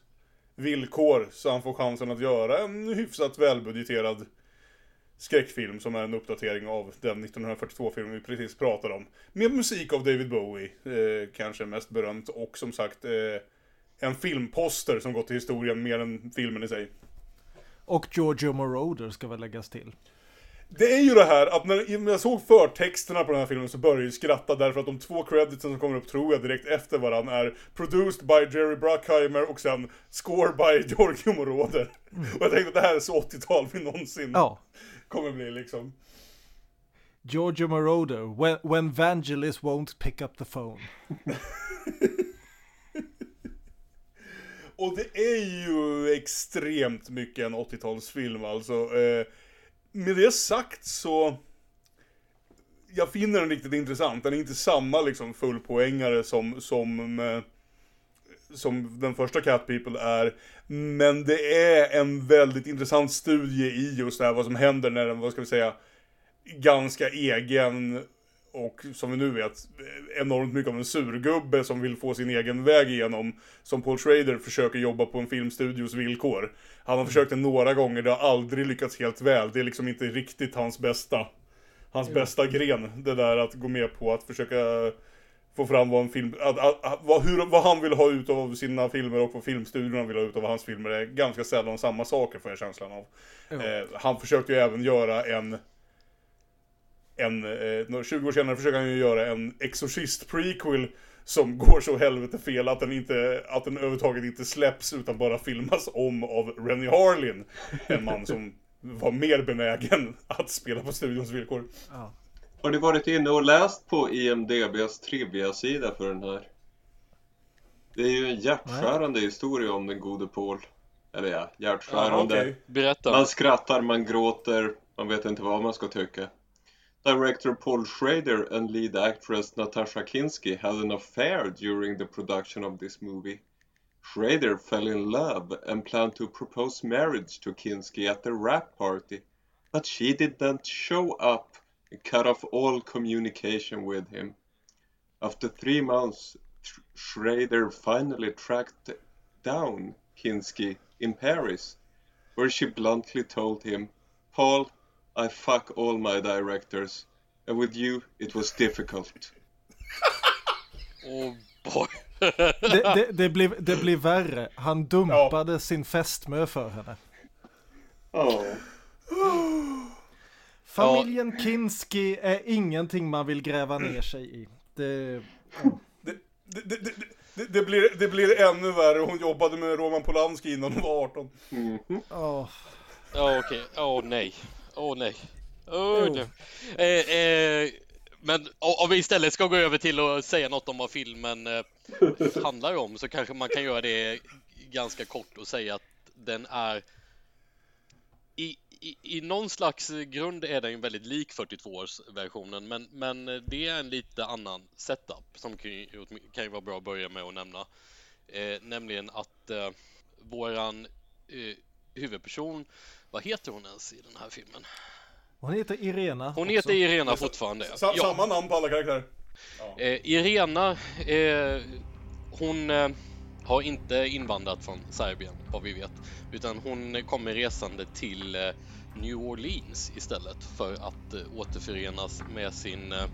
S3: villkor. Så han får chansen att göra en hyfsat välbudgeterad skräckfilm som är en uppdatering av den 1942-filmen vi precis pratade om. Med musik av David Bowie, eh, kanske mest berömt, och som sagt eh, en filmposter som gått till historien mer än filmen i sig.
S4: Och Giorgio Moroder ska väl läggas till.
S3: Det är ju det här att när jag såg förtexterna på den här filmen så började jag skratta därför att de två creditsen som kommer upp tror jag direkt efter varandra är Produced by Jerry Bruckheimer och sen Score by [laughs] Giorgio Moroder. Och jag tänkte att det här är så 80-tal vi någonsin
S4: Ja.
S3: kommer bli liksom.
S4: Giorgio Moroder, when, when Vangelis won't pick up the phone. [laughs]
S3: Och det är ju extremt mycket en 80-talsfilm alltså. Eh, med det sagt så... Jag finner den riktigt intressant. Den är inte samma liksom fullpoängare som, som, eh, som den första Cat People är. Men det är en väldigt intressant studie i just det här vad som händer när den, vad ska vi säga, ganska egen och som vi nu vet enormt mycket av en surgubbe som vill få sin egen väg igenom. Som Paul Schrader försöker jobba på en filmstudios villkor. Han har försökt det några gånger, det har aldrig lyckats helt väl. Det är liksom inte riktigt hans bästa, hans bästa gren. Det där att gå med på att försöka få fram vad en film, att, att, att, vad, hur, vad han vill ha ut av sina filmer och vad filmstudiorna vill ha ut av hans filmer är ganska sällan samma saker får jag känslan av. Eh, han försökte ju även göra en en, eh, 20 år senare försöker han ju göra en Exorcist prequel som går så helvete fel att den, inte, att den överhuvudtaget inte släpps utan bara filmas om av Rennie Harlin. En man som var mer benägen att spela på studions villkor.
S4: Ja.
S5: Har ni varit inne och läst på IMDBs trivia-sida för den här? Det är ju en hjärtskärande historia om den gode Paul. Eller ja, hjärtskärande.
S3: Ja.
S6: Berätta.
S5: Man skrattar, man gråter, man vet inte vad man ska tycka. Director Paul Schrader and lead actress Natasha Kinski had an affair during the production of this movie. Schrader fell in love and planned to propose marriage to Kinski at the wrap party, but she didn't show up and cut off all communication with him. After three months, Schrader finally tracked down Kinski in Paris, where she bluntly told him, Paul, I fuck all my directors, and with you it was difficult.
S6: Oh boy.
S4: Det, det, det, blir, det blir värre. Han dumpade sin fästmö för henne.
S5: Oh.
S4: Familjen Kinski är ingenting man vill gräva ner sig i. Det,
S3: Det, det, det, det, det, blir, det blir ännu värre. Hon jobbade med Roman Polanski innan hon var 18.
S4: åh.
S6: Ja okej, åh nej. Åh nej. Åh nej. Eh, eh, men om vi istället ska gå över till att säga något om vad filmen eh, handlar om så kanske man kan göra det ganska kort och säga att den är i, i, i någon slags grund är den väldigt lik 42-årsversionen men, men det är en lite annan setup som kan ju, kan ju vara bra att börja med att nämna. Eh, nämligen att eh, våran eh, huvudperson, vad heter hon ens i den här filmen?
S4: Hon heter Irena.
S6: Hon
S4: också.
S6: heter Irena fortfarande.
S3: Sa,
S6: Ja.
S3: Samma namn på alla karaktärer.
S6: Eh, Irena, eh, hon eh, har inte invandrat från Serbien vad vi vet, utan hon kommer resande till eh, New Orleans istället för att eh, återförenas med sin eh,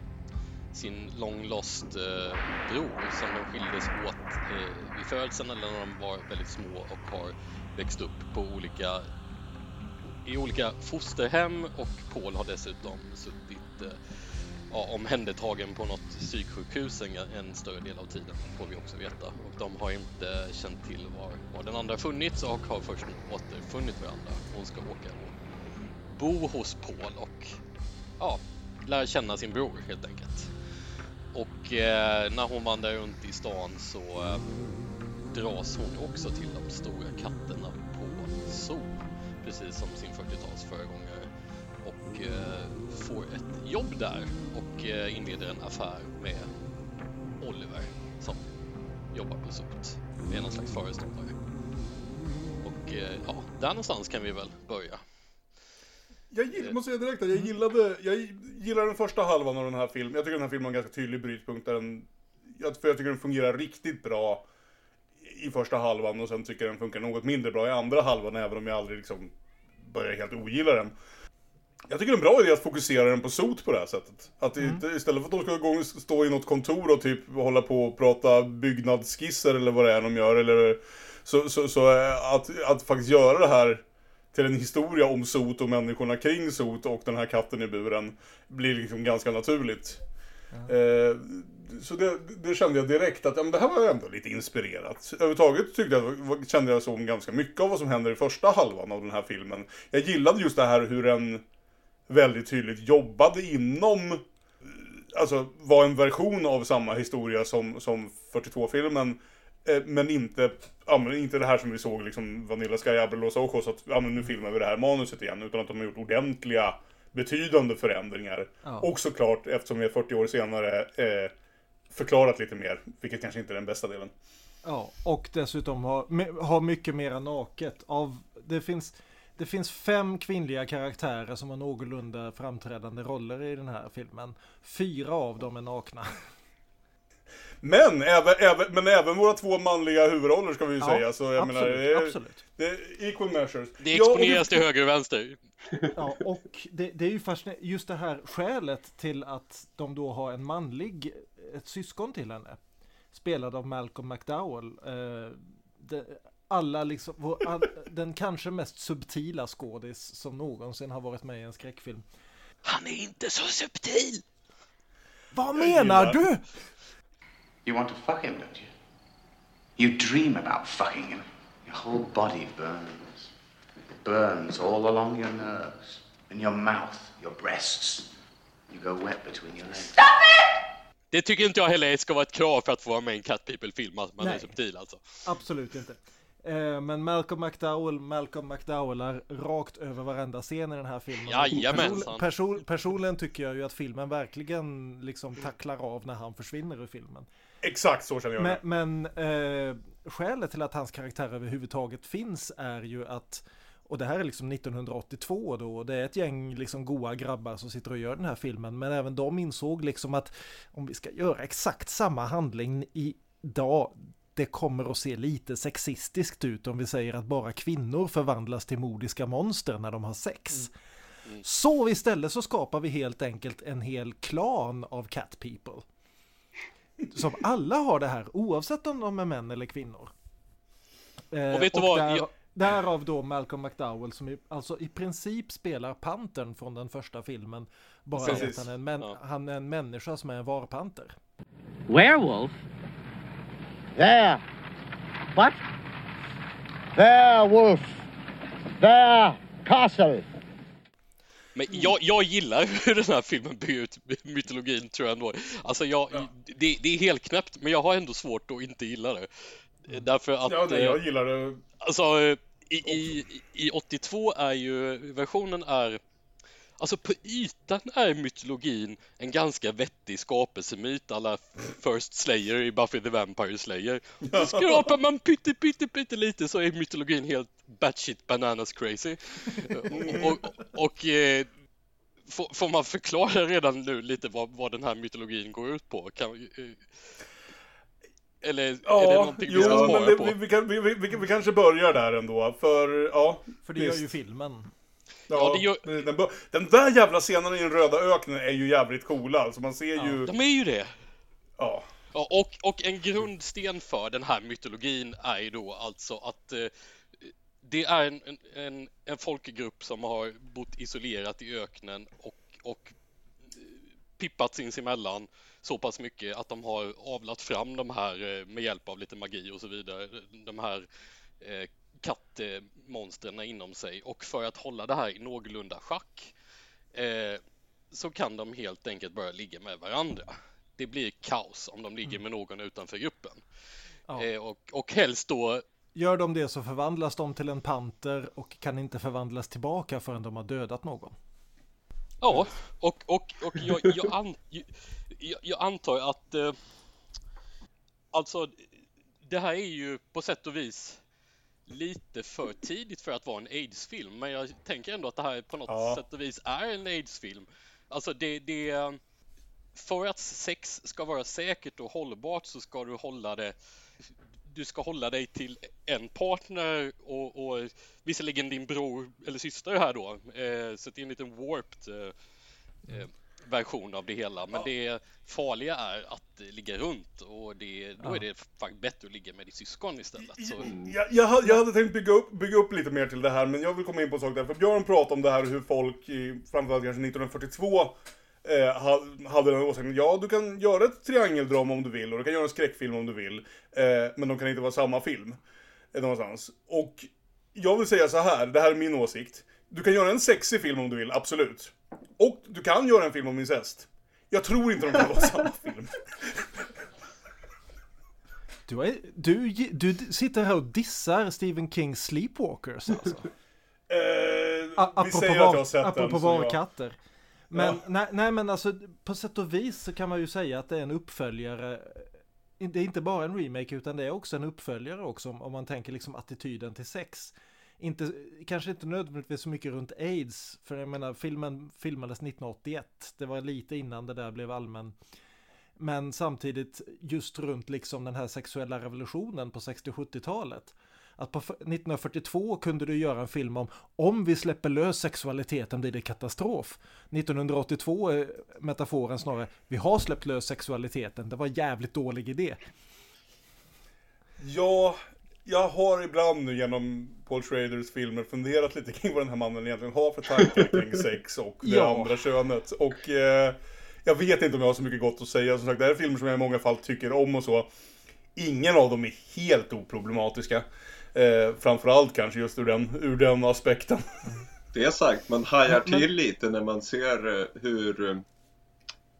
S6: sin long lost eh, bror som de skildes åt eh, vid födseln eller när de var väldigt små och har växt upp på olika i olika fosterhem och Paul har dessutom suttit eh, ja, omhändertagen på något psyksjukhus en, en större del av tiden, får vi också veta. Och de har inte känt till var, var den andra funnits och har först nu återfunnit varandra. Hon ska åka och bo hos Paul och ja, lära känna sin bror helt enkelt. Och eh, när hon vandrar runt i stan så eh, dras hon också till de stora katterna på zoo, precis som sin 40-tals föregångare och eh, får ett jobb där och eh, inleder en affär med Oliver som jobbar på SOT, är någon slags föreståndare. Och eh, ja, där någonstans kan vi väl börja.
S3: Jag gill, måste säga direkt att jag gillade, jag gillar den första halvan av den här filmen. Jag tycker den här filmen har en ganska tydlig brytpunkt där den, jag, för jag tycker den fungerar riktigt bra i första halvan och sen tycker jag den funkar något mindre bra i andra halvan även om jag aldrig liksom börjar helt ogilla den. Jag tycker det är en bra idé att fokusera den på sot på det här sättet. Att inte, istället för att de ska gå och stå i något kontor och typ hålla på och prata byggnadsskisser eller vad det är de gör eller så, så, så att, att faktiskt göra det här till en historia om sot och människorna kring sot och den här katten i buren blir liksom ganska naturligt. Eh, så det, det kände jag direkt att ja, men det här var ändå lite inspirerat. Överhuvudtaget tyckte jag, kände jag som ganska mycket av vad som händer i första halvan av den här filmen. Jag gillade just det här hur den väldigt tydligt jobbade inom Alltså var en version av samma historia som, som 42-filmen eh, Men inte, ja, men inte det här som vi såg liksom Vanilla Sky Abel Los Ojos att ja, men nu filmar vi det här manuset igen Utan att de har gjort ordentliga betydande förändringar
S4: Ja.
S3: Och såklart eftersom vi är 40 år senare eh, Förklarat lite mer, vilket kanske inte är den bästa delen
S4: Ja, och dessutom har, har mycket mera naket. Av, det, finns, det finns fem kvinnliga karaktärer som har någorlunda framträdande roller i den här filmen. Fyra av dem är nakna.
S3: Men även, även, men även våra två manliga huvudroller ska vi ju
S4: Ja,
S3: säga. Så jag
S4: absolut,
S3: menar, det är,
S4: absolut.
S3: det är equal measures.
S6: Det
S3: Ja,
S6: exponeras till höger och vänster.
S4: Ja, och det, det är ju fascinerande, just det här skälet till att de då har en manlig ett syskon till henne. Spelad av Malcolm McDowell. Eh, det, alla liksom, vår, all, [laughs] den kanske mest subtila skådis som någonsin har varit med i en skräckfilm.
S6: Han är inte så subtil!
S4: Vad menar du?
S10: You want to fuck him, don't you? You dream about fucking him.
S8: Your whole body burns. It burns all along your nerves. In your mouth, your breasts. You go wet between your legs.
S6: Det tycker inte jag heller ska vara ett krav för att få vara med i en Cat People-film, att man är
S4: Nej.
S6: subtil alltså.
S4: Absolut inte. Eh, Men Malcolm McDowell, Malcolm McDowell är rakt över varenda scen i den här filmen.
S6: Jajamensan.
S4: Person, person, personligen tycker jag ju att filmen verkligen liksom tacklar av när han försvinner ur filmen.
S3: Exakt så känner jag.
S4: Men, men eh, skälet till att hans karaktär överhuvudtaget finns är ju att och det här är liksom 1982 då och det är ett gäng liksom goa grabbar som sitter och gör den här filmen men även de insåg liksom att om vi ska göra exakt samma handling idag det kommer att se lite sexistiskt ut om vi säger att bara kvinnor förvandlas till modiska monster när de har sex. Så istället så skapar vi helt enkelt en hel klan av cat people. Som alla har det här oavsett om de är män eller kvinnor. Eh,
S6: Och vet du vad?
S4: Där,
S6: Jag-
S4: Därav då Malcolm McDowell som i, alltså i princip spelar pantern från den första filmen. Bara
S3: Precis.
S4: att han är, en män, han är en människa som är en varpanter.
S11: Werewolf? There. What? There, wolf. There, castle.
S6: Men jag, jag gillar [laughs] hur den här filmen bygger ut mytologin tror jag ändå. Alltså jag, det, det är helt knäppt men jag har ändå svårt att inte gilla det. Därför att...
S3: Ja, nej,
S6: eh,
S3: jag gillar det.
S6: Alltså i, i, i 82 är ju versionen är Alltså på ytan är mytologin en ganska vettig skapelsemyt alla First Slayer i Buffy the Vampire Slayer. Skrapar man pytte pytte pytte lite så är mytologin helt batshit bananas crazy. Och, och, och eh, får, får man förklara redan nu lite vad, vad den här mytologin går ut på? Kan, eh, eller är det
S3: Ja,
S6: någonting vi ska spara
S3: men det,
S6: på?
S3: vi, vi, kan, vi, vi, vi kanske börjar där ändå, för ja.
S4: För det gör
S3: visst.
S4: ju filmen.
S3: Ja, den, bör- den där jävla scenen i den röda öknen är ju jävligt coola, alltså man ser ju...
S6: De är ju det.
S3: Ja.
S6: Ja, och, och en grundsten för den här mytologin är ju då alltså att eh, det är en, en- en, folkgrupp som har bott isolerat i öknen och, och eh, pippat sinsemellan så pass mycket att de har avlat fram de här eh, med hjälp av lite magi och så vidare, de här eh, kattmonstren inom sig och för att hålla det här i någorlunda schack eh, så kan de helt enkelt börja ligga med varandra. Det blir kaos om de ligger med någon utanför gruppen.
S4: Ja.
S6: Eh, och, och helst då
S4: Gör de det så förvandlas de till en panter och kan inte förvandlas tillbaka förrän de har dödat någon.
S6: Ja, och, och, och jag, jag, an, jag, jag antar att eh, alltså det här är ju på sätt och vis lite för tidigt för att vara en AIDS-film, men jag tänker ändå att det här på något
S3: Ja.
S6: sätt och vis är en AIDS-film. Alltså det, det för att sex ska vara säkert och hållbart så ska du hålla det du ska hålla dig till en partner och, och visserligen din bror eller syster här då, eh, så det är en liten warped eh, eh, version av det hela. Men det farliga är att ligga runt och det, då
S3: Ja.
S6: är det faktiskt bättre att ligga med ditt syskon istället. Så,
S3: Jag, jag, hade- jag hade tänkt bygga upp, bygga upp lite mer till det här, men jag vill komma in på en sak där. För Björn pratade om det här hur folk, i, framförallt kanske 1942, eh, ha- hade den åsikten ja, du kan göra ett triangeldrama om du vill och du kan göra en skräckfilm om du vill. Eh, men de kan inte vara samma film. Eh, någonstans. Och jag vill säga så här, det här är min åsikt. Du kan göra en sexig film om du vill, absolut. Och du kan göra en film om incest. Jag tror inte de kan vara samma [laughs] film.
S4: Du, är, du, du sitter här och dissar Stephen Kings Sleepwalkers alltså.
S3: Eh, vi säger att jag har sett
S4: apropå
S3: den. jag-
S4: varkatter. Men
S3: Ja.
S4: nej, nej men alltså på sätt och vis så kan man ju säga att det är en uppföljare. Det är inte bara en remake utan det är också en uppföljare också om, om man tänker liksom attityden till sex. Inte, kanske inte nödvändigtvis så mycket runt aids, för jag menar filmen filmades 1981. Det var lite innan det där blev allmän. Men samtidigt just runt liksom den här sexuella revolutionen på 60-70-talet. Att på 1942 kunde du göra en film om om vi släpper lös sexualiteten blir det katastrof. 1982 är metaforen snarare vi har släppt lös sexualiteten, det var en jävligt dålig idé.
S3: Ja, jag har ibland nu genom Paul Schraders filmer funderat lite kring vad den här mannen egentligen har för tankar kring [laughs] sex och det
S4: Ja.
S3: andra könet. Och eh, jag vet inte om jag har så mycket gott att säga. Som sagt, det här är filmer som jag i många fall tycker om och så. Ingen av dem är helt oproblematiska. Eh, framförallt kanske just ur den, ur den aspekten.
S5: Det är sagt, man hajar till lite när man ser eh, hur eh,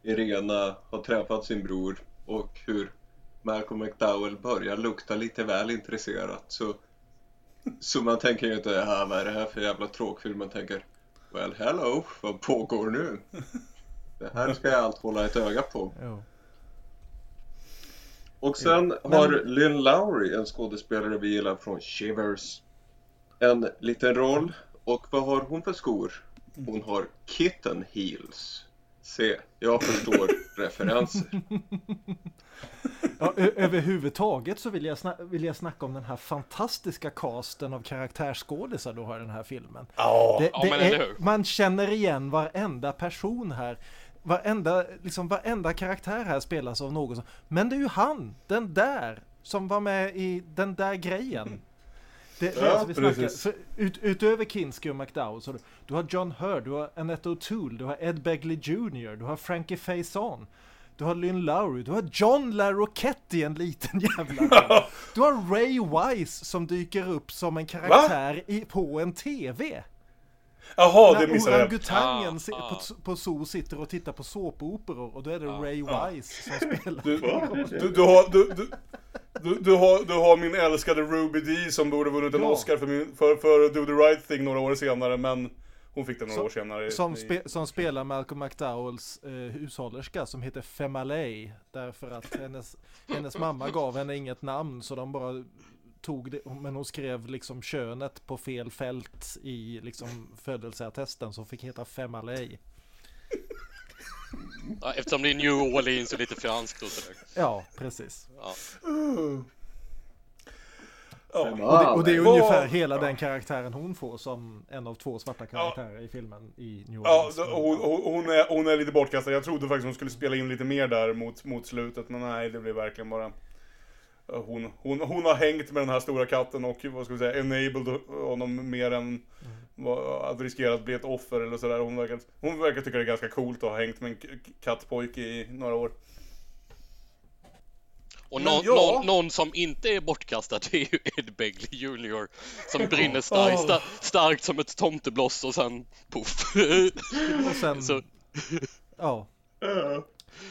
S5: Irena har träffat sin bror och hur Malcolm McDowell börjar lukta lite väl intresserat. Så, så man tänker ju inte, ah, vad är det här för jävla tråkfilm? Man tänker, well hello, vad pågår nu? Det här ska jag allt hålla ett öga på. Och sen har Lynn Lowry, en skådespelare vi gillar från Shivers, en liten roll. Och vad har hon för skor? Hon har kitten heels. Se, jag förstår referenser. [laughs]
S4: Ja, överhuvudtaget så vill jag, vill jag snacka om den här fantastiska casten av karaktärsskådisar du har i den här filmen.
S3: Ja,
S4: det,
S6: ja,
S4: det
S6: men
S4: är, man känner igen varenda person här. Varenda, liksom varenda karaktär här spelas av någon som, men det är ju han, den där, som var med i den där grejen. Det, det
S3: Ja,
S4: alltså vi snackar, ut, utöver Kinski och McDowell så du, du har John Hurd, du har Annette O'Toole, du har Ed Begley Jr, du har Frankie Faison, du har Lynn Lowry, du har John LaRoquette i en liten [laughs] jävla. Du har Ray Wise som dyker upp som en karaktär i, på en TV.
S3: Jaha, det
S4: När
S3: missade jag.
S4: orangutangen
S6: Ah, ah.
S4: på, på zoo sitter och tittar på såpoperor och då är det Ray
S3: ah.
S4: Wise som spelar.
S3: Du, du, du, har, du, du, du, har, du har min älskade Ruby Dee som borde vunnit en
S4: Ja.
S3: Oscar för, min, för, för Do the Right Thing några år senare, men hon fick det några
S4: Som-
S3: år senare.
S4: Som, spe, som spelar Malcolm McDowells eh, hushållerska som heter Femalay. Därför att hennes, hennes mamma gav henne inget namn så de bara tog det. Men hon skrev liksom könet på fel fält i liksom födelseattesten så hon fick heta Femalay.
S6: Ja, eftersom det är New Orleans och lite franskt och sådär.
S4: Ja, precis.
S6: Ja.
S3: Ja.
S4: Och det, och det är ungefär hela den karaktären hon får som en av två svarta karaktärer i filmen i New
S3: Ja,
S4: Orleans.
S3: d- hon, hon, hon, är, hon är lite bortkastad. Jag trodde faktiskt hon skulle spela in lite mer där mot, mot slutet, men nej, det blev verkligen bara... Hon, hon, hon har hängt med den här stora katten och vad ska vi säga, enabled honom mer än vad- att riskera att bli ett offer eller sådär. Hon verkar, hon verkar tycka det är ganska coolt att ha hängt med en kattpojke i några år.
S6: Och någon,
S3: ja.
S6: någon, någon som inte är bortkastad det är ju Ed Begley Jr. Som brinner starkt, sta- starkt som ett tomtebloss och sen poff. [laughs]
S4: Och sen,
S6: Så,
S4: ja.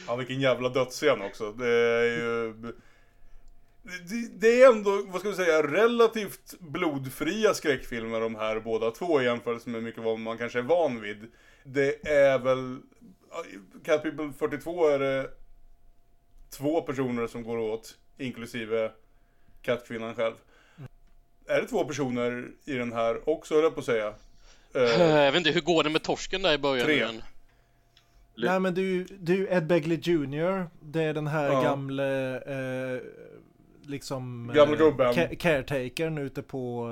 S3: Ja, vilken jävla dödsscen också. Det är ju... Det, det är ändå, vad ska vi säga, relativt blodfria skräckfilmer de här båda två i jämförelse med mycket vad man kanske är van vid. Det är väl... Cat People 42 är det två personer som går åt, inklusive kattkvinnan själv. Är det två personer i den här också, höll jag på att säga? Eh, [laughs]
S6: jag vet inte, hur går det med torsken där i början?
S3: Tre.
S6: igen?
S4: Nej men du, du Ed Begley Jr. Det är den här
S3: Ja.
S4: gamle eh, liksom eh,
S3: gubben.
S4: ca- caretakern ute på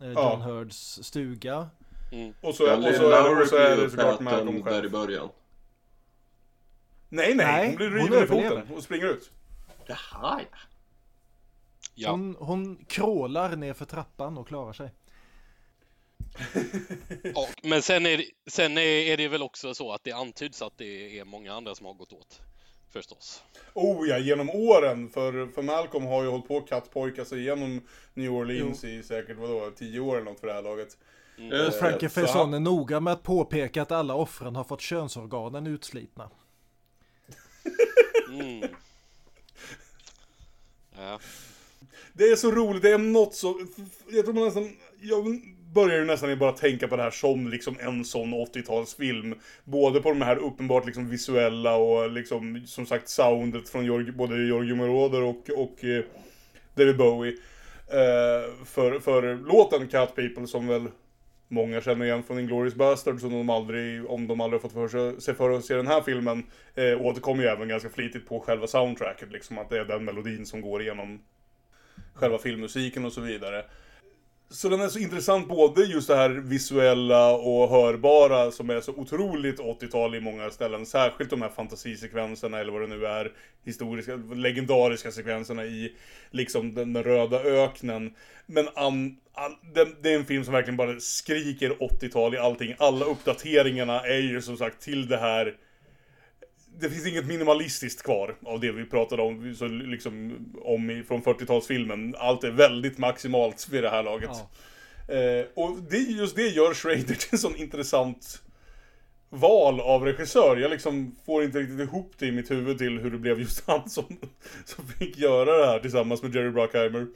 S4: eh,
S3: Ja.
S4: John Hurds stuga.
S6: Mm.
S3: och, så,
S5: Ja,
S3: och, så, är det-
S5: Lowry
S3: och så är det såklart Malcolm
S5: där i
S3: själv.
S5: början.
S3: Nej, nej,
S4: Nej,
S3: hon blir
S4: hon
S3: riven i foten och springer ut.
S5: Jaha, ja.
S6: Ja.
S4: Hon, hon krålar ner för trappan och klarar sig. [laughs]
S6: Ja, men sen, är det, sen är, är det väl också så att det antyds att det är många andra som har gått åt. Förstås.
S3: Oh ja, genom åren. För, för Malcolm har ju hållit på att kattpojka sig igenom New Orleans i säkert, vadå, tio år eller något för det här laget.
S6: Mm.
S3: Eh,
S4: Frankie
S3: så
S4: Faison är noga med att påpeka att alla offren har fått könsorganen utslitna.
S6: Mm. [laughs] Ja.
S3: Det är så roligt, det är något så... Jag tror man nästan... Jag börjar ju nästan bara tänka på det här som liksom en sån 80-talsfilm. Både på de här uppenbart liksom visuella och liksom, som sagt, soundet från Georg, både Giorgio Moroder och, och eh, David Bowie. Eh, för, för låten Cat People som väl många känner igen från Inglourious Basterds som de aldrig, om de aldrig fått för sig, sig för att se den här filmen, eh, återkommer ju även ganska flitigt på själva soundtracket. Liksom att det är den melodin som går igenom själva filmmusiken och så vidare. Så den är så intressant både just det här visuella och hörbara som är så otroligt 80-tal i många ställen. Särskilt de här fantasisekvenserna eller vad det nu är. Historiska, legendariska sekvenserna i liksom den, den röda öknen. Men an, an, det, det, är en film som verkligen bara skriker 80-tal i allting. Alla uppdateringarna är ju som sagt till det här det finns inget minimalistiskt kvar av det vi pratade om, så liksom, om från 40-talsfilmen. Allt är väldigt maximalt vid det här laget. Ja. Eh, och det, just det gör Schrader till en sån intressant val av regissör. Jag liksom får inte riktigt ihop det i mitt huvud till hur det blev just han som, [laughs] som fick göra det här tillsammans med Jerry Bruckheimer.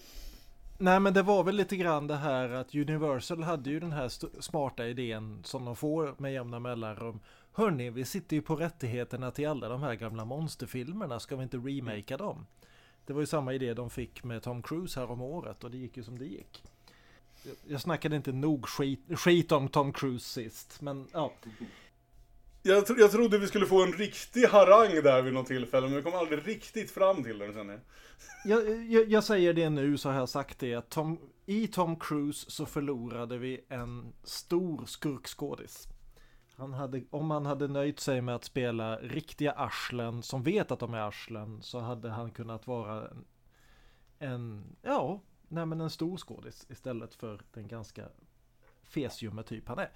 S4: Nej men det var väl lite grann det här att Universal hade ju den här smarta idén som de får med jämna mellanrum Hörni, vi sitter ju på rättigheterna till alla de här gamla monsterfilmerna, ska vi inte remakea dem? Det var ju samma idé de fick med Tom Cruise här om året och det gick ju som det gick. Jag snackade inte nog skit, skit om Tom Cruise sist, men ja.
S3: Jag, tro, jag trodde vi skulle få en riktig harang där vid något tillfälle, men vi kom aldrig riktigt fram till den känner
S4: jag. Jag, jag, jag säger det nu så har jag sagt det att Tom, i Tom Cruise så förlorade vi en stor skurkskådis. Han hade, om han hade nöjt sig med att spela riktiga arslen som vet att de är arslen så hade han kunnat vara en, en ja, nej men en stor skådis istället för den ganska fesjumme typ han är.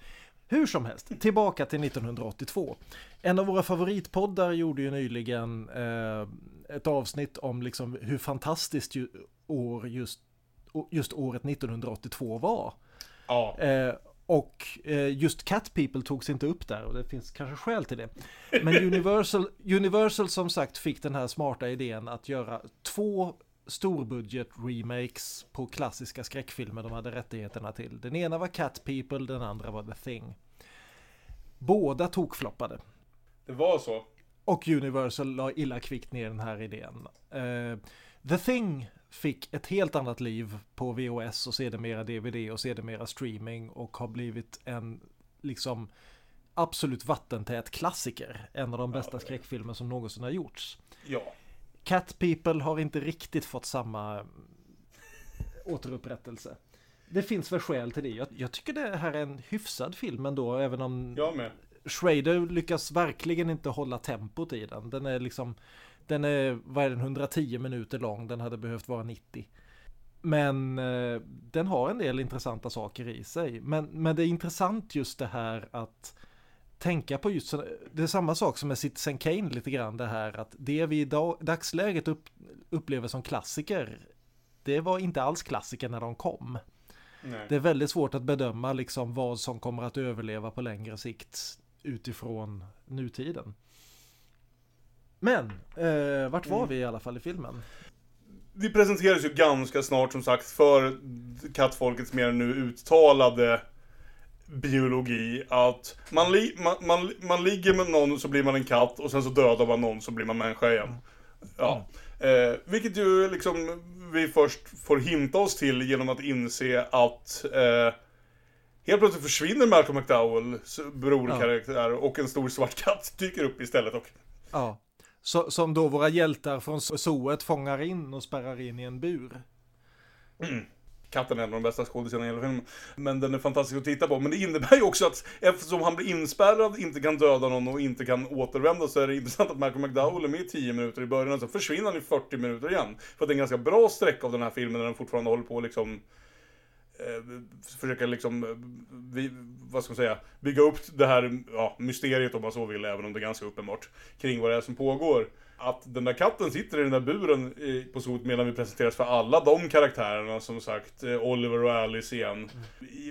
S4: Hur som helst, tillbaka till 1982. En av våra favoritpoddar gjorde ju nyligen eh, ett avsnitt om liksom hur fantastiskt ju, år just, just året 1982 var.
S3: Ja.
S4: Eh, och eh, just Cat People togs inte upp där och det finns kanske skäl till det. Men [laughs] Universal, Universal som sagt fick den här smarta idén att göra två storbudget remakes på klassiska skräckfilmer de hade rättigheterna till. Den ena var Cat People, den andra var The Thing. Båda tokfloppade.
S3: Det var så?
S4: Och Universal la illa kvickt ner den här idén. Uh, The Thing fick ett helt annat liv på VHS och sedermera DVD och sedermera streaming och har blivit en liksom absolut vattentät klassiker. En av de bästa ja, skräckfilmer som någonsin har gjorts.
S3: Ja.
S4: Cat People har inte riktigt fått samma återupprättelse. Det finns väl skäl till det. Jag, jag tycker det här är en hyfsad film ändå, även om
S3: jag med.
S4: Schrader lyckas verkligen inte hålla tempot i den. Den är liksom den är, vad är den, 110 minuter lång, den hade behövt vara 90. Men eh, den har en del intressanta saker i sig. Men, men det är intressant just det här att tänka på just det är samma sak som med Citizen Kane lite grann det här att det vi i dag, dagsläget upp, upplever som klassiker det var inte alls klassiker när de kom. Nej. Det är väldigt svårt att bedöma liksom vad som kommer att överleva på längre sikt utifrån nutiden. Men, eh, vart var mm. vi i alla fall i filmen?
S3: Vi presenteras ju ganska snart som sagt för kattfolkets mer nu uttalade biologi att man, li man, man, man ligger med någon så blir man en katt och sen så dödar man någon så blir man människa igen. Ja. Eh, vilket ju liksom vi först får hinta oss till genom att inse att eh, helt plötsligt försvinner Malcolm McDowells brorkaraktär ja. och en stor svart katt dyker upp istället. Och...
S4: Ja. Så, som då våra hjältar från zooet fångar in och spärrar in i en bur.
S3: Mm. Katten är en av de bästa skådisarna i hela filmen. Men den är fantastisk att titta på. Men det innebär ju också att eftersom han blir inspärrad, inte kan döda någon och inte kan återvända så är det intressant att Malcolm McDowell är med i 10 minuter i början och så försvinner han i 40 minuter igen. För att det är en ganska bra sträcka av den här filmen när den fortfarande håller på liksom försöka liksom, eh, vi, vad ska man säga, bygga upp det här ja, mysteriet om man så vill, även om det är ganska uppenbart, kring vad det är som pågår. Att den där katten sitter i den där buren på sot medan vi presenteras för alla de karaktärerna, som sagt, eh, Oliver och Alice igen,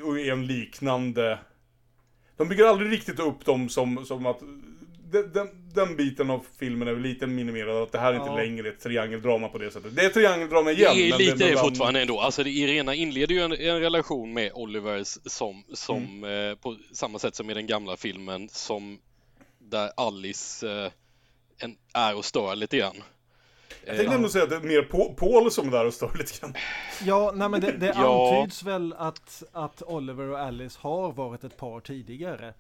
S3: och i en liknande... De bygger aldrig riktigt upp dem som, som att den, den, biten av filmen är lite minimerad, att det här är inte ja. längre ett triangeldrama på det sättet. Det är triangeldrama igen.
S6: Det är lite det är fortfarande ändå. Alltså Irena inleder ju en, en relation med Olivers som, som mm. eh, på samma sätt som i den gamla filmen, som där Alice eh, en, är och stör lite grann.
S3: Jag tänkte ändå säga att det är mer Paul som är där och stör lite grann.
S4: Ja, nej men det, det [laughs] ja. antyds väl att, att Oliver och Alice har varit ett par tidigare.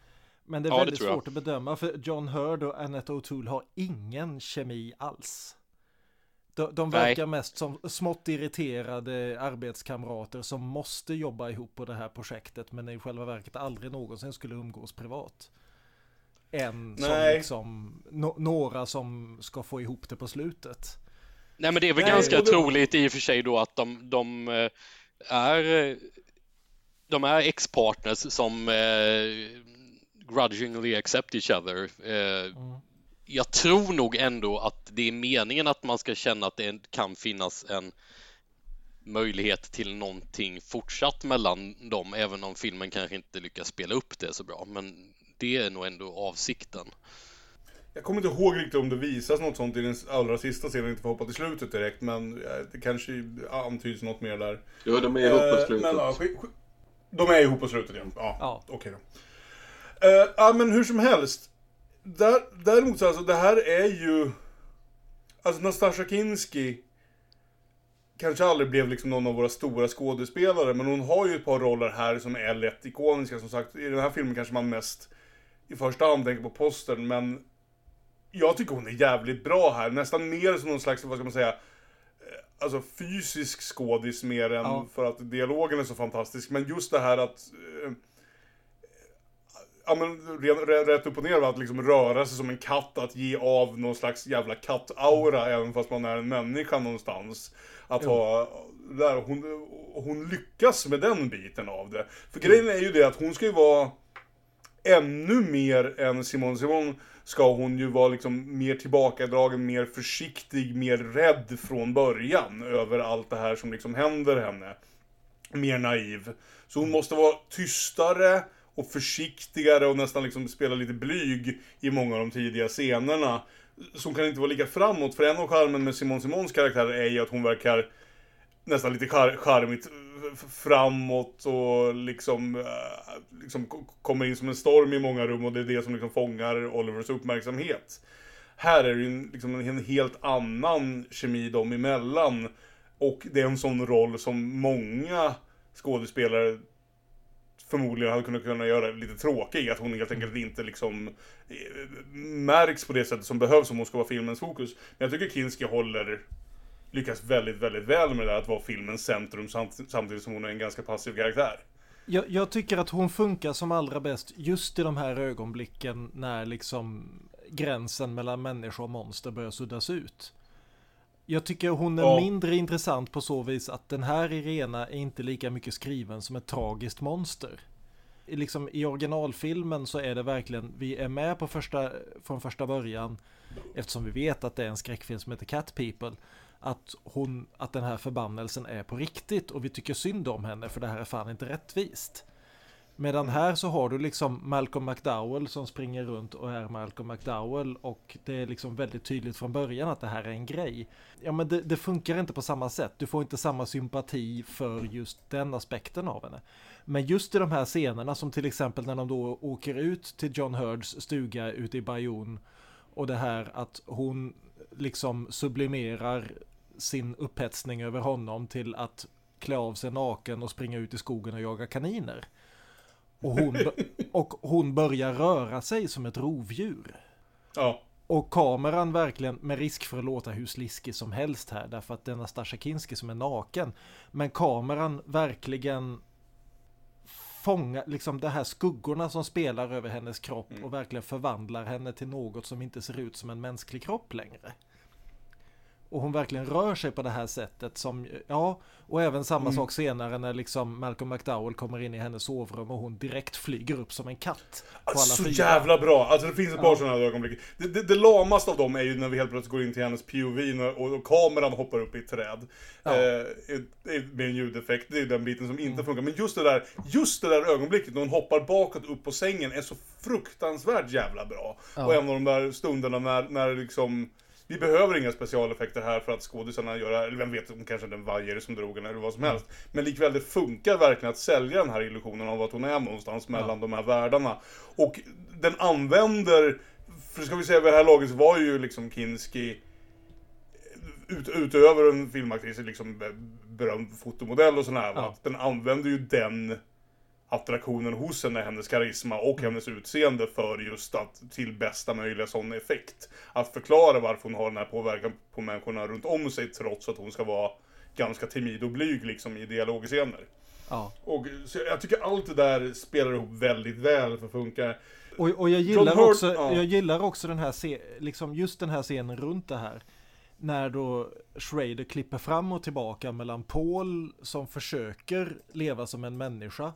S4: Men det är ja, väldigt det svårt att bedöma för John Hurd och Annette O'Toole har ingen kemi alls. De, de verkar mest som smått irriterade arbetskamrater som måste jobba ihop på det här projektet men i själva verket aldrig någonsin skulle umgås privat. Som
S3: Nej.
S4: liksom, no, några som ska få ihop det på slutet.
S6: Nej men det är väl
S3: Nej,
S6: ganska
S3: då-
S6: troligt i och för sig då att de, de eh, är de är ex-partners som eh, grudgingly accept each other. Eh, Jag tror nog ändå att det är meningen att man ska känna att det kan finnas en möjlighet till någonting fortsatt mellan dem, även om filmen kanske inte lyckas spela upp det så bra. Men det är nog ändå avsikten.
S3: Jag kommer inte ihåg riktigt om det visas något sånt i den allra sista scenen, inte för att hoppa till slutet direkt, men eh, det kanske antyds något mer där.
S5: Jo, de är ihop på
S3: Eh,
S5: slutet.
S3: Men, ja, de är ihop på slutet, ja. Ja,
S4: Ja.
S3: okej då. Eh, ja, men hur som helst. Där, däremot så alltså, det här är ju... Alltså Nastasja Kinski kanske aldrig blev liksom någon av våra stora skådespelare, men hon har ju ett par roller här som är lätt ikoniska. Som sagt, i den här filmen kanske man mest i första hand tänker på posten, men jag tycker hon är jävligt bra här. Nästan mer som någon slags, vad ska man säga, eh, alltså fysisk skådis mer än
S4: Ja.
S3: för att dialogen är så fantastisk. Men just det här att eh, Ja men rätt upp och ner att liksom röra sig som en katt, att ge av någon slags jävla kattaura även fast man är en människa någonstans. Att ha, där, hon, hon lyckas med den biten av det. För grejen är ju det att hon ska ju vara ännu mer än Simone Simon ska hon ju vara liksom mer tillbakadragen, mer försiktig, mer rädd från början över allt det här som liksom händer henne. Mer naiv. Så hon måste vara tystare och försiktigare och nästan liksom spela lite blyg i många av de tidiga scenerna. Som kan inte vara lika framåt, för en av charmen med Simone Simons karaktär är ju att hon verkar nästan lite char- charmigt framåt och liksom, eh, liksom kommer in som en storm i många rum och det är det som liksom fångar Olivers uppmärksamhet. Här är det ju liksom en helt annan kemi dem emellan och det är en sån roll som många skådespelare förmodligen hade kunnat kunna göra lite tråkig, att hon helt enkelt inte liksom eh, märks på det sättet som behövs om hon ska vara filmens fokus. Men jag tycker Kinski håller lyckas väldigt, väldigt väl med det där att vara filmens centrum samt, samtidigt som hon är en ganska passiv karaktär.
S4: Jag, jag tycker att hon funkar som allra bäst just i de här ögonblicken när liksom gränsen mellan människa och monster börjar suddas ut. Jag tycker hon är
S3: Ja.
S4: mindre intressant på så vis att den här Irena är inte lika mycket skriven som ett tragiskt monster. I, liksom, I originalfilmen så är det verkligen, vi är med på första, från första början eftersom vi vet att det är en skräckfilm som heter Cat People att, hon, att den här förbannelsen är på riktigt och vi tycker synd om henne för det här är fan inte rättvist. Medan här så har du liksom Malcolm McDowell som springer runt och är Malcolm McDowell och det är liksom väldigt tydligt från början att det här är en grej. Ja men det, det funkar inte på samma sätt. Du får inte samma sympati för just den aspekten av henne. Men just i de här scenerna som till exempel när de då åker ut till John Hurds stuga ute i Bayonne och det här att hon liksom sublimerar sin upphetsning över honom till att klä av sig naken och springa ut i skogen och jaga kaniner. Och hon, och hon börjar röra sig som ett rovdjur.
S3: Ja.
S4: Och kameran verkligen, med risk för att låta hur sliskig som helst här, därför att det är Nastasja Kinski som är naken. Men kameran verkligen fångar, liksom de här skuggorna som spelar över hennes kropp och verkligen förvandlar henne till något som inte ser ut som en mänsklig kropp längre. Och hon verkligen rör sig på det här sättet som, ja, och även samma
S3: Mm.
S4: sak senare när liksom Malcolm McDowell kommer in i hennes sovrum och hon direkt flyger upp som en katt.
S3: Alltså, så jävla bra! Alltså det finns ett par
S4: Ja.
S3: sådana ögonblick. Det, det, det lamaste av dem är ju när vi helt plötsligt går in till hennes POV och, och, kameran hoppar upp i ett träd.
S4: Ja.
S3: Eh, med en ljudeffekt, det är den biten som inte funkar. Men just det där, just det där ögonblicket när hon hoppar bakåt upp på sängen är så fruktansvärt jävla bra.
S4: Ja.
S3: Och en av de där stunderna när, när liksom vi behöver inga specialeffekter här för att skådisarna gör, eller vem vet, om kanske den vajer som drog henne eller vad som helst. Men likväl, det funkar verkligen att sälja den här illusionen av att hon är någonstans mellan de här världarna. Och den använder, för ska vi säga vid det här laget så var ju liksom Kinski ut, utöver en filmaktris, liksom berömd fotomodell och sådär.
S4: Ja.
S3: Den använder ju den attraktionen hos henne, hennes karisma och hennes utseende för just att till bästa möjliga sån effekt. Att förklara varför hon har den här påverkan på människorna runt om sig trots att hon ska vara ganska timid och blyg liksom i dialogscener.
S4: Ja.
S3: Och så jag tycker allt det där spelar ihop väldigt väl för att funka.
S4: Och, och jag, gillar
S3: Hurt-
S4: också,
S3: ja.
S4: jag gillar också den här, liksom just den här scenen runt det här. När då Schrader klipper fram och tillbaka mellan Paul som försöker leva som en människa.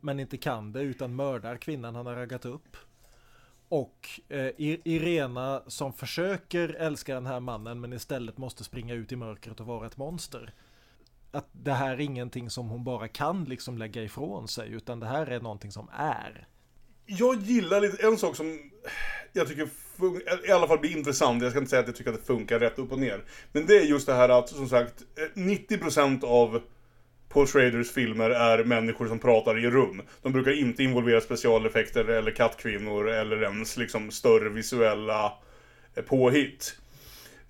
S4: Men inte kan det utan mördar kvinnan han har raggat upp. Och eh, Irena som försöker älska den här mannen men istället måste springa ut i mörkret och vara ett monster. Att det här är ingenting som hon bara kan liksom lägga ifrån sig utan det här är någonting som är.
S3: Jag gillar lite, en sak som jag tycker i alla fall blir intressant, jag ska inte säga att jag tycker att det funkar rätt upp och ner. Men det är just det här att, som sagt, eh, 90% av Paul Schraders filmer är människor som pratar i rum. De brukar inte involvera specialeffekter eller kattkvinnor eller ens liksom större visuella eh, påhitt.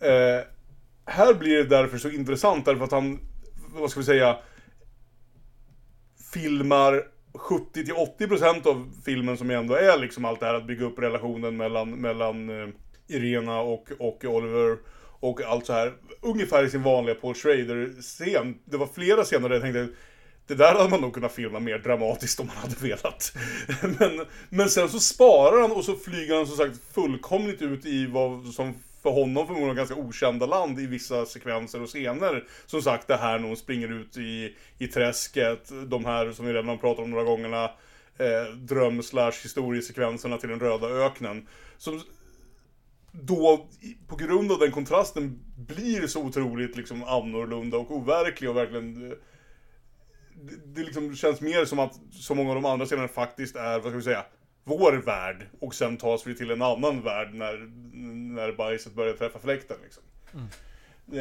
S3: Eh, här blir det därför så intressant därför att han, vad ska vi säga, filmar 70-80% av filmen som ändå är liksom allt det här att bygga upp relationen mellan, mellan eh, Irena och, och Oliver och allt så här. Ungefär i sin vanliga Paul Schrader-scen. Det var flera scener där jag tänkte det där hade man nog kunnat filma mer dramatiskt om man hade velat. [laughs] Men, men sen så sparar han och så flyger han som sagt fullkomligt ut i vad som för honom förmodligen ganska okända land i vissa sekvenser och scener. Som sagt det här när hon springer ut i, i träsket, de här som vi redan har pratat om några gångerna, eh, dröm slash historiesekvenserna till den röda öknen. Som då, på grund av den kontrasten, blir så otroligt liksom annorlunda och overklig och verkligen eh, det, det liksom känns mer som att så många av de andra scenerna faktiskt är, vad ska vi säga, vår värld. Och sen tas vi till en annan värld när, när bajset börjar träffa fläkten liksom. Eh,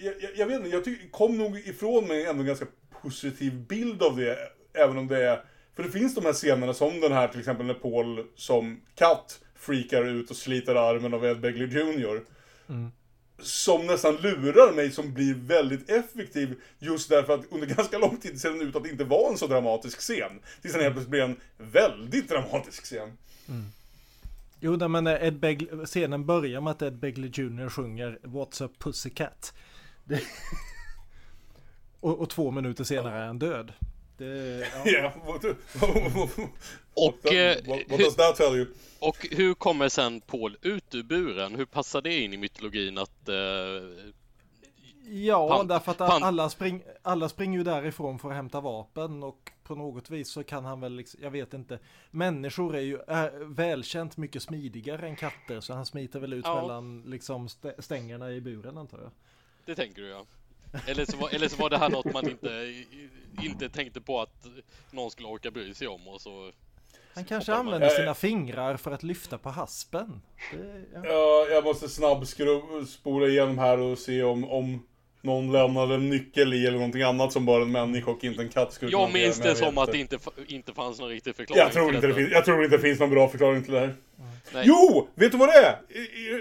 S3: jag, jag, jag vet inte, jag tyck, kom nog ifrån mig ändå en ganska positiv bild av det. Även om det är... För det finns de här scenerna som den här till exempel när Paul som katt freakar ut och sliter armen av Ed Begley Jr. Som nästan lurar mig som blir väldigt effektiv just därför att under [laughs] ganska lång tid ser den ut att inte vara en så dramatisk scen. Tills den helt plötsligt blir en väldigt dramatisk scen.
S4: Jo, nej, men eh, Ed Begley, scenen börjar med att Ed Begley Jr sjunger What's up Pussycat. Det... [laughs] och, och två minuter senare är han död. Det, ja.
S3: Ja, what, [laughs]
S6: Och, eh,
S3: what, what does that tell you?
S6: Och hur kommer sen Paul ut ur buren? Hur passar det in i mytologin att... Eh,
S4: Ja,
S6: Pan-
S4: därför att
S6: pan-
S4: alla, spring, alla springer ju därifrån för att hämta vapen och på något vis så kan han väl, liksom, jag vet inte, människor är ju är välkänt mycket smidigare än katter så han smiter väl ut
S6: Ja.
S4: mellan liksom stä- stängerna i buren antar jag.
S6: det tänker du ja. Eller så, var, eller så var det här något man inte, inte tänkte på att någon skulle orka bry sig om och så...
S4: Han kanske använder sina fingrar för att lyfta på haspen. Det, ja.
S3: Ja, jag måste snabbspola igenom här och se om, om någon lämnade en nyckel i eller någonting annat som bara en människa och inte en katt skulle
S6: Jag minns det
S3: jag
S6: som att det
S3: inte.
S6: inte, fa- inte fanns någon riktig förklaring
S3: Jag tror, inte det finns, jag tror inte det finns någon bra förklaring till det här.
S6: Nej.
S3: Jo! Vet du vad det är?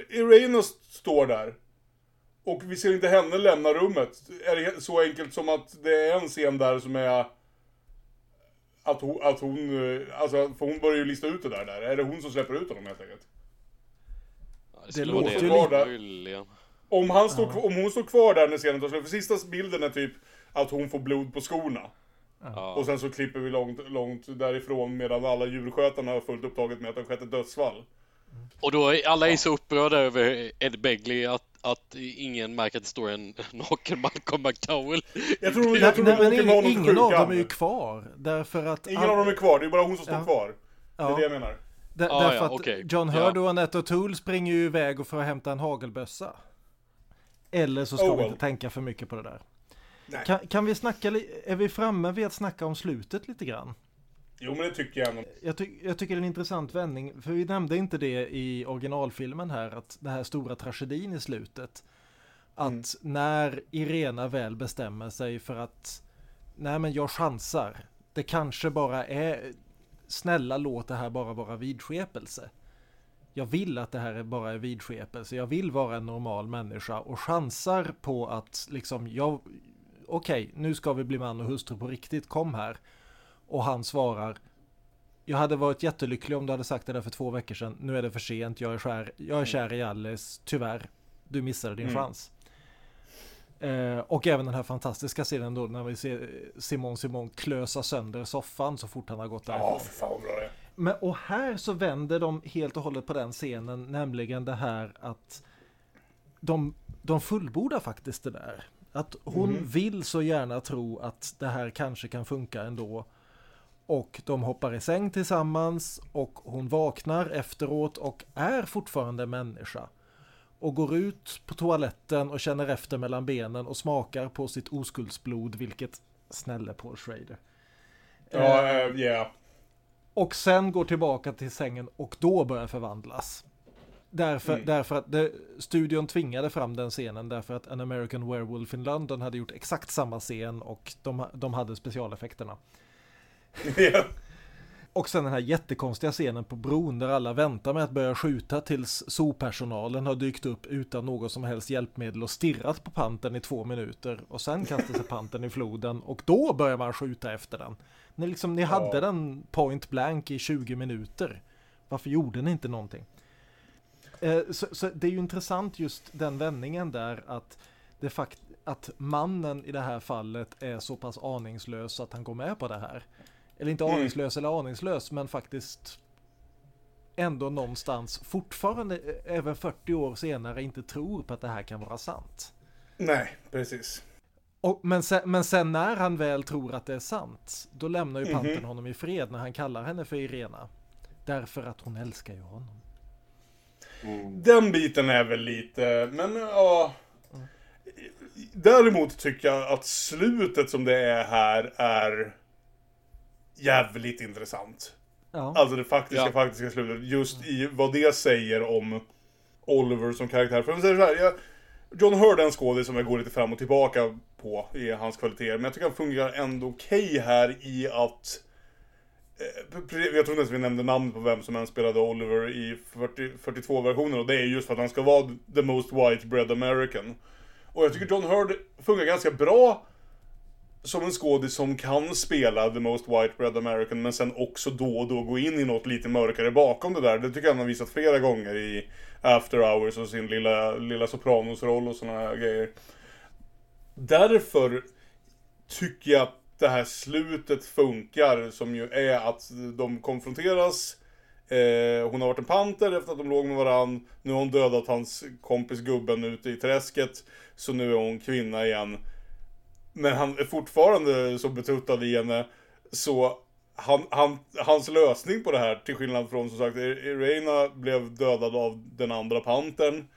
S3: Irena står där. Och vi ser inte henne lämna rummet. Är det så enkelt som att det är en scen där som är... Att hon, att hon, eh, alltså för hon börjar ju lista ut det där, där. Är det hon som släpper ut honom helt enkelt?
S6: Ja,
S4: Det
S6: vara
S4: låter
S6: det.
S4: ju
S3: lite-
S6: Möjligen.
S3: Om, han står, kv- om hon står kvar där när scenen tar slut, för sista bilden är typ att hon får blod på skorna.
S6: Ja.
S3: Och sen så klipper vi långt, långt därifrån medan alla djurskötarna har fullt upptaget med att det har skett ett dödsfall.
S6: Och då är alla är så upprörda över Ed Begley att, att ingen märker att det står en [laughs] naken Malcolm McDowell.
S3: Jag tror, jag tror
S4: nej, men ingen, ingen av dem är ju kvar. Därför att...
S3: Ingen av dem är kvar, det är bara hon som står
S4: Ja.
S3: kvar. Det är
S4: Ja.
S3: det jag menar.
S4: Där,
S6: Ah,
S4: därför
S6: ja,
S4: att
S6: okej.
S4: John. Hurd och Annette O'Toole springer ju iväg och för att hämta en hagelbössa. Eller så ska
S3: Oh
S4: vi
S3: well.
S4: inte tänka för mycket på det där.
S3: Nej.
S4: Kan, kan vi snacka, är vi framme vid att snacka om slutet lite grann?
S3: Jo men det tycker jag ändå.
S4: Jag, ty jag tycker det är en intressant vändning, för vi nämnde inte det i originalfilmen här, att det här stora tragedin i slutet. Att
S3: Mm.
S4: när Irena väl bestämmer sig för att, nej men jag chansar, det kanske bara är, snälla låt det här bara vara vidskepelse. Jag vill att det här är bara är vidskepelse, jag vill vara en normal människa och chansar på att liksom, jag, okej, nu ska vi bli man och hustru på riktigt, kom här. Och han svarar Jag hade varit jättelycklig om du hade sagt det där för två veckor sedan. Nu är det för sent. Jag är, skär, jag är kär i Alice. Tyvärr. Du missade din
S3: Mm.
S4: chans. Eh, och även den här fantastiska scenen då när vi ser Simon Simon klösa sönder soffan så fort han har gått därifrån.
S3: Ja, för fan vad bra det är.
S4: Men, och här så vänder de helt och hållet på den scenen, nämligen det här att de, de fullbordar faktiskt det där. Att hon
S3: Mhm.
S4: vill så gärna tro att det här kanske kan funka ändå. Och de hoppar i säng tillsammans och hon vaknar efteråt och är fortfarande människa. Och går ut på toaletten och känner efter mellan benen och smakar på sitt oskuldsblod, vilket snälla Paul Schrader.
S3: Ja,
S4: Eh,
S3: eh, yeah.
S4: och sen går tillbaka till sängen och då börjar förvandlas. Därför,
S3: Mm.
S4: därför att det, studion tvingade fram den scenen därför att An American Werewolf in London hade gjort exakt samma scen och de, de hade specialeffekterna.
S3: Ja. [laughs]
S4: Och sen den här jättekonstiga scenen på bron där alla väntar med att börja skjuta tills soopersonalen har dykt upp utan något som helst hjälpmedel och stirrat på panten i två minuter och sen kastar sig panten i floden och då börjar man skjuta efter den. Ni, liksom, ni hade
S3: Ja.
S4: den point blank i 20 minuter. Varför gjorde ni inte någonting? Eh, så, så det är ju intressant just den vändningen där att det fakt att mannen i det här fallet är så pass aningslös att han går med på det här. Eller inte
S3: Mm.
S4: aningslös eller aningslös, men faktiskt ändå någonstans fortfarande, eh, även 40 år senare, inte tror på att det här kan vara sant.
S3: Nej, precis.
S4: Och, men, sen, men sen när han väl tror att det är sant, då lämnar ju
S3: Mhm.
S4: pantern honom i fred när han kallar henne för Irena. Därför att hon älskar ju honom.
S3: Den biten är väl lite, men ja. Däremot tycker jag att slutet som det är här är jävligt intressant.
S4: Ja.
S3: Alltså det faktiska,
S6: Ja.
S3: faktiska slutet. Just i vad det säger om Oliver som karaktär. För säger så här, jag, John Hurd är en skådis som jag går lite fram och tillbaka på i hans kvaliteter. Men jag tycker han fungerar ändå okej här i att eh, jag tror inte ens vi nämnde namn på vem som än spelade Oliver i 40, 42-versionen och det är just för att han ska vara the most white bread American. Och jag tycker John Hurd funkar ganska bra som en skådis som kan spela the most white bread American men sen också då och då gå in i något lite mörkare bakom det där. Det tycker jag han har visat flera gånger i After Hours och sin lilla, lilla Sopranos-roll och sådana grejer. Därför tycker jag att det här slutet funkar som ju är att de konfronteras Eh, hon har varit en panter efter att de låg med varann. Nu har hon dödat hans kompis gubben ute i träsket. Så nu är hon kvinna igen. Men han är fortfarande så betuttad i henne. Så han, han, hans lösning på det här, till skillnad från som sagt, Irena blev dödad av den andra pantern.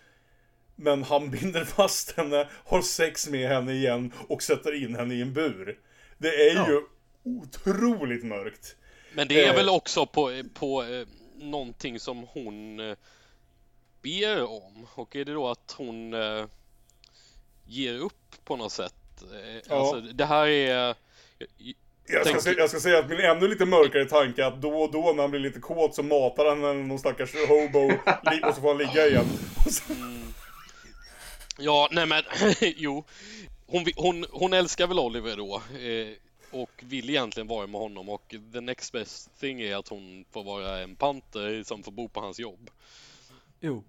S3: Men han binder fast henne, har sex med henne igen och sätter in henne i en bur. Det är
S4: Ja.
S3: ju otroligt mörkt.
S6: Men det är
S3: Eh.
S6: väl också på, på eh, någonting som hon eh, ber om och är det då att hon eh, ger upp på något sätt? Eh,
S3: Ja.
S6: Alltså det här är...
S3: Jag ska, säga, jag ska säga att min ännu lite mörkare tanke är att då och då när han blir lite kåt så matar han en någon stackars hobo och så får han ligga igen. Så-
S6: Ja, nej men [clears throat] jo. Hon, hon, hon älskar väl Oliver då eh, och vill egentligen vara med honom och the next best thing är att hon får vara en panter som får bo på hans jobb.
S4: Jo.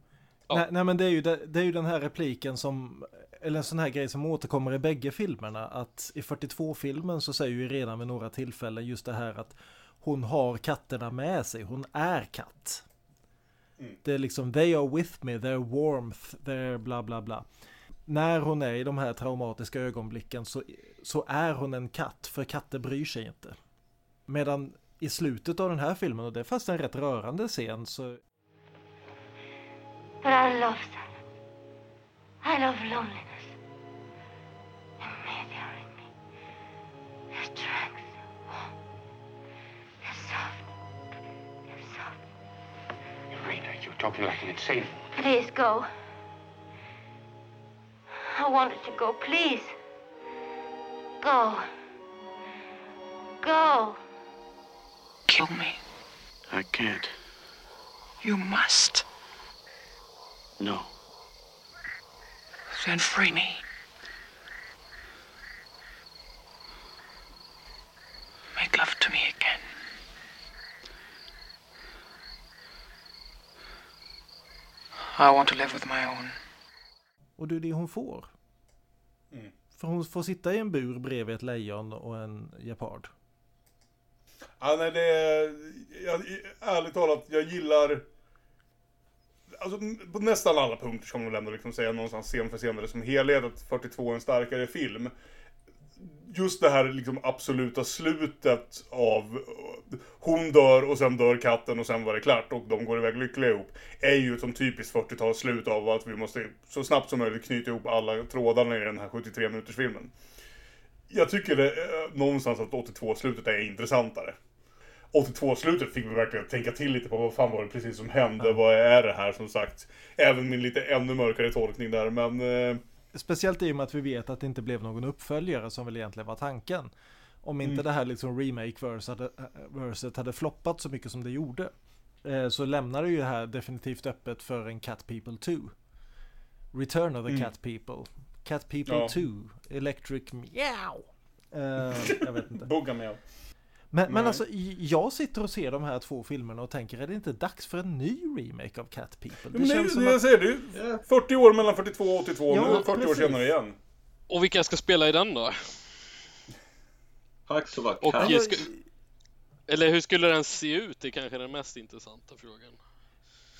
S6: Ja.
S4: Nej, nej men det är, ju, det, det är ju den här repliken som, eller en sån här grej som återkommer i bägge filmerna. Att i 42-filmen så säger ju redan vid några tillfällen just det här att hon har katterna med sig, hon är katt. Det är liksom, they are with me, they're warmth, they're bla bla bla. När hon är i de här traumatiska ögonblicken så, så är hon en katt, för katter bryr sig inte. Medan i slutet av den här filmen, och det är fast en rätt rörande scen, så
S9: But I love silence. I love loneliness. Their strength, their warmth, their soft, their soft.
S10: Irina, you're talking like an insane.
S9: Please go. I wanted to go. Please. Go. Go.
S12: Kill me.
S13: I can't.
S12: You must.
S13: No.
S12: Then free me. make love to me again. I want to live with my own.
S4: Och det är det hon får.
S3: Mm.
S4: För hon får sitta i en bur bredvid ett lejon och en gepard.
S3: Ja, nej, det är, jag, ärligt talat, jag gillar... Alltså, på nästan alla punkter som de lämnar liksom säga någonstans scen för scen eller som helhet att 42 är en starkare film. Just det här liksom absoluta slutet av hon dör och sen dör katten och sen var det klart och de går iväg lyckliga ihop. Är ju som typiskt 40-tals slut av att vi måste så snabbt som möjligt knyta ihop alla trådarna i den här 73 minuters filmen. Jag tycker det, eh, någonstans att 82-slutet är intressantare. 82-slutet fick vi verkligen tänka till lite på vad fan var det precis som hände, vad är det här som sagt. Även min lite ännu mörkare tolkning där men... Eh...
S4: Speciellt i och med att vi vet att det inte blev någon uppföljare som väl egentligen var tanken. Om inte
S3: Mm.
S4: det här liksom remake-verset hade, verset hade floppat så mycket som det gjorde. Eh, så lämnar det ju det här definitivt öppet för en Cat People 2. Return of the
S3: Mm.
S4: Cat People. Cat People
S3: Ja.
S4: 2. Electric Meow. Eh, jag vet inte. [laughs]
S3: Bugga med.
S4: Men, men alltså, jag sitter och ser de här två filmerna och tänker, är det inte dags för en ny remake av Cat People?
S3: Men det, är ju det jag säger, det är ju 40 år mellan 42 och 82,
S4: Ja,
S3: nu är det 40 år
S4: precis.
S3: senare igen.
S6: Och vilka ska spela i den då?
S5: Vara
S6: Och
S5: Cat.
S6: ska, eller hur skulle den se ut? Det är kanske den mest intressanta frågan.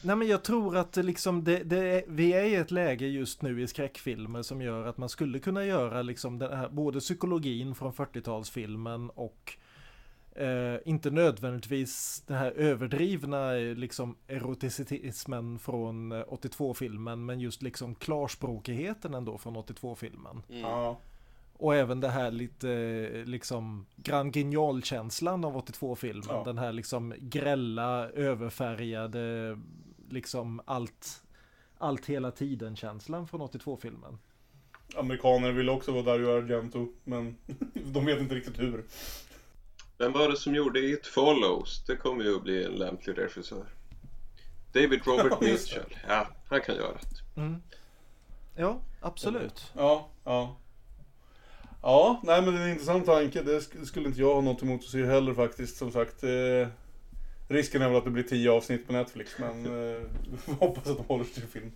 S4: Nej men jag tror att det liksom det, det, är- vi är i ett läge just nu i skräckfilmer som gör att man skulle kunna göra liksom den här, både psykologin från 40-talsfilmen och eh, inte nödvändigtvis den här överdrivna eh, liksom eroticismen från eh, 82-filmen men just liksom klarspråkigheten ändå från 82-filmen.
S3: Ja.
S4: Och även det här lite eh, liksom Grand Guignol-känslan av 82-filmen.
S3: Ja.
S4: Den här liksom grälla, överfärgade, liksom allt, allt hela tiden-känslan från 82-filmen.
S3: Amerikaner vill också vara Dario Argento, men [laughs] de vet inte riktigt hur.
S5: Vem var det som gjorde It Follows? Det kommer ju att bli en lämplig regissör. David Robert. [laughs] Mitchell. Ja, han kan göra det.
S4: Mm. Ja, absolut.
S3: Ja, ja. Ja, nej men det är en intressant tanke. Det sk- skulle inte jag ha något emot att se heller faktiskt. Som sagt, eh, risken är väl att det blir 10 avsnitt på Netflix, men eh, [laughs] hoppas att de håller sig till film.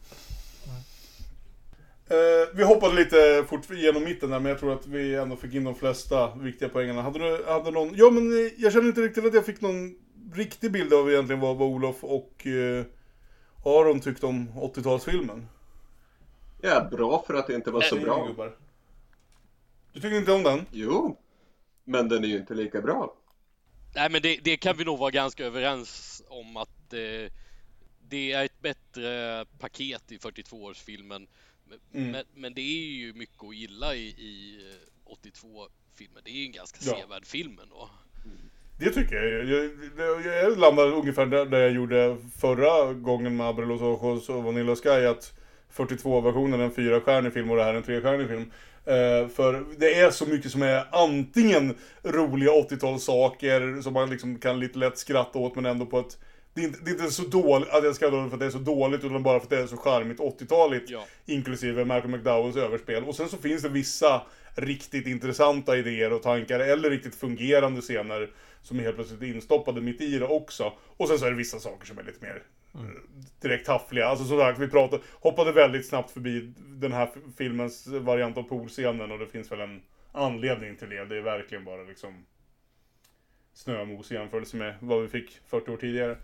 S3: Eh, vi hoppade lite fort igenom mitten där, men jag tror att vi ändå fick in de flesta viktiga poängerna. Hade du hade någon... Ja, men eh, jag känner inte riktigt att jag fick någon riktig bild av egentligen vad, vad Olof och eh, Aron tyckte om 80-talsfilmen.
S5: Ja, bra för att det inte var så
S3: Säger
S5: bra.
S3: gubbar. Du tycker inte om den?
S5: Jo, men den är ju inte lika bra.
S6: Nej men det, det kan vi nog vara ganska överens om att eh, det är ett bättre paket i 42-årsfilmen. Men,
S3: Mm.
S6: men, men det är ju mycket att gilla i, i eh, 82-filmen. Det är ju en ganska
S3: Ja.
S6: sevärd film ändå.
S3: Det tycker jag. Jag, jag, jag landade ungefär där, där jag gjorde förra gången med Abre Los Ojos och Vanilla Sky. Att 42-versionen är en fyrastjärnig film och det här är en trestjärnig film. Eh, för det är så mycket som är antingen roliga 80-talssaker som man liksom kan lite lätt skratta åt men ändå på ett det är, inte, det är inte så dåligt att jag ska dåligt för att det är så dåligt utan bara för att det är så charmigt 80-taligt.
S6: Ja.
S3: Inklusive Malcolm McDowells överspel. Och sen så finns det vissa riktigt intressanta idéer och tankar eller riktigt fungerande scener som är helt plötsligt instoppade mitt i det också. Och sen så är det vissa saker som är lite mer eh, direkt taffliga. Alltså som sagt, vi pratade, hoppade väldigt snabbt förbi den här filmens variant av poolscenen och det finns väl en anledning till det. Det är verkligen bara liksom snömos i jämförelse med vad vi fick 40 år tidigare.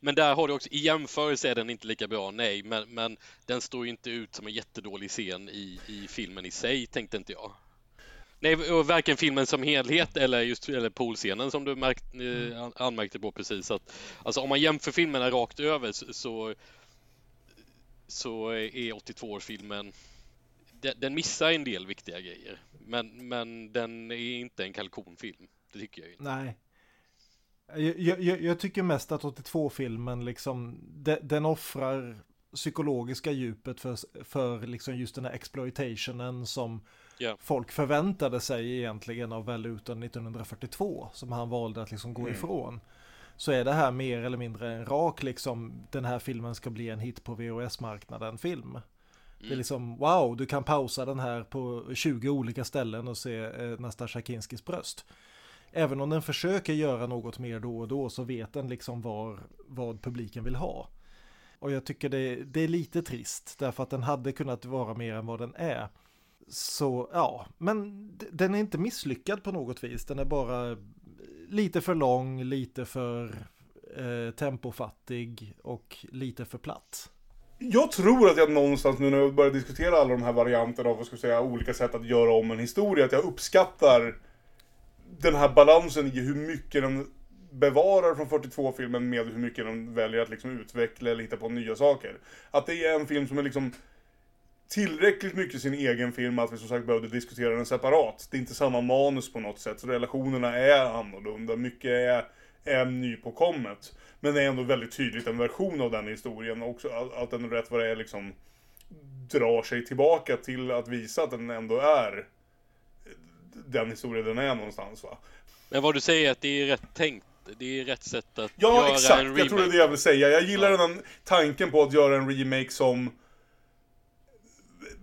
S6: Men där har du också, i jämförelse är den inte lika bra, nej, men, men den står ju inte ut som en jättedålig scen i, i filmen i sig, tänkte inte jag. Nej, och varken filmen som helhet eller just eller poolscenen som du märkt, eh, an- anmärkte på precis. Att, alltså om man jämför filmerna rakt över så, så, så är 82-årsfilmen den, den missar en del viktiga grejer. Men, men den är inte en kalkonfilm. Det tycker jag ju inte.
S4: Nej. Jag, jag, jag tycker mest att 82-filmen liksom, de, den offrar psykologiska djupet för, för liksom just den här exploitationen som
S6: Ja.
S4: folk förväntade sig egentligen av Valutan 1942 som han valde att liksom gå
S3: Mm.
S4: ifrån. Så är det här mer eller mindre en rak liksom, den här filmen ska bli en hit på VHS-marknaden film. Det är
S6: Mm.
S4: liksom wow, du kan pausa den här på 20 olika ställen och se eh, Nastasja Kinskis bröst. Även om den försöker göra något mer då och då så vet den liksom var, vad publiken vill ha. Och jag tycker det, det är lite trist därför att den hade kunnat vara mer än vad den är. Så ja, men den är inte misslyckad på något vis. Den är bara lite för lång, lite för eh, tempofattig och lite för platt.
S3: Jag tror att jag någonstans nu när jag börjar diskutera alla de här varianterna av vad ska jag säga, olika sätt att göra om en historia, att jag uppskattar den här balansen i hur mycket den bevarar från 42-filmen med hur mycket den väljer att liksom utveckla eller hitta på nya saker. Att det är en film som är liksom tillräckligt mycket sin egen film att vi som sagt behövde diskutera den separat. Det är inte samma manus på något sätt, så relationerna är annorlunda. Mycket är, är nypåkommet. Men det är ändå väldigt tydligt en version av den historien också. Att- Att den rätt vad det är liksom drar sig tillbaka till att visa att den ändå är den historia den är någonstans va.
S6: Men vad du säger är att det är rätt tänkt. Det är rätt sätt att
S3: Ja,
S6: göra
S3: exakt.
S6: en
S3: Jag tror det är
S6: remake.
S3: det jag vill säga. Jag gillar den tanken på att göra en remake som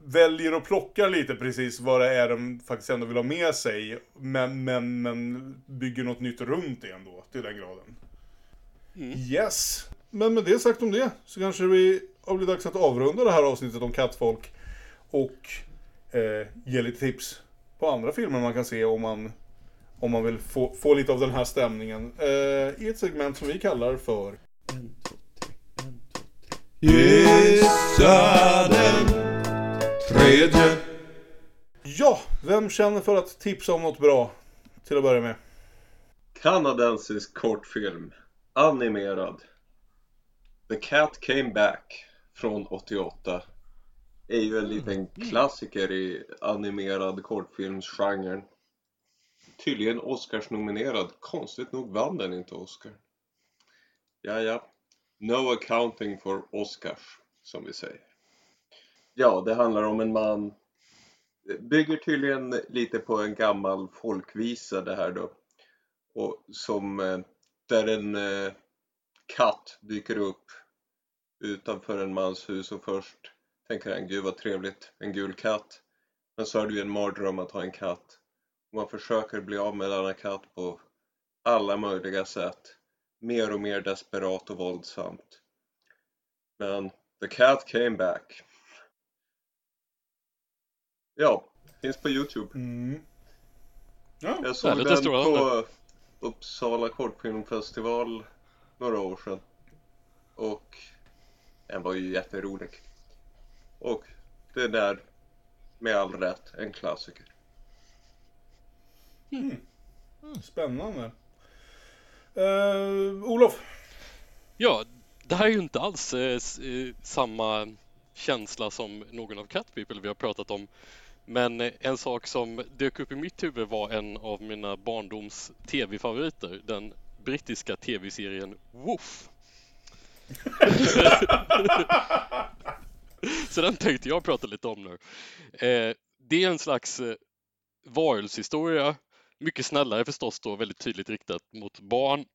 S3: väljer och plockar lite precis vad det är de faktiskt ändå vill ha med sig. Men, men, men bygger något nytt runt det ändå, till den graden. Yes. Men med det sagt om det, så kanske vi har blivit dags att avrunda det här avsnittet om kattfolk. Och eh, ge lite tips på andra filmer man kan se om man, om man vill få, få lite av den här stämningen. Eh, I ett segment som vi kallar för
S14: Gissa den tredje.
S3: Ja, vem känner för att tipsa om något bra? Till att börja med.
S5: Kanadensisk kortfilm. Animerad. The Cat Came Back från 88. Är ju en liten klassiker i animerad kortfilmsgenren. Tydligen Oscars-nominerad. Konstigt nog vann den inte Oscar. Ja, ja. No accounting for Oscars, som vi säger. Ja, det handlar om en man. Bygger tydligen lite på en gammal folkvisa det här då. Och som, eh, där en eh, katt dyker upp utanför en mans hus och först tänker han gud vad trevligt, en gul katt. Men så är det ju en mardröm att ha en katt. Och man försöker bli av med denna katt på alla möjliga sätt. Mer och mer desperat och våldsamt. Men the cat came back. Ja, finns på Youtube.
S3: Mm. Ja,
S5: Jag såg den på Uppsala kortfilmfestival några år sedan. Och den var ju jätterolig. Och det där med all rätt en klassiker.
S3: Spännande. Eh, Olof?
S6: Ja, det här är ju inte alls eh, eh, samma känsla som någon av Cat People vi har pratat om. Men eh, en sak som dök upp i mitt huvud var en av mina barndoms tv-favoriter. Den brittiska tv-serien Woof. [laughs] [laughs] [laughs] Så den tänkte jag prata lite om nu. Eh, det är en slags eh, varelsehistoria. Mycket snällare förstås då, väldigt tydligt riktat mot barn.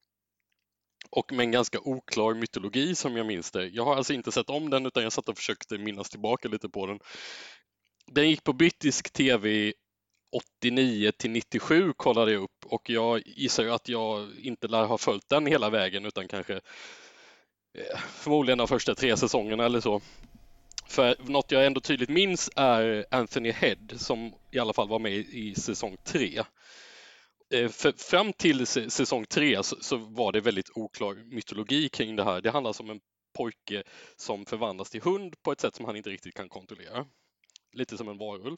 S6: Och med en ganska oklar mytologi som jag minns det. Jag har alltså inte sett om den utan jag satt och försökte minnas tillbaka lite på den. Den gick på brittisk tv 89 till 97 kollade jag upp och jag gissar ju att jag inte lär ha följt den hela vägen utan kanske eh, förmodligen de första tre säsongerna eller så. För något jag ändå tydligt minns är Anthony Head som i alla fall var med i säsong 3. Eh, för fram till säsong 3 så, var det väldigt oklar mytologi kring det här. Det handlar om en pojke som förvandlas till hund på ett sätt som han inte riktigt kan kontrollera. Lite som en varulv.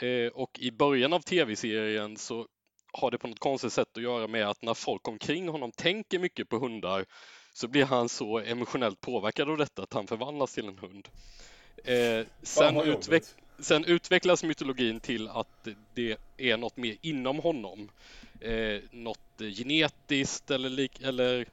S6: Eh, och i början av tv-serien så har det på något konstigt sätt att göra med att när folk omkring honom tänker mycket på hundar så blir han så emotionellt påverkad av detta att han förvandlas till en hund. Eh, sen, utveck- sen utvecklas mytologin till att det är något mer inom honom. Eh, något genetiskt eller, eller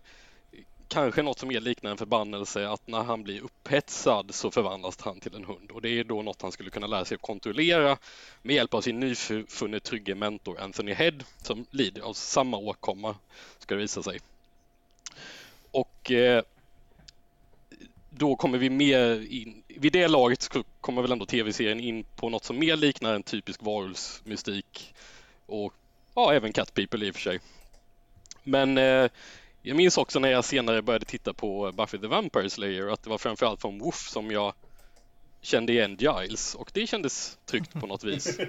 S6: kanske något som mer liknar en förbannelse att när han blir upphetsad så förvandlas han till en hund och det är då något han skulle kunna lära sig att kontrollera med hjälp av sin nyfunne trygge mentor Anthony Head som lider av samma åkomma ska det visa sig. Och eh, då kommer vi mer in, vid det laget så kommer väl ändå tv-serien in på något som mer liknar en typisk varulvsmystik och ja, även Cat People i och för sig. Men eh, Jag minns också när jag senare började titta på Buffy the Vampire Slayer att det var framförallt från Woof som jag kände igen Giles och det kändes tryggt på något vis.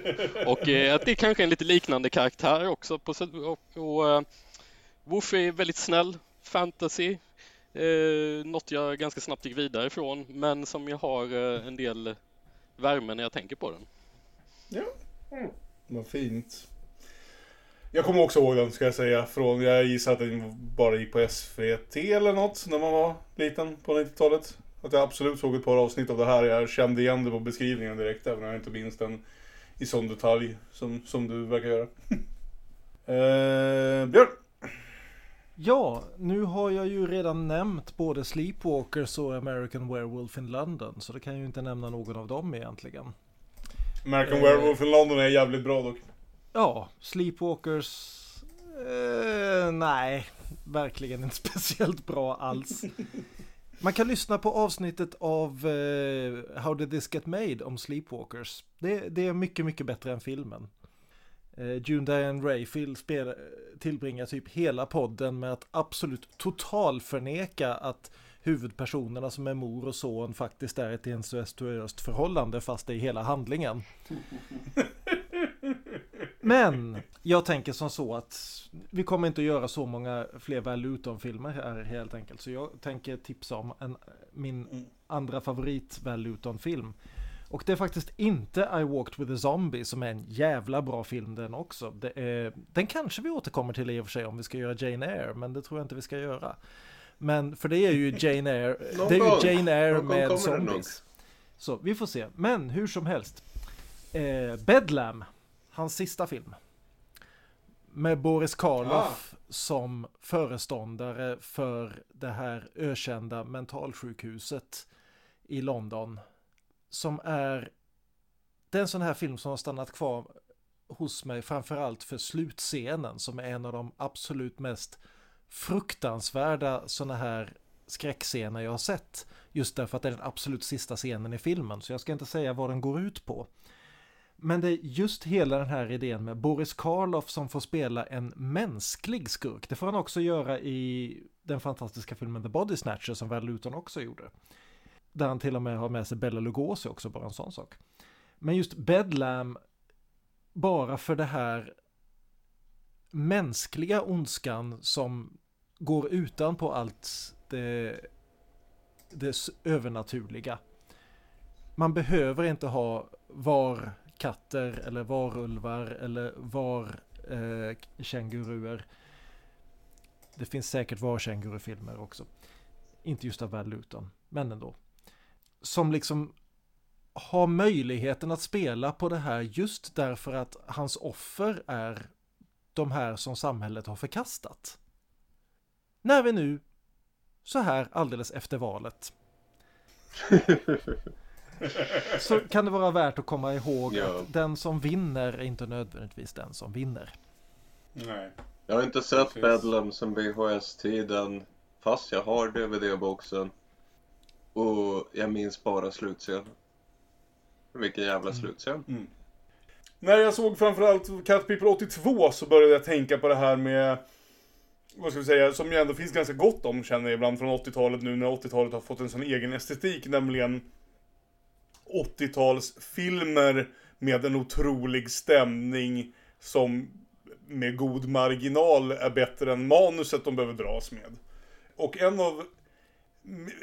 S6: Och eh, att det är kanske är en lite liknande karaktär också. På, och, och, eh, Woof är väldigt snäll, fantasy, eh, något jag ganska snabbt gick vidare ifrån men som jag har eh, en del värme när jag tänker på den.
S3: Ja. Vad fint. Jag kommer också ihåg den ska jag säga. Från, jag gissar att den bara gick på SVT eller något när man var liten på 90-talet. Att jag absolut såg ett par avsnitt av det här. Jag kände igen det på beskrivningen direkt även om jag inte minns den i sån detalj som, som du verkar göra. [laughs] eh, Björn.
S4: Ja, nu har jag ju redan nämnt både Sleepwalkers och American Werewolf in London. Så det kan ju inte nämna någon av dem egentligen.
S3: American
S4: Eh.
S3: Werewolf in London är jävligt bra dock.
S4: Ja, Sleepwalkers... Eh, nej, verkligen inte [laughs] speciellt bra alls. Man kan lyssna på avsnittet av eh, How did this get made om Sleepwalkers. Det, det är mycket, mycket bättre än filmen. Eh, June Diane spel, tillbringar typ hela podden med att absolut total förneka att huvudpersonerna som är mor och son faktiskt är ett incestuöst förhållande fast det är hela handlingen. [laughs] Men jag tänker som så att vi kommer inte att göra så många fler Val Luton-filmer här helt enkelt. Så jag tänker tipsa om en, min andra favorit Val Luton-film. Och det är faktiskt inte I Walked with a Zombie som är en jävla bra film den också. Är, den kanske vi återkommer till i och för sig om vi ska göra Jane Eyre, men det tror jag inte vi ska göra. Men för det är ju Jane Eyre, [laughs] det är ju Jane Eyre med zombies. Så vi får se. Men hur som helst. Eh, Bedlam, hans sista film. Med Boris Karloff som föreståndare för det här ökända mentalsjukhuset i London. Som är det är en sån här film som har stannat kvar hos mig framförallt för slutscenen som är en av de absolut mest fruktansvärda såna här skräckscener jag har sett. Just därför att det är den absolut sista scenen i filmen så jag ska inte säga vad den går ut på. Men det är just hela den här idén med Boris Karloff som får spela en mänsklig skurk. Det får han också göra i den fantastiska filmen The Body Snatcher som Val Luton också gjorde. Där han till och med har med sig Bella Lugosi också, bara en sån sak. Men just Bedlam, bara för det här mänskliga ondskan som går utanpå allt det, det övernaturliga. Man behöver inte ha var katter eller varulvar eller var eh, känguruer. Det finns säkert var-kängurufilmer också. Inte just av Val Luton, men ändå. Som liksom har möjligheten att spela på det här just därför att hans offer är de här som samhället har förkastat. När vi nu, så här alldeles efter valet, [laughs] så kan det vara värt att komma ihåg
S5: Ja.
S4: att den som vinner är inte nödvändigtvis den som vinner.
S3: Nej.
S5: Jag har inte sett. Bedlam sen VHS-tiden fast jag har DVD-boxen. Och jag minns bara slutscenen. Vilken jävla slutscen.
S3: När jag såg framförallt Cat People 82 så började jag tänka på det här med vad ska vi säga, som ju ändå finns ganska gott om känner jag ibland från 80-talet nu när 80-talet har fått en sån egen estetik, nämligen 80-talsfilmer med en otrolig stämning som med god marginal är bättre än manuset de behöver dras med. Och en av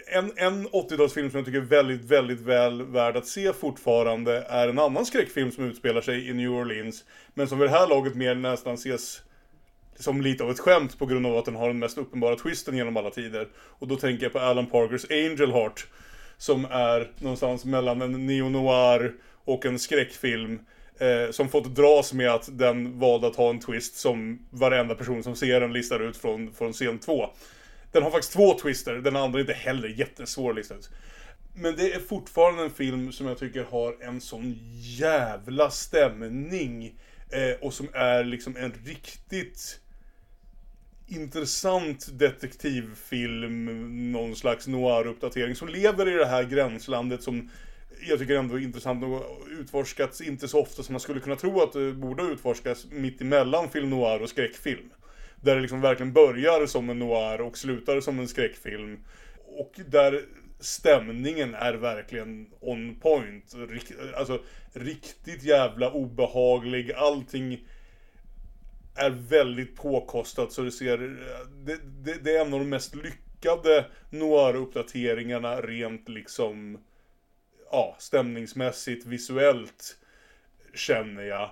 S3: en, en 80-talsfilm som jag tycker är väldigt, väldigt väl värd att se fortfarande är en annan skräckfilm som utspelar sig i New Orleans. Men som vid det här laget mer nästan ses som lite av ett skämt på grund av att den har den mest uppenbara twisten genom alla tider. Och då tänker jag på Alan Parkers Angel Heart. Som är någonstans mellan en neo-noir och en skräckfilm. Eh, som fått dras med att den valde att ha en twist som varenda person som ser den listar ut från, från scen 2. Den har faktiskt två twister, den andra är inte heller jättesvår att lista ut. Men det är fortfarande en film som jag tycker har en sån jävla stämning. Eh, och som är liksom en riktigt intressant detektivfilm, någon slags noir-uppdatering som lever i det här gränslandet som jag tycker ändå är intressant och utforskats inte så ofta som man skulle kunna tro att det borde utforskas mitt emellan film noir och skräckfilm. Där det liksom verkligen börjar som en noir och slutar som en skräckfilm. Och där stämningen är verkligen on point. Rik, alltså riktigt jävla obehaglig. Allting är väldigt påkostat så det ser... Det, det, det är en av de mest lyckade noir-uppdateringarna rent liksom... Ja, stämningsmässigt, visuellt känner jag.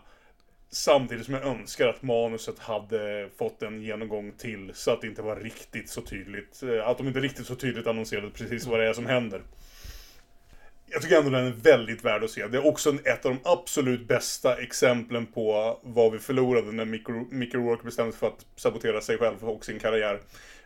S3: Samtidigt som jag önskar att manuset hade fått en genomgång till så att det inte var riktigt så tydligt. eh, Att de inte riktigt så tydligt annonserade precis vad det är som händer. Jag tycker ändå den är väldigt värd att se. Det är också ett av de absolut bästa exemplen på vad vi förlorade när Mickey Rourke bestämde sig för att sabotera sig själv och sin karriär.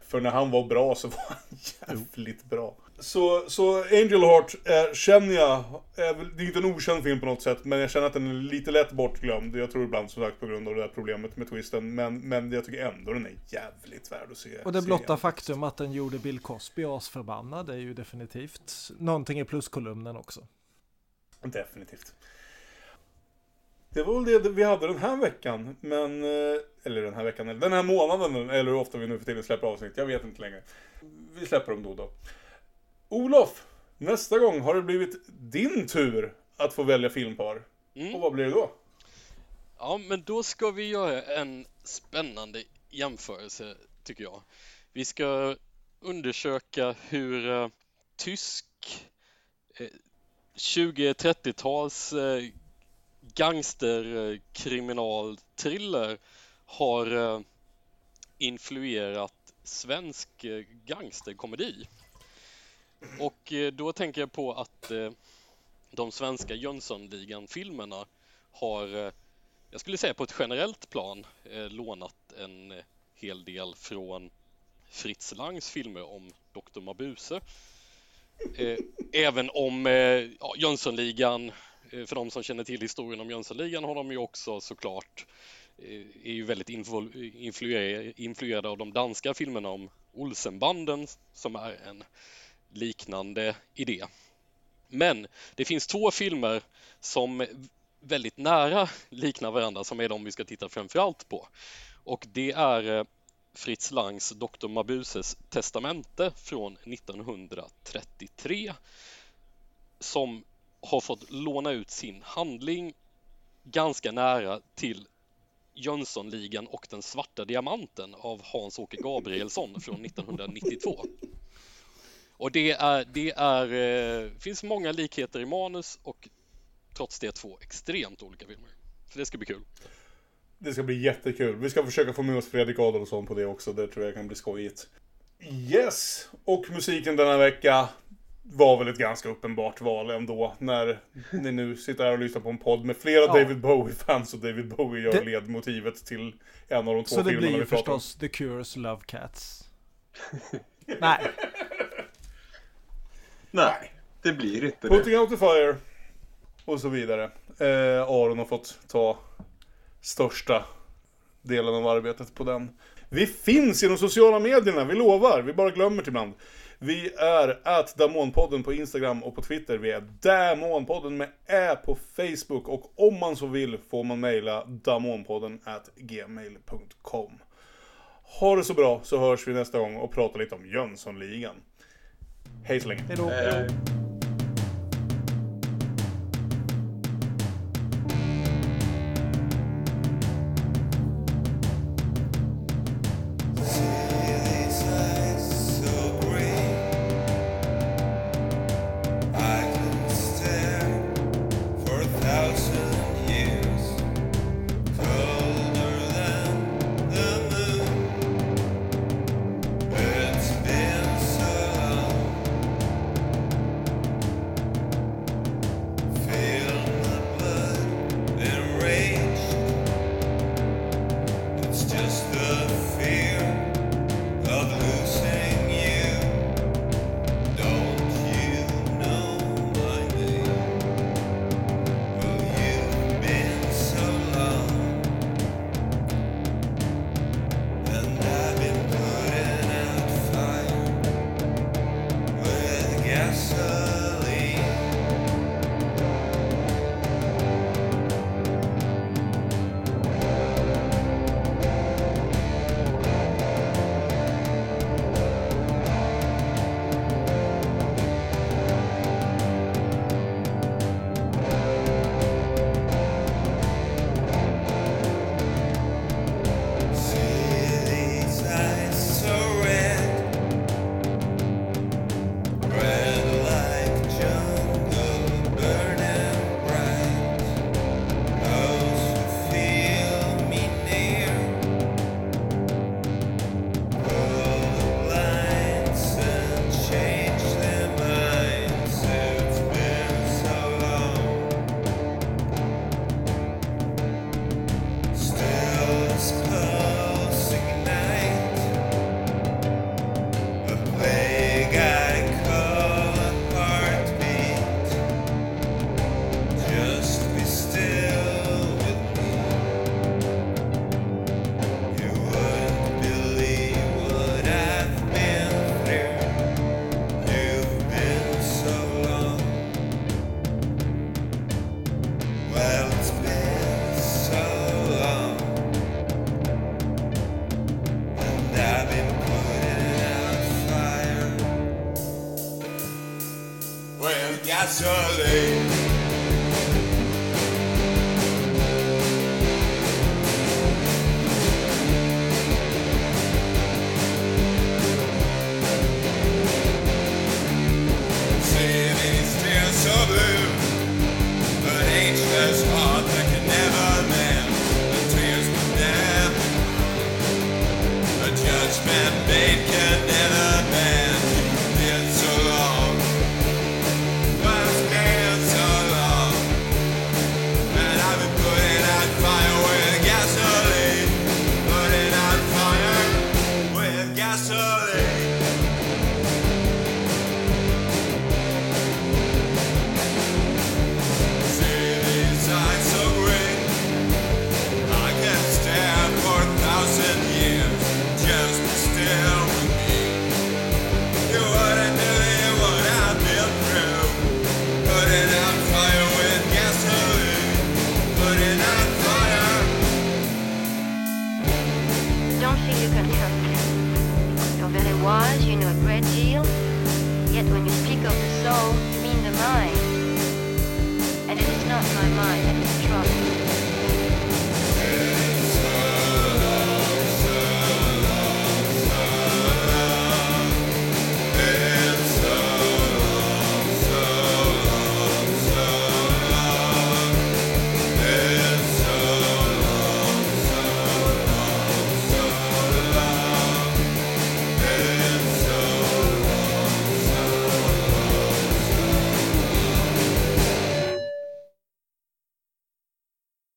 S3: För när han var bra så var han [laughs] jävligt bra. Så, så Angel Heart är, känner jag, är, det är inte en okänd film på något sätt, men jag känner att den är lite lätt bortglömd. Jag tror ibland som sagt på grund av det här problemet med twisten. Men, men jag tycker ändå den är jävligt värd att se.
S4: Och det blotta faktum att den gjorde Bill Cosby asförbannad är ju definitivt någonting i pluskolumnen också.
S3: Definitivt. Det var väl det vi hade den här veckan, men... eh, Eller den här veckan, eller den här månaden, eller hur ofta vi nu för tiden släpper avsnitt. Jag vet inte längre. Vi släpper dem då och då. Olof! Nästa gång har det blivit din tur att få välja filmpar. Och vad blir det då?
S6: Ja, men då ska vi göra en spännande jämförelse, tycker jag. Vi ska undersöka hur eh, tysk eh, 20-30-tals eh, gangsterkriminalthriller har eh, influerat svensk eh, gangsterkomedi. Och eh, då tänker jag på att eh, de svenska Jönssonligan-filmerna har, eh, jag skulle säga på ett generellt plan, lånat en hel del från Fritz Langs filmer om Dr. Mabuse. Även om ja, Jönssonligan, för de som känner till historien om Jönssonligan har de ju också såklart är ju väldigt influerade av de danska filmerna om Olsenbanden som är en liknande idé. Men det finns två filmer som väldigt nära liknar varandra som är de vi ska titta framförallt på. Och det är eh, Fritz Langs Dr. Mabuses testamente från 1933 som har fått låna ut sin handling ganska nära till Jönssonligan och den svarta diamanten av Hans-Åke Gabrielsson från 1992. Och det är, det är, eh, finns många likheter i manus och trots det två extremt olika filmer. Så det ska bli kul.
S3: Det ska bli jättekul. Vi ska försöka få med oss Fredrik Adolfsson på det också. Det tror jag kan bli skojigt. Yes! Och musiken denna vecka var väl ett ganska uppenbart val ändå. När ni nu sitter här och lyssnar på en podd med flera
S4: Ja.
S3: David Bowie-fans och David Bowie gör
S4: Det-
S3: ledmotivet till en av de två
S4: Så det
S3: filmerna
S4: blir ju
S3: vi pratar om.
S4: förstås The Cures Love Cats. Nej. [laughs]
S5: Nej, det blir inte det.
S3: Putting out the fire. Och så vidare. Eh, Aron har fått ta största delen av arbetet på den. Vi finns i de sociala medierna, vi lovar. Vi bara glömmer ibland. Vi är at Damonpodden på Instagram och på Twitter. Vi är Damonpodden med Ä på Facebook. Och om man så vill får man mejla damonpodden at gmail.com. Ha det så bra så hörs vi nästa gång och pratar lite om Jönssonligan. Hej så länge.
S4: Hej då.